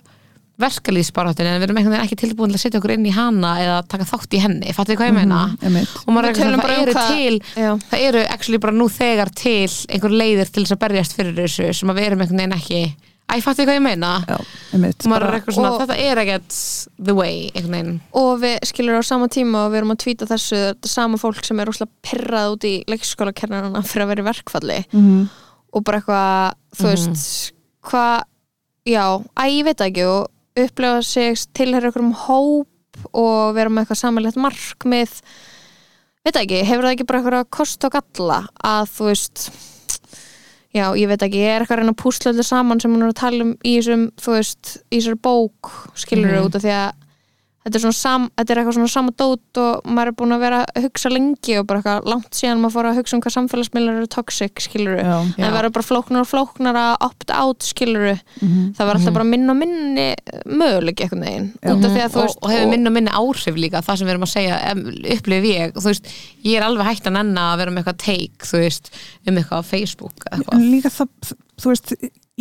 [SPEAKER 2] verkalýðsbaráttin en við erum einhvern veginn ekki tilbúin til að setja okkur inn í hana eða taka þátt í henni, fattu hvað ég meina
[SPEAKER 4] Mhm, einmitt.
[SPEAKER 2] og maður er svona,
[SPEAKER 3] bara
[SPEAKER 2] það
[SPEAKER 3] um
[SPEAKER 2] eru
[SPEAKER 3] hvað-
[SPEAKER 2] til
[SPEAKER 3] Já.
[SPEAKER 2] það eru actually bara nú þegar til einhver leiðir til þess að berjast fyrir þessu sem að við erum einhvern veginn ekki Æ, fattu hvað ég meina
[SPEAKER 4] Já, einmitt.
[SPEAKER 2] og maður er
[SPEAKER 4] Bara-
[SPEAKER 2] eitthvað svona,
[SPEAKER 3] og-
[SPEAKER 2] þetta er ekkert the way, einhvern veginn
[SPEAKER 3] og við skilur á sama tíma og við erum að tvíta þessu þetta sama fólk sem er úslega pyrrað út í leikskólakernarana fyrir að vera í verkfalli
[SPEAKER 4] Mhm.
[SPEAKER 3] og bara eitthvað þú
[SPEAKER 2] Mhm.
[SPEAKER 3] veist, hvað já, að ég veit ekki og upplefa sig tilherra ykkur um hóp og vera með eitthvað samanlegt markmið veit ekki, hefur það ekki bara eitthvað kost og galla að þú veist já, ég veit ekki, ég er eitthvað að reyna öllu saman sem hún er að tala um í þessum þú veist, í þessar bók skilur
[SPEAKER 2] Mhm.
[SPEAKER 3] út af því að þetta er, svona sam, þetta er eitthvað svona sama dót og maður er búin að vera að hugsa lengi og bara eitthvað langt síðan maður fór að hugsa um hvað samfélagsmiðlar eru toxic skilur
[SPEAKER 4] Já.
[SPEAKER 2] Já.
[SPEAKER 3] það verður bara flóknar og flóknar að opt-out skiluru,
[SPEAKER 4] Mhm.
[SPEAKER 3] það var alltaf bara minn og minni möguleik eitthvað neginn
[SPEAKER 2] og, og hefur minna og minni áhrif líka það sem við erum að segja, em, upplifi ég þú veist, ég er alveg hægt að nenna að vera með eitthvað take, þú veist, um eitthvað á Facebook eitthvað,
[SPEAKER 4] líka það, þú veist,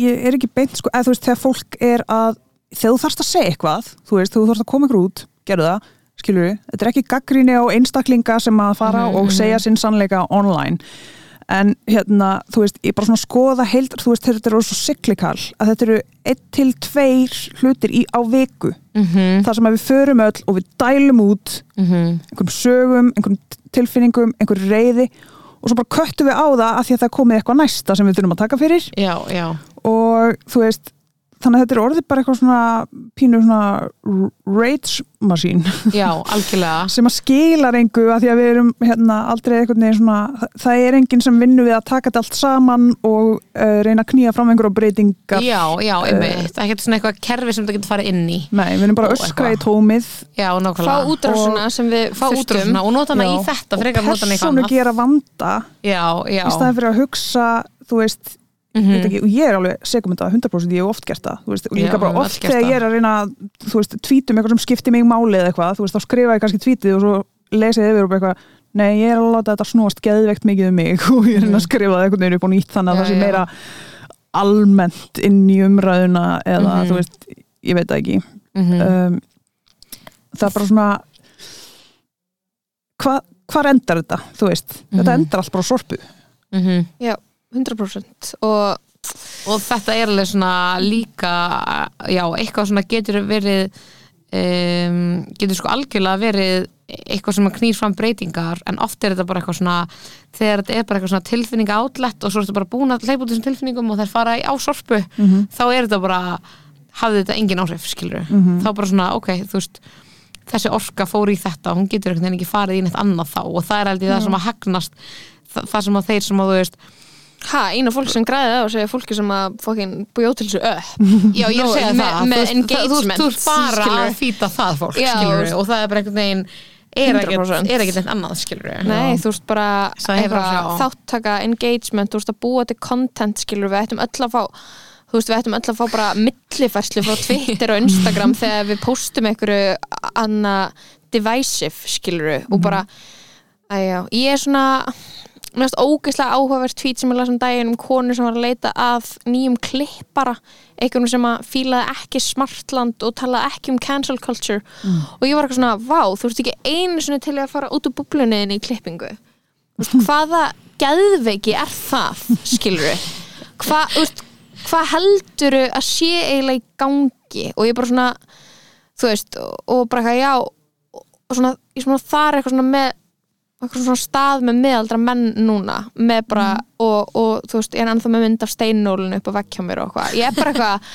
[SPEAKER 4] ég er ekki beint, sko, eða þú veist, þegar fólk er að, þegar þú þarfst að segja eitthvað, þú veist, þú þarfst að koma ykkur út, gerðu það, skilur við, þetta er ekki gaggríni á einstaklinga sem að fara
[SPEAKER 2] Mhm,
[SPEAKER 4] og
[SPEAKER 2] mhm.
[SPEAKER 4] segja sinn sannleika online, en hérna, þú veist, ég bara svona skoða heild, þú veist, þetta eru svo syklikal, að þetta eru einn til tveir hlutir í, á viku,
[SPEAKER 2] mm
[SPEAKER 4] þar sem við förum öll og við dælum út einhverjum sögum, einhverjum tilfinningum, einhverjum reyði og svo bara köttum við á það að því að það komið eitthvað næsta sem við þurfum að taka fyrir.
[SPEAKER 2] Já, já,
[SPEAKER 4] og þú veist þannig að þetta er orðið bara eitthvað svona pínu svona rage machine.
[SPEAKER 2] Já, algjörlega.
[SPEAKER 4] Sem að skilar engu að því að við erum hérna aldrei eitthvað neginn svona það- það er enginn sem vinnur við að taka þetta allt saman og uh, reyna að knýja fram einhverja breytingar.
[SPEAKER 2] Já, já, einmitt, ekkert svona eitthvað kerfi sem það getur farið inn í.
[SPEAKER 4] Nei, við erum bara öskra í tómið.
[SPEAKER 2] Já,
[SPEAKER 3] fá
[SPEAKER 2] nákvæmlega
[SPEAKER 3] útrásuna sem við
[SPEAKER 2] fá útrúsuna og nota hana í þetta frekar en nota hana í
[SPEAKER 4] og persónu gera vanda.
[SPEAKER 2] Já, já,
[SPEAKER 4] í staðin fyrir að hugsa þú veist,
[SPEAKER 2] Mhm.
[SPEAKER 4] veit ekki, og ég er alveg segum þetta 100% ég hef oft gert það þú veist, og
[SPEAKER 2] Já,
[SPEAKER 4] líka bara oft þegar ég er að reyna að, þú veist, tvítum eitthvað sem skiptir mig máli eða eitthvað, þú veist, þá skrifa ég kannski tvítið og svo lesið yfir og bara eitthvað nei, ég er að láta þetta snúast geðveikt mikið um mig og ég er að reyna að skrifa það einhvern veginn upp og nýtt þannig að
[SPEAKER 2] Mhm. Já,
[SPEAKER 4] það sé
[SPEAKER 2] já.
[SPEAKER 4] meira almennt inn í umræðuna eða,
[SPEAKER 2] Mhm.
[SPEAKER 4] þú veist, ég veit það ekki
[SPEAKER 2] Mhm.
[SPEAKER 4] um, það er bara svona hvað hvar endar þetta, þú veist þetta
[SPEAKER 2] Mhm.
[SPEAKER 4] endar allt bara sorpu
[SPEAKER 2] Mhm.
[SPEAKER 3] 100% og
[SPEAKER 2] og þetta er alveg svona líka já, eitthvað svona getur verið um, getur sko algjörlega verið eitthvað sem knýr fram breytingar en oft er þetta bara eitthvað svona þegar þetta er bara eitthvað svona tilfinninga átlætt og svo er þetta bara búin að hleypa út þessum tilfinningum og þær fara í ásorpu þá er þetta bara, hafði þetta engin áhrif skilur, þá bara svona ok, þú veist þessi orka fór í þetta hún getur ekki farið í neitt annað þá og það er aldrei það sem að hagnast það, það sem að þeir sem að þú veist
[SPEAKER 3] Ha, eina fólk sem græði á sig er fólki sem að fokkin búið til þessu upp
[SPEAKER 2] Já, ég er að segja það.
[SPEAKER 3] með engagement,
[SPEAKER 2] Þú ert bara að fýta það fólk skilur, og það er bara einhvern veginn er ekkert
[SPEAKER 3] 100%.
[SPEAKER 2] er ekkert neitt annað skilur
[SPEAKER 3] Nei, þú veist bara
[SPEAKER 2] Það
[SPEAKER 3] þáttaka, engagement, þú veist að búa til content skilur, við ættum öll að fá þú veist, við ættum öll að fá bara millifærslu frá Twitter og Instagram þegar við postum einhverju anna divisive skilur og bara æjá, ég er svona mér finnst ógeðslega áhugavert tweet sem ég las um daginn um konu sem var að leita að nýjum klippara, einhvern sem að fílaði ekki smartland og talaði ekki um cancel culture. Og ég var eitthvað svona, vá, þú veist ekki einu sinni til að fara út úr bublunniðin í klippingu. Veist, hvaða geðveiki er það, skilur við hvað, hvað heldur að sé eiginlega í gangi? Og ég bara svona þú veist, og, bara eitthvað já og, svona, ég svona þar eitthvað svona með svona stað með meðaldra menn núna með bara, og, og þú veist, ég er ennþá með mynd af steinnólinu upp á vegg hjá mér og eitthvað, ég er bara eitthvað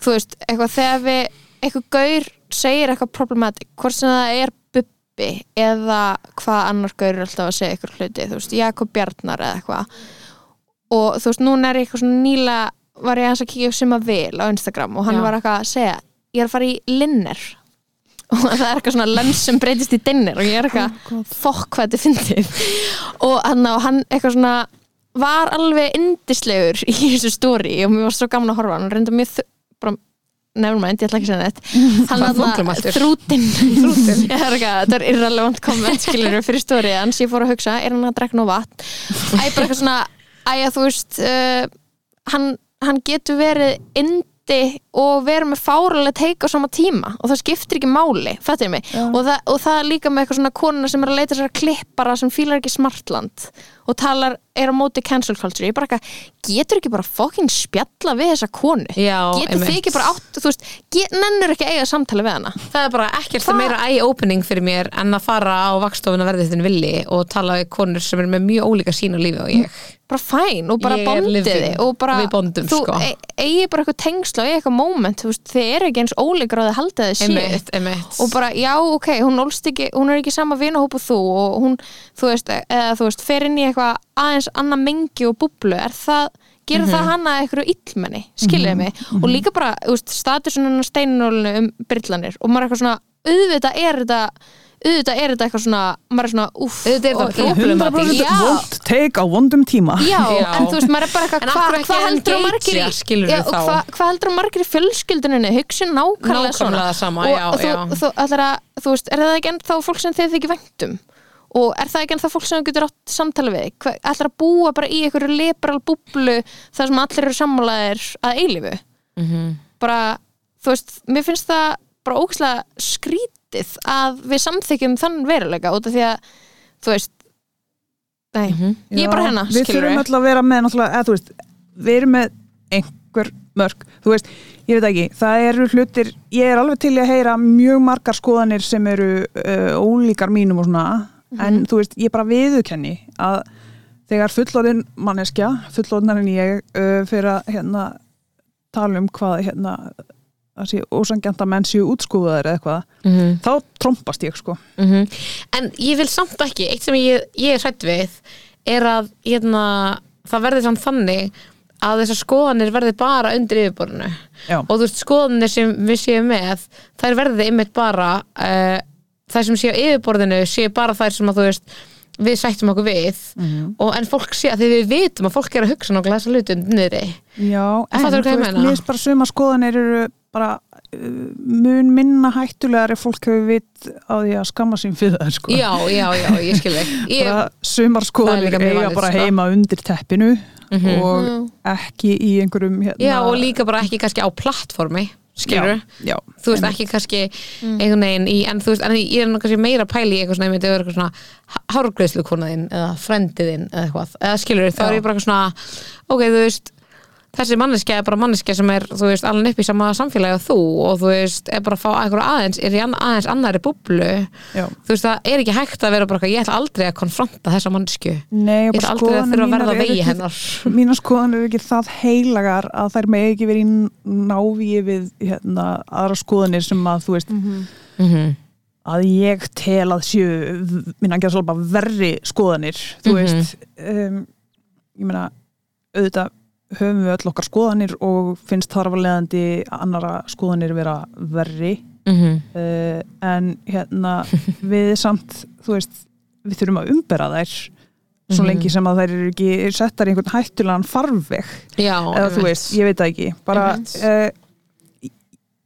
[SPEAKER 3] þú veist, eitthvað þegar við eitthvað gaur segir eitthvað problematic hvort sem það er bubbi eða hvað annar gaur er alltaf að segja eitthvað hluti, þú veist, Jakob Bjarnar eða eitthvað. Og þú veist, núna er ég eitthvað svona nýla var ég aðeins að kíkja upp sem að vil á Instagram og hann
[SPEAKER 2] Já.
[SPEAKER 3] var eitthvað að segja ég er að fara í linner og það er eitthvað svona lens sem breytist í dinner og ég er eitthvað fokk hvað þetta fyndið. Og hann, hann eitthvað svona var alveg indislegur í þessu stóri og mér var svo gaman að horfa á hann. Reynda mjög þ- bara nefnumænt, ég ætla ekki að segja neitt. Hann
[SPEAKER 2] þunglamæltur?
[SPEAKER 3] þrútin það er irrelevant komment skilur fyrir stóri, hans. Ég fór að hugsa er hann að drekka nú vatn? Æ, bara eitthvað svona, æ, að þú veist uh, hann, hann getur verið indi og verið með fáralega teik á sama tíma og það skiptir ekki máli, fattir mig? Og það, og það er líka með eitthvað svona konuna sem er að leita sér að klippara sem fílar ekki smartland og talar, er á móti cancel culture ég er bara eitthvað, getur ekki bara fucking spjalla við þessa konu
[SPEAKER 2] Já,
[SPEAKER 3] getur
[SPEAKER 2] einmitt.
[SPEAKER 3] þið ekki bara átt, þú veist get, nennur ekki að eiga samtali við hana
[SPEAKER 2] Það er bara ekkert
[SPEAKER 3] Hva-
[SPEAKER 2] meira eye-opening fyrir mér en að fara á vakstofuna verðið þinn villi og tala við konur sem er með mjög ólíka sín á lífi og ég
[SPEAKER 3] bara fæn og bara
[SPEAKER 2] Ég er
[SPEAKER 3] bondiði
[SPEAKER 2] living.
[SPEAKER 3] og bara,
[SPEAKER 2] Við bondum,
[SPEAKER 3] þú
[SPEAKER 2] sko.
[SPEAKER 3] e eigi bara eitthvað tengsla og eigi eitthvað moment, þú veist, þið eru ekki eins ólíkar og þið haldið þið séu
[SPEAKER 2] Einmitt, einmitt
[SPEAKER 3] og bara, já, ok, hún ólst ekki hún er ekki sama vinahóp og þú og hún, þú veist, eða þú veist, fer inn í eitthvað aðeins annað mengi og búblu er það, gerir það hana eitthvað illmenni, skiljiði mig? Og líka bara, þú veist, statusun hennar steinunólinu um brillanir og maður er eitthvað svona auðvitað er þetta auðvitað er þetta eitthvað svona, maður er svona úff,
[SPEAKER 2] Auðvitað er þetta
[SPEAKER 3] og-
[SPEAKER 2] problematic.
[SPEAKER 4] 100%
[SPEAKER 3] Já.
[SPEAKER 4] vond take á vondum tíma.
[SPEAKER 3] Já,
[SPEAKER 2] Já.
[SPEAKER 3] en þú veist, maður er bara eitthvað hvað
[SPEAKER 2] ekki
[SPEAKER 3] hva heldur að margir í og hvað hva heldur að margir í fjölskylduninni hugsi nákvæmlega svona.
[SPEAKER 2] Nákvæmlega sama,
[SPEAKER 3] og,
[SPEAKER 2] já,
[SPEAKER 3] og þú,
[SPEAKER 2] já.
[SPEAKER 3] Þú, ætlar að, þú veist, er það ekki ennþá fólk sem þið þykir væntum og er það ekki ennþá fólk sem getur átt samtali við? Ætlar að búa bara í einhverju liberal búblu þar sem allir eru sammálaðir að eilífu?
[SPEAKER 2] Mhm.
[SPEAKER 3] bara, þú veist, mér finnst það bara ógæslega skrítið að við samþykjum þann veruleika út af því að, þú veist nei, ég er bara hérna
[SPEAKER 4] Við þurfum öll að vera með þú veist, við erum með einhver mörg, þú veist, ég veit ekki, það eru hlutir, ég er alveg til að heyra mjög margar skoðanir sem eru uh, ólíkar mínum og svona,
[SPEAKER 3] Mhm.
[SPEAKER 4] en þú veist, ég bara viðukenni að þegar fullorðin manneskja, fullorðnar en ég, uh, fyrir að hérna tala um hvað hérna að sé ósangjant að menn séu útskúðaðir eða eitthvað,
[SPEAKER 2] Mhm.
[SPEAKER 4] þá trompast ég sko.
[SPEAKER 2] Mhm. En ég vil samt ekki, eitt sem ég, ég er hrætt við er að hérna, það verði samt þannig að þessar skoðanir verði bara undir yfirborðinu
[SPEAKER 4] Já.
[SPEAKER 2] og þú veist skoðanir sem við séum með þær verði einmitt bara uh, þær sem séu á yfirborðinu séu bara þær sem að þú veist við sættum okkur við
[SPEAKER 4] Mhm.
[SPEAKER 2] og en fólk sé að því við vitum að fólk er að hugsa nákvæmlega þessa undir niðri
[SPEAKER 4] Já,
[SPEAKER 2] En hvað ég meina?
[SPEAKER 4] mér finnst bara suma skoðanir eru bara uh, mun minna hættulegar ef fólk hefur vit á því að skamma sín fyrir það sko.
[SPEAKER 2] Já, já, já, ég skil þig ég,
[SPEAKER 4] bara sumar
[SPEAKER 2] Það er
[SPEAKER 4] skoðanir
[SPEAKER 2] líka mjög
[SPEAKER 4] eiga bara
[SPEAKER 2] sko.
[SPEAKER 4] heima undir teppinu
[SPEAKER 2] Mhm.
[SPEAKER 4] og ekki í einhverjum hérna,
[SPEAKER 2] Já, og líka bara ekki kannski á plattformi skilur
[SPEAKER 4] já, já,
[SPEAKER 2] þú veist ekki kannski einhvern veginn í, en þú veist, en ég er nú kannski meira pæli í eitthvað svona, eitthvað svona hárgreðslu konaðinn eða frendiðinn eða eitthvað, eða skilur þá er ég bara eitthvað svona ok, þú veist þessi manneskja er bara manneskja sem er, þú veist, alveg upp í sama samfélagi og þú og þú veist, er bara að fá einhverju aðeins er í aðeins annari búblu
[SPEAKER 4] Já.
[SPEAKER 2] þú veist, það er ekki hægt að vera bara eitthvað, ég ætla aldrei að konfronta þessa mannesku
[SPEAKER 4] Nei,
[SPEAKER 2] ég ætla aldrei að þurfa að verða vegi hennar
[SPEAKER 4] Mína skoðan er ekki það heilagar að þær með ekki verið í návíi við hérna, aðra skoðanir sem að þú veist
[SPEAKER 2] Mhm.
[SPEAKER 4] að ég tel að séu minna ekki að svolpa verri skoðanir þú
[SPEAKER 2] Mhm.
[SPEAKER 4] veist um, ég meina auðvitað höfum við öll okkar skoðanir og finnst þar af að leiðandi annara skoðanir vera verri
[SPEAKER 2] Mhm.
[SPEAKER 4] uh, en hérna við samt, þú veist við þurfum að umbera þær svo
[SPEAKER 2] Mhm.
[SPEAKER 4] lengi sem að þær eru ekki settar í einhvern hættulegan farveg
[SPEAKER 2] já,
[SPEAKER 4] eða þú veist, ég veit það ekki bara, uh,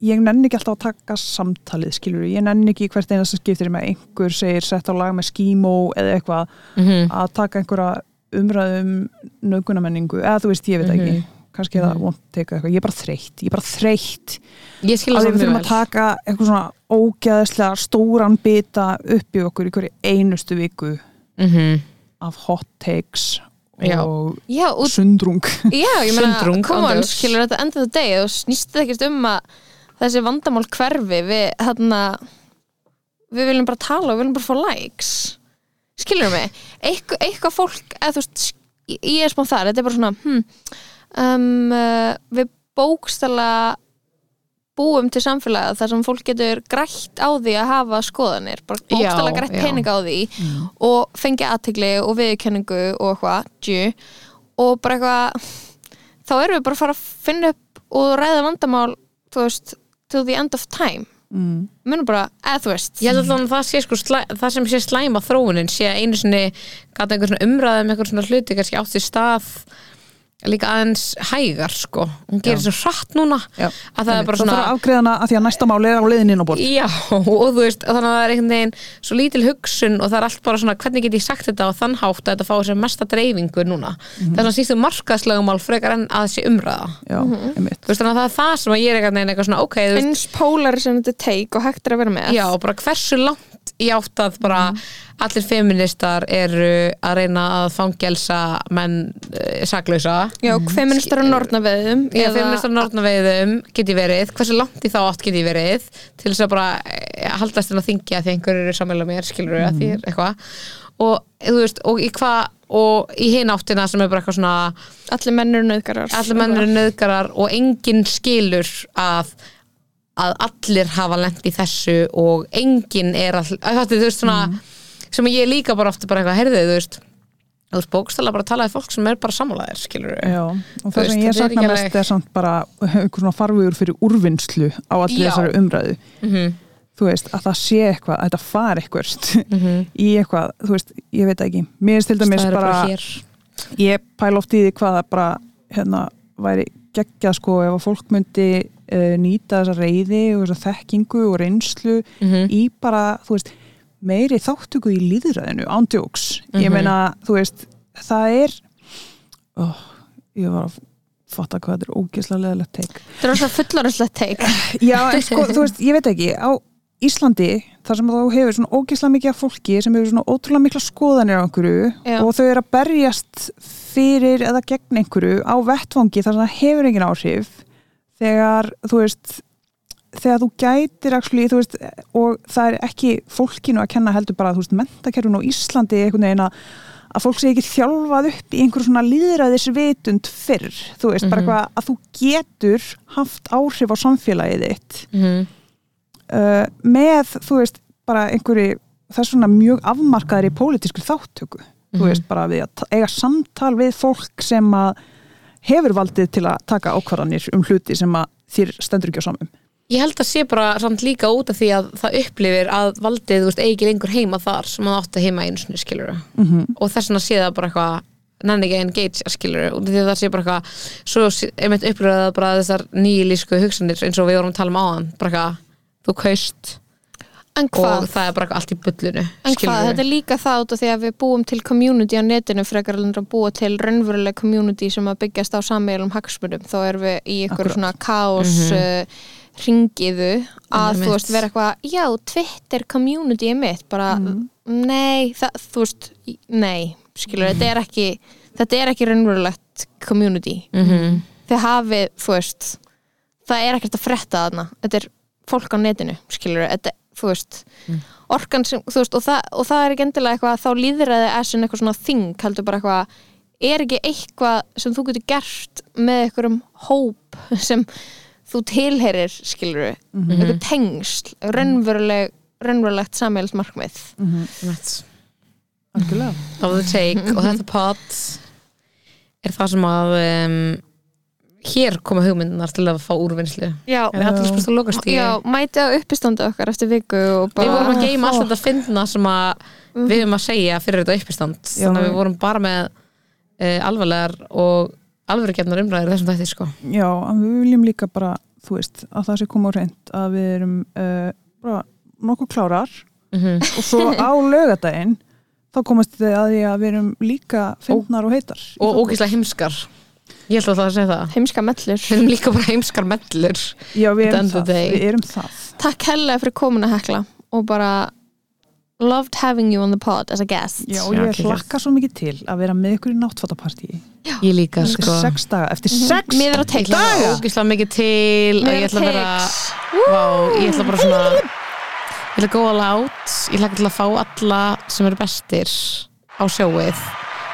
[SPEAKER 4] ég nenni ekki alltaf að taka samtalið skilur, ég nenni ekki hvert einasta skiptir með einhver segir sett á lag með skímó eða eitthvað
[SPEAKER 2] Mhm.
[SPEAKER 4] að taka einhverja umræðum nögunamenningu, eða þú veist, ég veit það ekki
[SPEAKER 2] Mhm.
[SPEAKER 4] kannski er það vont teka eitthvað, ég er bara þreytt ég er bara þreytt
[SPEAKER 2] ég skil
[SPEAKER 4] að
[SPEAKER 2] það
[SPEAKER 4] við þurfum að taka eitthvað svona ógæðislega stóran bita upp í okkur í hverju einustu viku
[SPEAKER 2] Mhm.
[SPEAKER 4] af hot takes
[SPEAKER 2] Já.
[SPEAKER 4] og
[SPEAKER 3] Já, út,
[SPEAKER 4] sundrung
[SPEAKER 3] já, ég meina,
[SPEAKER 2] Sundrung,
[SPEAKER 3] come on,
[SPEAKER 2] ándjóks.
[SPEAKER 3] skilur þetta endið það degi og snýst þetta ekkert um að þessi vandamál hverfi við, hérna við viljum bara tala og við viljum bara fá likes skilur mig? Eitthvað, eitthvað fólk, eða þú veist ég er smá þar, þetta er bara svona hm, um, uh, við bókstala búum til samfélagið þar sem fólk getur grætt á því að hafa skoðanir bara bókstala
[SPEAKER 2] Já,
[SPEAKER 3] grætt
[SPEAKER 2] já.
[SPEAKER 3] pening á því og fengi aðtegli og viðurkenningu og eitthvað, og bara eitthvað þá erum við bara að fara að finna upp og ræða vandamál, þú veist to the end of time
[SPEAKER 4] mm.
[SPEAKER 3] munum bara, eða þú veist
[SPEAKER 2] Ég held að það, sé, sko, slæ, það sem sé slæma þróunin sé að einu sinni gata einhver svona umræðum einhver svona hluti kannski átt sér stað líka aðeins hægar sko. Hún gerir svo hratt núna
[SPEAKER 4] Já.
[SPEAKER 2] að það er bara
[SPEAKER 4] það
[SPEAKER 2] svona
[SPEAKER 4] þarf að afgreðana að því að næsta máli er á leiðin inn á bort
[SPEAKER 2] Já, og þú veist, þannig að það er einhvern veginn svo lítil hugsun og það er allt bara svona hvernig get ég sagt þetta á þann hátt að þetta fá sér mesta dreifingu núna? Það er svona sístu markaðslögumál frekar en að sé umræða.
[SPEAKER 4] Já, einmitt.
[SPEAKER 2] Þú veist, þannig að það er það sem að ég er einhvern veginn eitthvað svona ok,
[SPEAKER 3] eins pólar sem þetta take og hægt er að vera með.
[SPEAKER 2] Já, langt í átt að bara allir feministar eru að reyna að fangelsa menn uh, saklausa
[SPEAKER 3] já feministar á nornaveðum
[SPEAKER 2] Já, feministar nortnaveiðum get ég verið, hversu langt í þá átt get ég verið til þess að bara eh, haldast inn að þingja því einhverju eru sammeila mér skilur að því er eitthvað. Og þú veist, og í hvað og í hinn áttina sem er bara eitthvað svona
[SPEAKER 3] allir menn eru nöðgarar
[SPEAKER 2] allir menn eru nöðgarar og enginn skilur að að allir hafa lent í þessu og enginn er að, að þetta, þú veist svona sem ég líka bara ofta bara eitthvað heyrðu þú veist þú veist bókstala bara að tala við fólk sem er bara sammálaðir skilur
[SPEAKER 4] Já, og það sem ég
[SPEAKER 2] er
[SPEAKER 4] sakna mest er samt bara einhver svona farvegur fyrir úrvinnslu á allir þessari umræðu.
[SPEAKER 2] Mhm.
[SPEAKER 4] þú veist, að það sé eitthvað, að þetta fari eitthvað
[SPEAKER 2] Mhm.
[SPEAKER 4] í eitthvað, þú veist, ég veit ekki. Mér finnst til dæmis
[SPEAKER 2] er
[SPEAKER 4] bara,
[SPEAKER 2] bara
[SPEAKER 4] ég pæla oft í því hvað það bara, hérna, væri geggjað sko ef að fólk myndi uh, nýta þessa reyði og þessa þekkingu og reynslu
[SPEAKER 2] Mhm.
[SPEAKER 4] í bara, þú veist meiri þáttöku í líðræðinu, ándjóks ég
[SPEAKER 2] Mhm.
[SPEAKER 4] meina, þú veist það er oh, ég var að fatta hvað þetta er ógeðslega leðilegt teik
[SPEAKER 3] þetta er svona fullorinslega take
[SPEAKER 4] já, en sko, þú veist, ég veit ekki á Íslandi, þar sem þú hefur svona ógeðslega mikið af fólki sem hefur svona ótrúlega mikla skoðanir á einhverju
[SPEAKER 3] Já.
[SPEAKER 4] og þau eru að berjast fyrir eða gegn einhverju á vettvangi þar sem það hefur engin áhrif þegar, þú veist þegar þú gætir actually, þú veist, og það er ekki fólkinu að kenna heldur bara, veist, mentakerfin á Íslandi einhvern veginn að að fólk sé ekki þjálfað upp í einhver svona líðræðisvitund fyrr, þú veist, bara
[SPEAKER 2] Mhm.
[SPEAKER 4] eitthvað að þú getur haft áhrif á samfélagið þitt
[SPEAKER 2] Mhm.
[SPEAKER 4] uh, með, þú veist, bara einhverju, það er svona mjög afmarkaðir í pólitískri þáttöku þú
[SPEAKER 2] Mhm.
[SPEAKER 4] veist, bara við að eiga samtal við fólk sem að hefur valdið til að taka ákvarðanir um hluti sem að þér stendur ekki á samum
[SPEAKER 2] Ég held að sé bara samt líka út af því að það upplifir að valdið, eigi lengur heima þar sem það átti heima einu sinni, skilur
[SPEAKER 4] mm -hmm.
[SPEAKER 2] og þess vegna sé það bara eitthvað nenni ekki að engage, skilur út af því að það sé bara eitthvað svo einmitt upplifir bara þessar nýlísku hugsanir eins og við vorum að tala um áðan bara eitthvað, þú kaust og það er bara allt í bullinu
[SPEAKER 3] en hvað? þetta er líka það út af því að við búum til community á netinu frekar en að búa til raunveruleg community sem að byggjast á sammeilum hagsmunum. Þá erum við í ykkur
[SPEAKER 4] Akkurat.
[SPEAKER 3] svona kaos
[SPEAKER 2] Mhm.
[SPEAKER 3] uh, ringiðu að þú veist vera eitthvað já, Twitter community er mitt. Bara, nei, það, þú veist nei, skilur, þetta er ekki þetta er ekki raunverulegt community.
[SPEAKER 2] Mm -hmm.
[SPEAKER 3] þið hafið, þú veist það er ekkert að frétta þarna. Þetta er fólk á netinu, skilur þetta, þú veist, orkan sem, þú veist, og það, og það er ekki endilega eitthvað þá líðræði er sem eitthvað svona þing heldur bara eitthvað, er ekki eitthvað sem þú getur gert með einhverjum hóp sem þú tilherir, skilur eitthvað tengsl, raunveruleg raunverulegt sammeilst markmið
[SPEAKER 2] Einmitt.
[SPEAKER 4] algjörlega.
[SPEAKER 2] Of the take. Og þetta pod er það sem að um, hér koma hugmyndunar til að fá úrvinnslu.
[SPEAKER 3] Já,
[SPEAKER 2] er það allir spurt að lokast í
[SPEAKER 3] já mæti á uppistandi okkar eftir viku og
[SPEAKER 2] við
[SPEAKER 3] bara
[SPEAKER 2] vorum að geima alltaf þetta fyndna sem að við höfum að segja fyrir þetta uppistand.
[SPEAKER 4] Já.
[SPEAKER 2] þannig að við vorum bara með uh, alvarlegar og alvörugjarnar umræðir þessum þætti sko.
[SPEAKER 4] Já, en við viljum líka bara, þú veist, að það sé koma á reynd að við erum uh, bara nokkuð klárar.
[SPEAKER 2] Mm
[SPEAKER 4] og svo á lögadaginn þá komast þið að því að við erum líka fyndnar og heitar.
[SPEAKER 2] og ógeðslega heimskar ég held að það að segja það.
[SPEAKER 3] Heimska mellur.
[SPEAKER 2] Við erum líka bara heimskar mellur.
[SPEAKER 4] Já, við erum það. Við erum það.
[SPEAKER 3] Takk hella fyrir komin að hekla. Og bara loved having you on the pod as a guest.
[SPEAKER 4] Já, og ég hlakka svo mikið til að vera með ykkur í náttfattapartíi.
[SPEAKER 2] ég líka
[SPEAKER 4] Eftir
[SPEAKER 2] sko.
[SPEAKER 4] sex daga, eftir sex
[SPEAKER 3] Miður á
[SPEAKER 2] ég
[SPEAKER 3] teik
[SPEAKER 2] ætla
[SPEAKER 4] daga?
[SPEAKER 2] ógeðslega mikið til að ég ætla að vera Vá, ég ætla bara svona ég ætla að all out. Ég ætla til að fá alla sem eru bestir á sjóið.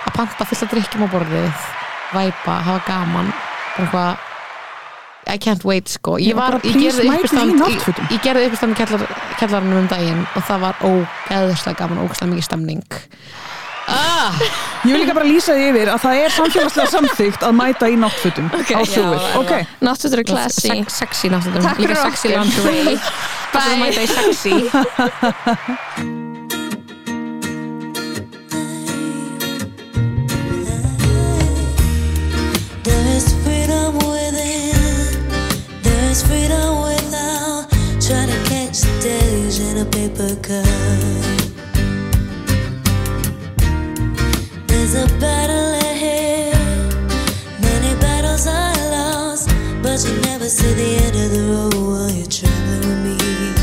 [SPEAKER 2] Að panta fullt að drikkjum á borðið væpa, hafa gaman bara eitthvað I can't wait sko. Ég, var, ég gerði uppistand ég, gerði uppistand í kjallaranum um daginn og það var ógeðslega gaman ógeðslega mikið stemning. Ah,
[SPEAKER 4] Ég vil líka bara lýsa því yfir að það er samfélagslega samþygt að mæta í náttfutum á sjóið.
[SPEAKER 2] já,
[SPEAKER 4] Ok,
[SPEAKER 3] Náttúrulega classy.
[SPEAKER 2] sex, sexy
[SPEAKER 3] Takk
[SPEAKER 2] líka sexy
[SPEAKER 3] okkur.
[SPEAKER 2] lingerie Takk fyrir að mæta í sexy
[SPEAKER 5] catch in a paper cup. There's a battle ahead, many battles are lost, but you never see the end of the road while you're traveling with me.